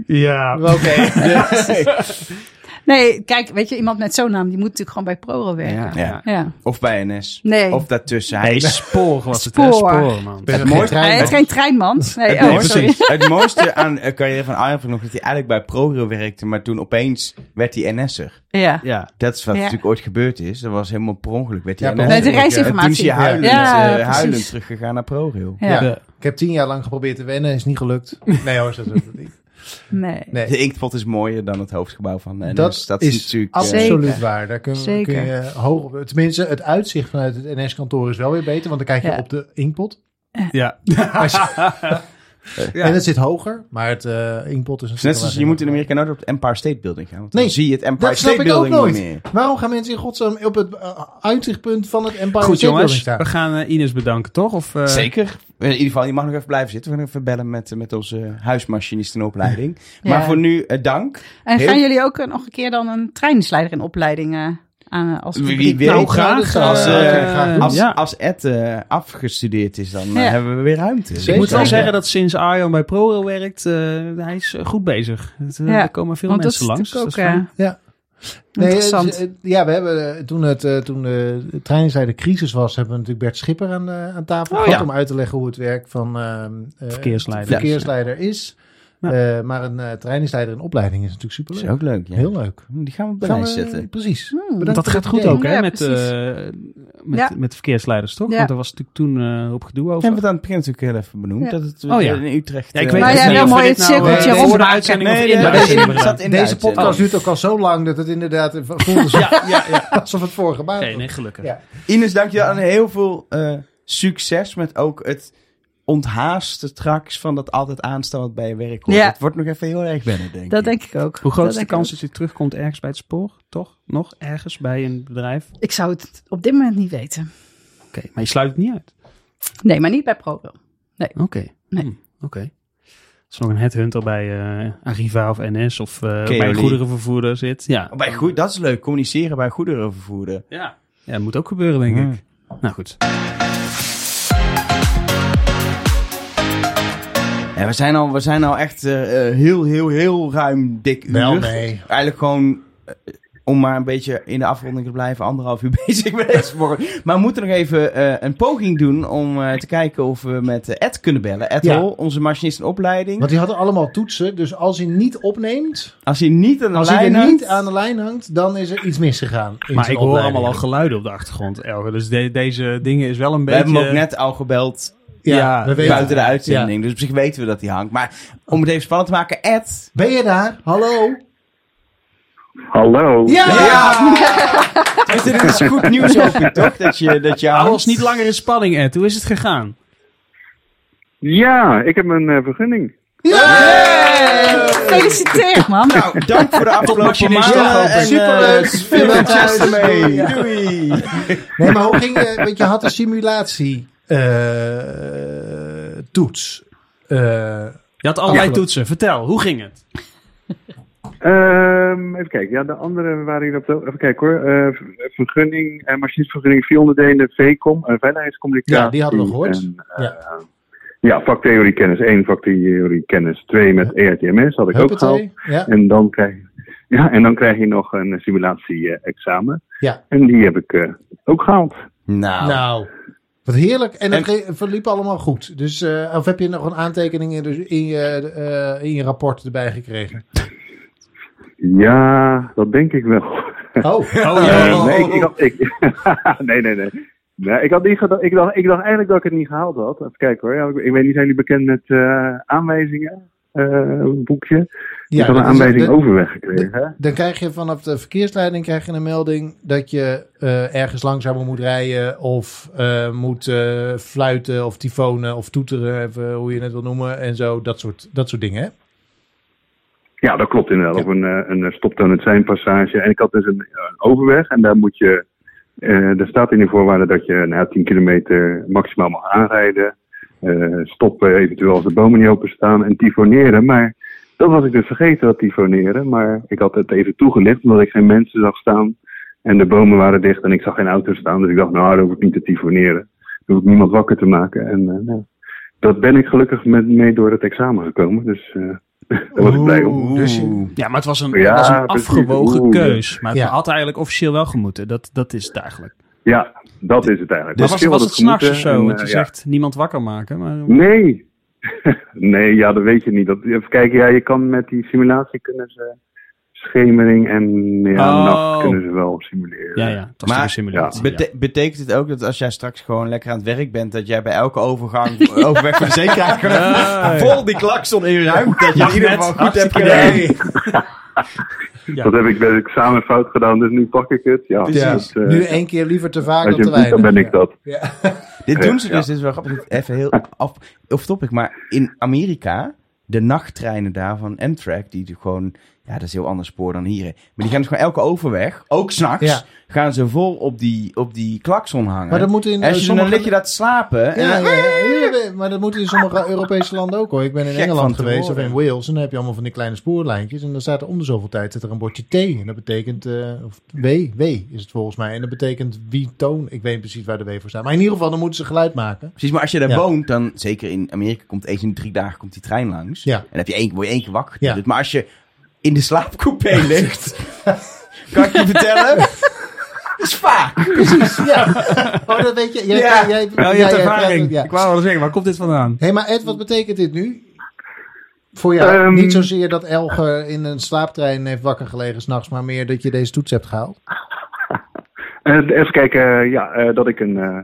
Ja. Oké. Nee, kijk, weet je, iemand met zo'n naam, die moet natuurlijk gewoon bij ProRail werken. Ja. Ja. Ja. Of bij NS. Nee. Of daartussen. Nee, Hij, spoor was het? Spoor. Spoor, man. Het mooiste- is geen treinman. Nee, het, oh, mooiste, sorry. het mooiste aan de carrière van ik nog dat hij eigenlijk bij ProRail werkte, maar toen opeens werd hij NS'er. Ja. Ja. Dat is wat Ja. natuurlijk ooit gebeurd is. Dat was helemaal per ongeluk. Werd hij Ja, per NS'er. ongeluk, Nee, de. En toen is hij reisinformatie. huilend, Ja, eh, huilend teruggegaan naar ProRail. Ja. Ik heb tien jaar lang geprobeerd te wennen, is niet gelukt. Nee hoor, dat is het niet. Nee. Nee. De inktpot is mooier dan het hoofdgebouw van NS. Dat, Dat, is is natuurlijk... eh, absoluut waar. Daar kun, kun Zeker. je hoog, tenminste, het uitzicht vanuit het NS-kantoor is wel weer beter, want dan kijk je Ja. op de inkpot. Ja. En het zit hoger, maar het eh inkpot is natuurlijk net zoals je moet in Amerika nooit op het Empire State Building gaan. Want Nee, dan zie je het Empire Dat snap State ik ook Building nooit. niet meer. Waarom gaan mensen in godsnaam op het eh, uitzichtpunt van het Empire Goed State Building jongens, staan? we gaan eh, Ines bedanken, toch? Of, eh, Zeker. In ieder geval, je mag nog even blijven zitten. We gaan even bellen met, met onze huismachinist in opleiding. Ja. Maar voor nu, dank. En Heel- gaan jullie ook nog een keer dan een treinsleider in opleiding eh, aan eh, als Wie weet. Nou, graag. Als, eh, eh. Als, Ja. als Ed afgestudeerd is, dan Ja. hebben we weer ruimte. Ik moet wel zeggen dat sinds Arjan bij ProRail werkt, eh, hij is goed bezig. Het, Ja, Er komen veel Want dat mensen is langs. dat is Nee, interessant. ja, we hebben toen, het, eh, toen de treinzijde crisis was, hebben we natuurlijk Bert Schipper aan, eh, aan tafel Oh, gehad ja. om uit te leggen hoe het werk van ehm, eh, Verkeersleider. verkeersleider is. Ja. Eh, maar een uh, trainingsleider in opleiding is natuurlijk Dat superleuk. is ook leuk. Ja. Heel leuk. Die gaan we op de Gaan we- zetten. Precies. Hmm. Dat gaat goed idee. ook, hè? Ja, met, eh, met, Ja. met verkeersleiders, toch? Ja. Want er was natuurlijk toen eh op gedoe We over. hebben het aan het begin natuurlijk heel even benoemd. Ja. Dat het Oh, ja. in Utrecht... Ja, ik weet Maar niet we mooi het nou, cirkeltje voor de uitzending Nee, of nee, in de nee, nee, Deze podcast duurt ook al zo lang dat het inderdaad voelde zo, Ja, ja, ja. alsof het vorige maand Oké, was. nee, gelukkig. Ines, dankjewel en heel veel eh, succes met ook het onthaasten straks van dat altijd aanstaan wat bij je werk hoort. Ja. Het wordt nog even heel erg wennen, denk Dat ik. denk ik ook. Hoe groot Dat is de kans dat je terugkomt ergens bij het spoor? Toch? Nog ergens bij een bedrijf? Ik zou het op dit moment niet weten. Oké, maar je sluit het niet uit. Nee, maar niet bij ProRail. Oké. Nee. Hm, Oké. Als er nog een headhunter bij eh Arriva of NS of eh, bij een goederenvervoerder zit. Ja. Oh, bij goed, dat is leuk, communiceren bij goederenvervoerder. Ja. ja, dat moet ook gebeuren, denk Hmm. ik. Nou goed. Ja, we zijn al, we zijn al echt eh, eh, heel, heel, heel ruim dik uur. Wel, nee. Eigenlijk gewoon... eh, om maar een beetje in de afronding te blijven, anderhalf uur bezig met deze morgen. Maar we moeten nog even eh, een poging doen om eh, te kijken of we met Ed kunnen bellen. Ed Ja. Hol, onze machinist in opleiding. Want die hadden allemaal toetsen. Dus als hij niet opneemt, Als hij niet aan de als hij lijn er hangt, niet aan de lijn hangt, dan is er iets misgegaan. in Maar ik hoor allemaal al geluiden op de achtergrond, Elge. Dus de- deze dingen is wel een We beetje... hebben hem ook net al gebeld Ja, Ja, we weten buiten de uitzending. Dus op zich weten we dat hij hangt. Maar om het even spannend te maken, Ed. Ben je daar? Hallo? Hallo. Ja! Dit is goed nieuws ik toch? Dat je, dat je Hou hangt. ons niet langer in spanning, Ed. Hoe is het gegaan? Ja, ik heb een eh, vergunning. Gefeliciteerd, man. Nou, dank voor de maanden. ja, eh, superleuk. Veel succes ermee. Ja. Doei. Nee, maar hoe ging je? Want je had een simulatie eh, toets. Eh, Je had allerlei Ja. toetsen. Vertel, hoe ging het? Ehm, even kijken. Ja, de andere waren hier op de... Even kijken hoor. Eh, v- vergunning, eh machinistvergunning, vier onderdelen, VCOM, eh, veiligheidscommunicatie. Ja, die hadden we gehoord. En, eh, Ja. ja. vaktheorie kennis 1, vaktheorie kennis 2 met E ERTMS had ik ook gehaald. huppatee. Ja. En dan krijg je, ja, en dan krijg je nog een simulatie-examen. Ja. En die heb ik eh, ook gehaald. Nou, Nou, wat heerlijk. En ge- verliep allemaal goed. Dus, eh, of heb je nog een aantekening in, dus in, je, eh, in je rapport erbij gekregen? Ja, dat denk ik wel. Oh, Oh, nee, ik, ik had, ik, nee, nee, nee. Nee, ik, had niet gedacht, ik, dacht, ik dacht eigenlijk dat ik het niet gehaald had. Even kijken hoor. Ja, ik, ik weet niet, zijn jullie bekend met eh, aanwijzingen? Eh, boekje. ik had een aanwijzing overweg gekregen. hè? Dan krijg je vanaf de verkeersleiding krijg je een melding dat je eh, ergens langzamer moet rijden of eh, moet fluiten of tyfonen of toeteren, even hoe je het wil noemen en zo, dat soort, dat soort dingen. Hè? Ja, dat klopt inderdaad. Ja. Op een, een stoptoon het zijn passage. En ik had dus een, een overweg en daar moet je... er staat in de voorwaarden dat je nou, 10 kilometer maximaal mag aanrijden. Eh, stoppen eventueel als de bomen niet openstaan en tyfoneren. Maar dat was ik dus vergeten, dat tyfoneren. Maar ik had het even toegelicht omdat ik geen mensen zag staan. En de bomen waren dicht en ik zag geen auto's staan. Dus ik dacht, nou, dan hoef ik niet te tyfoneren. Dan hoef ik niemand wakker te maken. En eh, nou, dat ben ik gelukkig met, mee door het examen gekomen. Dus eh, daar was ik blij om. Dus. Ja, maar het was een, Ja, het was een afgewogen keus. Maar het Ja. had eigenlijk officieel wel gemoeten. Dat, dat is het eigenlijk. Ja, dat is het eigenlijk. Maar Dat was, is was het s'nachts of zo? en, Want je eh, ja. zegt niemand wakker maken. Maar... Nee. nee, ja, dat weet je niet. Dat, even kijken, ja, je kan met die simulatie kunnen ze schemering en ja, Oh. nacht kunnen ze wel simuleren. Ja, ja. Het was Maar- maar, een simulatie. ja. Bete- betekent het ook dat als jij straks gewoon lekker aan het werk bent, dat jij bij elke overgang overweg van de zekerheid gewoon vol die klakson inruimt, dat je in ieder geval goed hebt gedaan. Ja. Dat heb ik bij het examen fout gedaan, dus nu pak ik het. Ja, eh, nu één keer liever te vaak dan te weinig. dan ben ik dat. Ja. Dit doen ze Ja. dus, dit is wel grappig. Even heel af, off topic, maar in Amerika, de nachttreinen daar van Amtrak, die gewoon, ja, dat is een heel ander spoor dan hier. hè. Maar die gaan dus gewoon elke overweg, ook s'nachts, Ja. gaan ze vol op die, op die klakson hangen. Maar dat moet in en als je, sommige... dan lig je daar te slapen. en Ja, dan- maar dat moet in sommige Europese landen ook hoor. Ik ben in Gek Engeland geweest of in Wales en dan heb je allemaal van die kleine spoorlijntjes en dan staat er om de zoveel tijd zit er een bordje T en dat betekent eh, of W, W is het volgens mij en dat betekent wie toon. Ik weet niet precies waar de W voor staat, maar in ieder geval dan moeten ze geluid maken. Precies, maar als je daar woont, dan zeker in Amerika komt eens in de drie dagen komt die trein langs. En dan heb je één, word je één keer wakker. Maar als je in de slaapcoupé ligt, kan ik je vertellen, dat is vaak. Precies, ja. Oh, dat weet je. Jij, Ja. jij, Wel, je jij- hebt ervaring. ja. Ik wou wel zeggen, waar komt dit vandaan? Hé, maar Ed, wat betekent dit nu? Voor jou, Ehm. niet zozeer dat Elge in een slaaptrein heeft wakker gelegen s'nachts, maar meer dat je deze toets hebt gehaald. Eh, even kijken, eh, ja, eh, dat ik een, eh,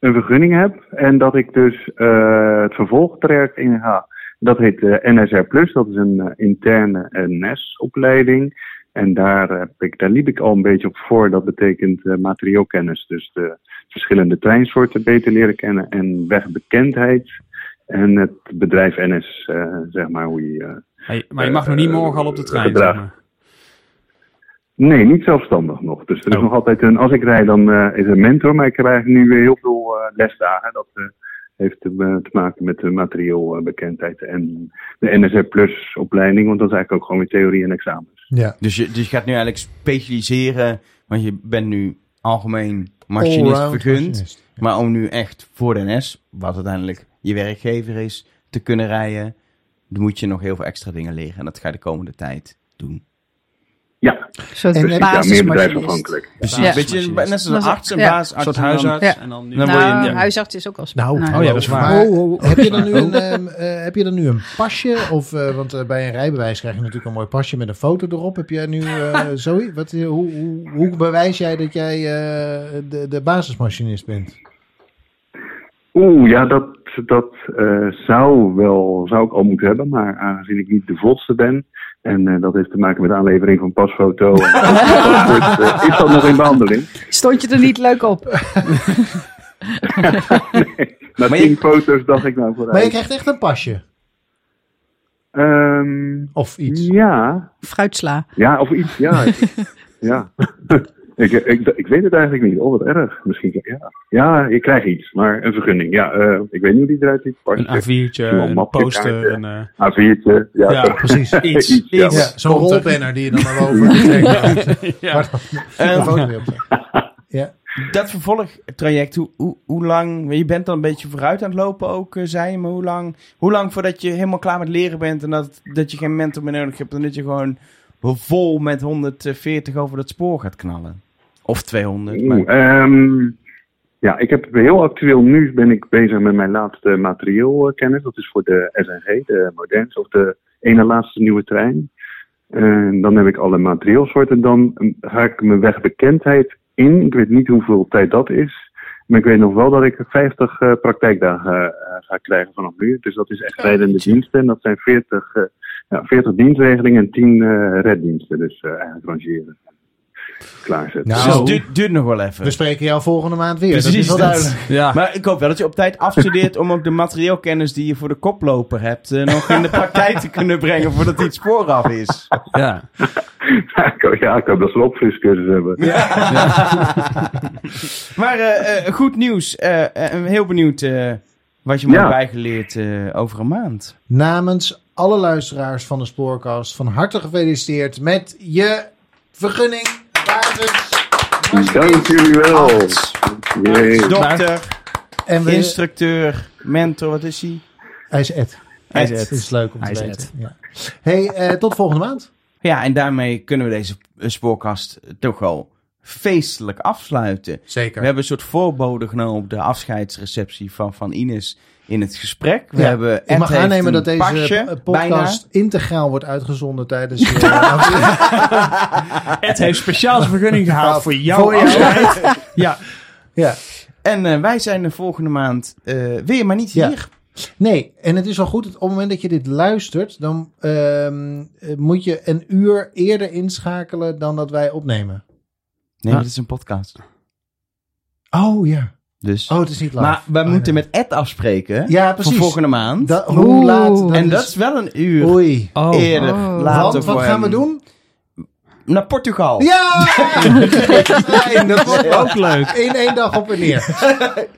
een vergunning heb en dat ik dus eh, het vervolgtraject inga. Dat heet eh, NSR Plus, dat is een eh, interne NS-opleiding. En daar, heb ik, daar liep ik al een beetje op voor. Dat betekent eh, materieelkennis, dus de verschillende treinsoorten beter leren kennen en wegbekendheid. En het bedrijf NS, eh, zeg maar, hoe je... eh, Hey, maar je mag nog niet morgen al op de trein. zeg maar. Nee, niet zelfstandig nog. Dus er is Oh. nog altijd een. Als ik rijd, dan eh, is er een mentor. Maar ik krijg nu weer heel veel eh, lesdagen. Dat eh, heeft te, eh, te maken met de materieelbekendheid en de NSR Plus opleiding. Want dat is eigenlijk ook gewoon weer theorie en examens. Ja. Dus je, dus je gaat nu eigenlijk specialiseren, want je bent nu algemeen machinist vergund. machinist. Maar om nu echt voor de NS, wat uiteindelijk je werkgever is, te kunnen rijden, dan moet je nog heel veel extra dingen leren. En dat ga je de komende tijd doen. Ja, Een soort En ja meer bedrijfsafhankelijk. Precies, Ja. een beetje net zoals een arts, een ja. baas, Een soort arts en dan- huisarts. Ja. En dan nu Dan word je- Nou, ja. huisarts is ook al Nou, Nou, oh ja, dat is waar. Maar Oh, oh. heb, je dan nu een, ehm, eh, heb je dan nu een pasje? Of, eh, want eh, bij een rijbewijs krijg je natuurlijk een mooi pasje met een foto erop. Heb jij nu eh zoiets? Wat, hoe, hoe, hoe bewijs jij dat jij eh, de, de basismachinist bent? Oeh, ja, dat, dat eh, zou wel, zou ik al moeten hebben, maar aangezien ik niet de volste ben, en eh, dat heeft te maken met de aanlevering van pasfoto, en, eh, is dat nog in behandeling. Stond je er niet leuk op? nee, na Maar tien je- foto's dacht ik nou vooruit. Maar je krijgt echt een pasje? Ehm, Of iets? ja, Fruitsla. ja, of iets, ja. ja. Ik, ik, ik weet het eigenlijk niet. Oh, wat erg. Misschien, ja. Ja, je krijgt iets, maar een vergunning. Ja, eh, ik weet niet hoe die eruit ziet. Een Pasje, A4'tje, Een poster. Een, eh, A4'tje. Ja. Precies. iets. Iets, ja. Zo'n er. rolbanner die je dan al over trekt. ja. Staat. Ja. Dat vervolgtraject, hoe, hoe, hoe lang... Je bent dan een beetje vooruit aan het lopen ook, eh, zei je. Maar hoe lang, hoe lang voordat je helemaal klaar met leren bent... en dat, dat je geen mentor meer nodig hebt... en dat je gewoon vol met 140 over dat spoor gaat knallen? Of 200. Maar... Ehm, ja, ik heb heel actueel nu ben ik bezig met mijn laatste materieelkennis. Dat is voor de SNG, de Moderns, of de ene laatste nieuwe trein. En dan heb ik alle materieelsoorten. Dan ga ik mijn wegbekendheid in. Ik weet niet hoeveel tijd dat is. Maar ik weet nog wel dat ik 50 eh, praktijkdagen eh, ga krijgen vanaf nu. Dus dat is echt rijdende diensten. En dat zijn 40, eh, ja, 40 dienstregelingen en 10 eh, reddiensten. Dus eh, eigenlijk rangeren. Klaarzetten. Nou, Dus het duurt, duurt nog wel even. We spreken jou volgende maand weer. dat Precies, is wel dat- duidelijk. ja. Maar ik hoop wel dat je op tijd afstudeert om ook de materieelkennis die je voor de koploper hebt... eh, nog in de praktijk te kunnen brengen voordat hij het spoor af is. ja. Ja, ik ja, hoop dat ze een opfriscursus hebben. Maar eh, eh, goed nieuws. Heel benieuwd eh, wat je me Ja. hebt bijgeleerd eh, over een maand. Namens alle luisteraars van de Spoorcast van harte gefeliciteerd met je vergunning. Basis. Dank jullie wel. Dokter, En we, instructeur, mentor, wat is hij? hij is Ed. Hij is Het Ed. is leuk om te Hij is weten. Ja. Hey, eh, tot volgende maand. Ja, en daarmee kunnen we deze eh, spoorkast toch wel feestelijk afsluiten. Zeker. We hebben een soort voorbode genomen op de afscheidsreceptie van, van Ines in het gesprek. We Ja, hebben Ik Ed mag aannemen dat deze pasje, eh, podcast integraal wordt uitgezonden tijdens... eh, Ed heeft speciaal vergunning gehaald voor jou. Voor jou. afscheid. ja. ja. En eh, wij zijn de volgende maand eh, weer, maar niet Ja. hier. Nee, en het is wel goed, op het moment dat je dit luistert, dan ehm, eh, moet je een uur eerder inschakelen dan dat wij opnemen. Nee, maar dit is een podcast. Oh ja. Dus. Oh, het is niet live. maar wij Oh, moeten met Ed afspreken Ja, voor precies. volgende maand. Da- hoe Oeh. laat? en dat is wel een uur Oei. Oh. eerder, Oh. later Want, wat voor gaan we doen? Naar Portugal. Ja! Dat wordt Ook leuk. in één dag op en neer.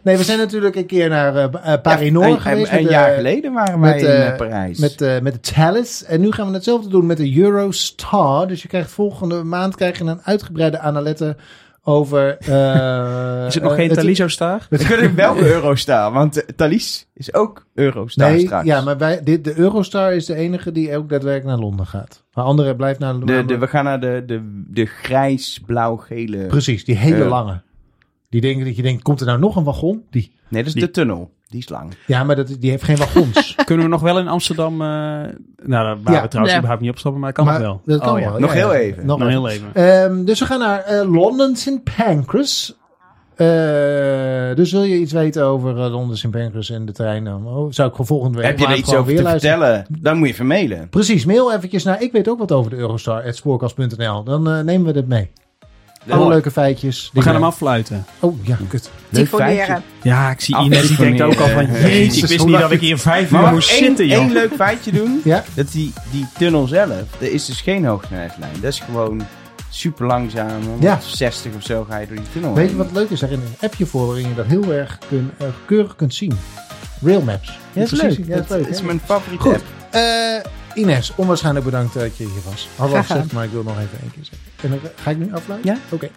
Nee, we zijn natuurlijk een keer naar eh, eh, Paris-Noord een, geweest. Een, een met, jaar eh, geleden waren met, wij in eh, eh, Parijs. Met, eh, met de Thalys. En nu gaan we hetzelfde doen met de Eurostar. Dus je krijgt volgende maand krijg je een uitgebreide analette over... eh, Is het nog eh, geen Taliso Star? We kunnen welke Eurostar, want uh, Thalys is ook Eurostar Nee, straks. ja, maar wij, dit, de Eurostar is de enige die ook daadwerkelijk naar Londen gaat. Maar andere blijft naar de, de, we gaan naar de, de, de grijs-blauw-gele... Precies, die hele Eh. lange. Die denken dat je denkt, komt er nou nog een wagon? Die. Nee, dat is de tunnel. Die is lang. Ja, maar dat, die heeft geen wagons. Kunnen we nog wel in Amsterdam... eh, nou, daar waren Ja. we trouwens Ja. überhaupt niet opstappen, maar kan maar nog wel. Dat kan Oh, ja. wel. Nog ja, heel ja. even. Nog Nog heel even. Ehm, dus we gaan naar eh, Londen St. Pancras. Eh, dus wil je iets weten over Londen St. Pancras en de trein? Dan oh, zou ik volgende week Heb je er iets over te luisteren. vertellen? Dan moet je even mailen. Precies, mail eventjes naar ik weet ook wat over de Eurostar, spoorkast.nl. Dan nemen we dit mee. Alle leuke feitjes. We gaan hem dingen. afluiten. Oh, ja, kut. Leuk feitje. Ja, ik zie Ines, die denkt ook al van... Jeetje, ik Jezus, wist niet dat ik hier vijf Maar uur moest zitten, joh. één leuk feitje doen? Ja? Dat die, die tunnel zelf, er is dus geen hoogsnelheidslijn. Dat is gewoon super langzaam. Ja. 60 of zo ga je door die tunnel Weet je wat leuk is? Er is een appje voor waarin je dat heel erg kun, eh, keurig kunt zien. Rail Maps. Ja, dat is leuk. Ja, dat is leuk. is hè? mijn favoriete Goed. app. Eh, Ines, onwaarschijnlijk bedankt dat je hier was. Had gedaan. gezegd, maar ik wil nog even één keer zeggen. En dan ga ik nu afluiten? Ja. Oké.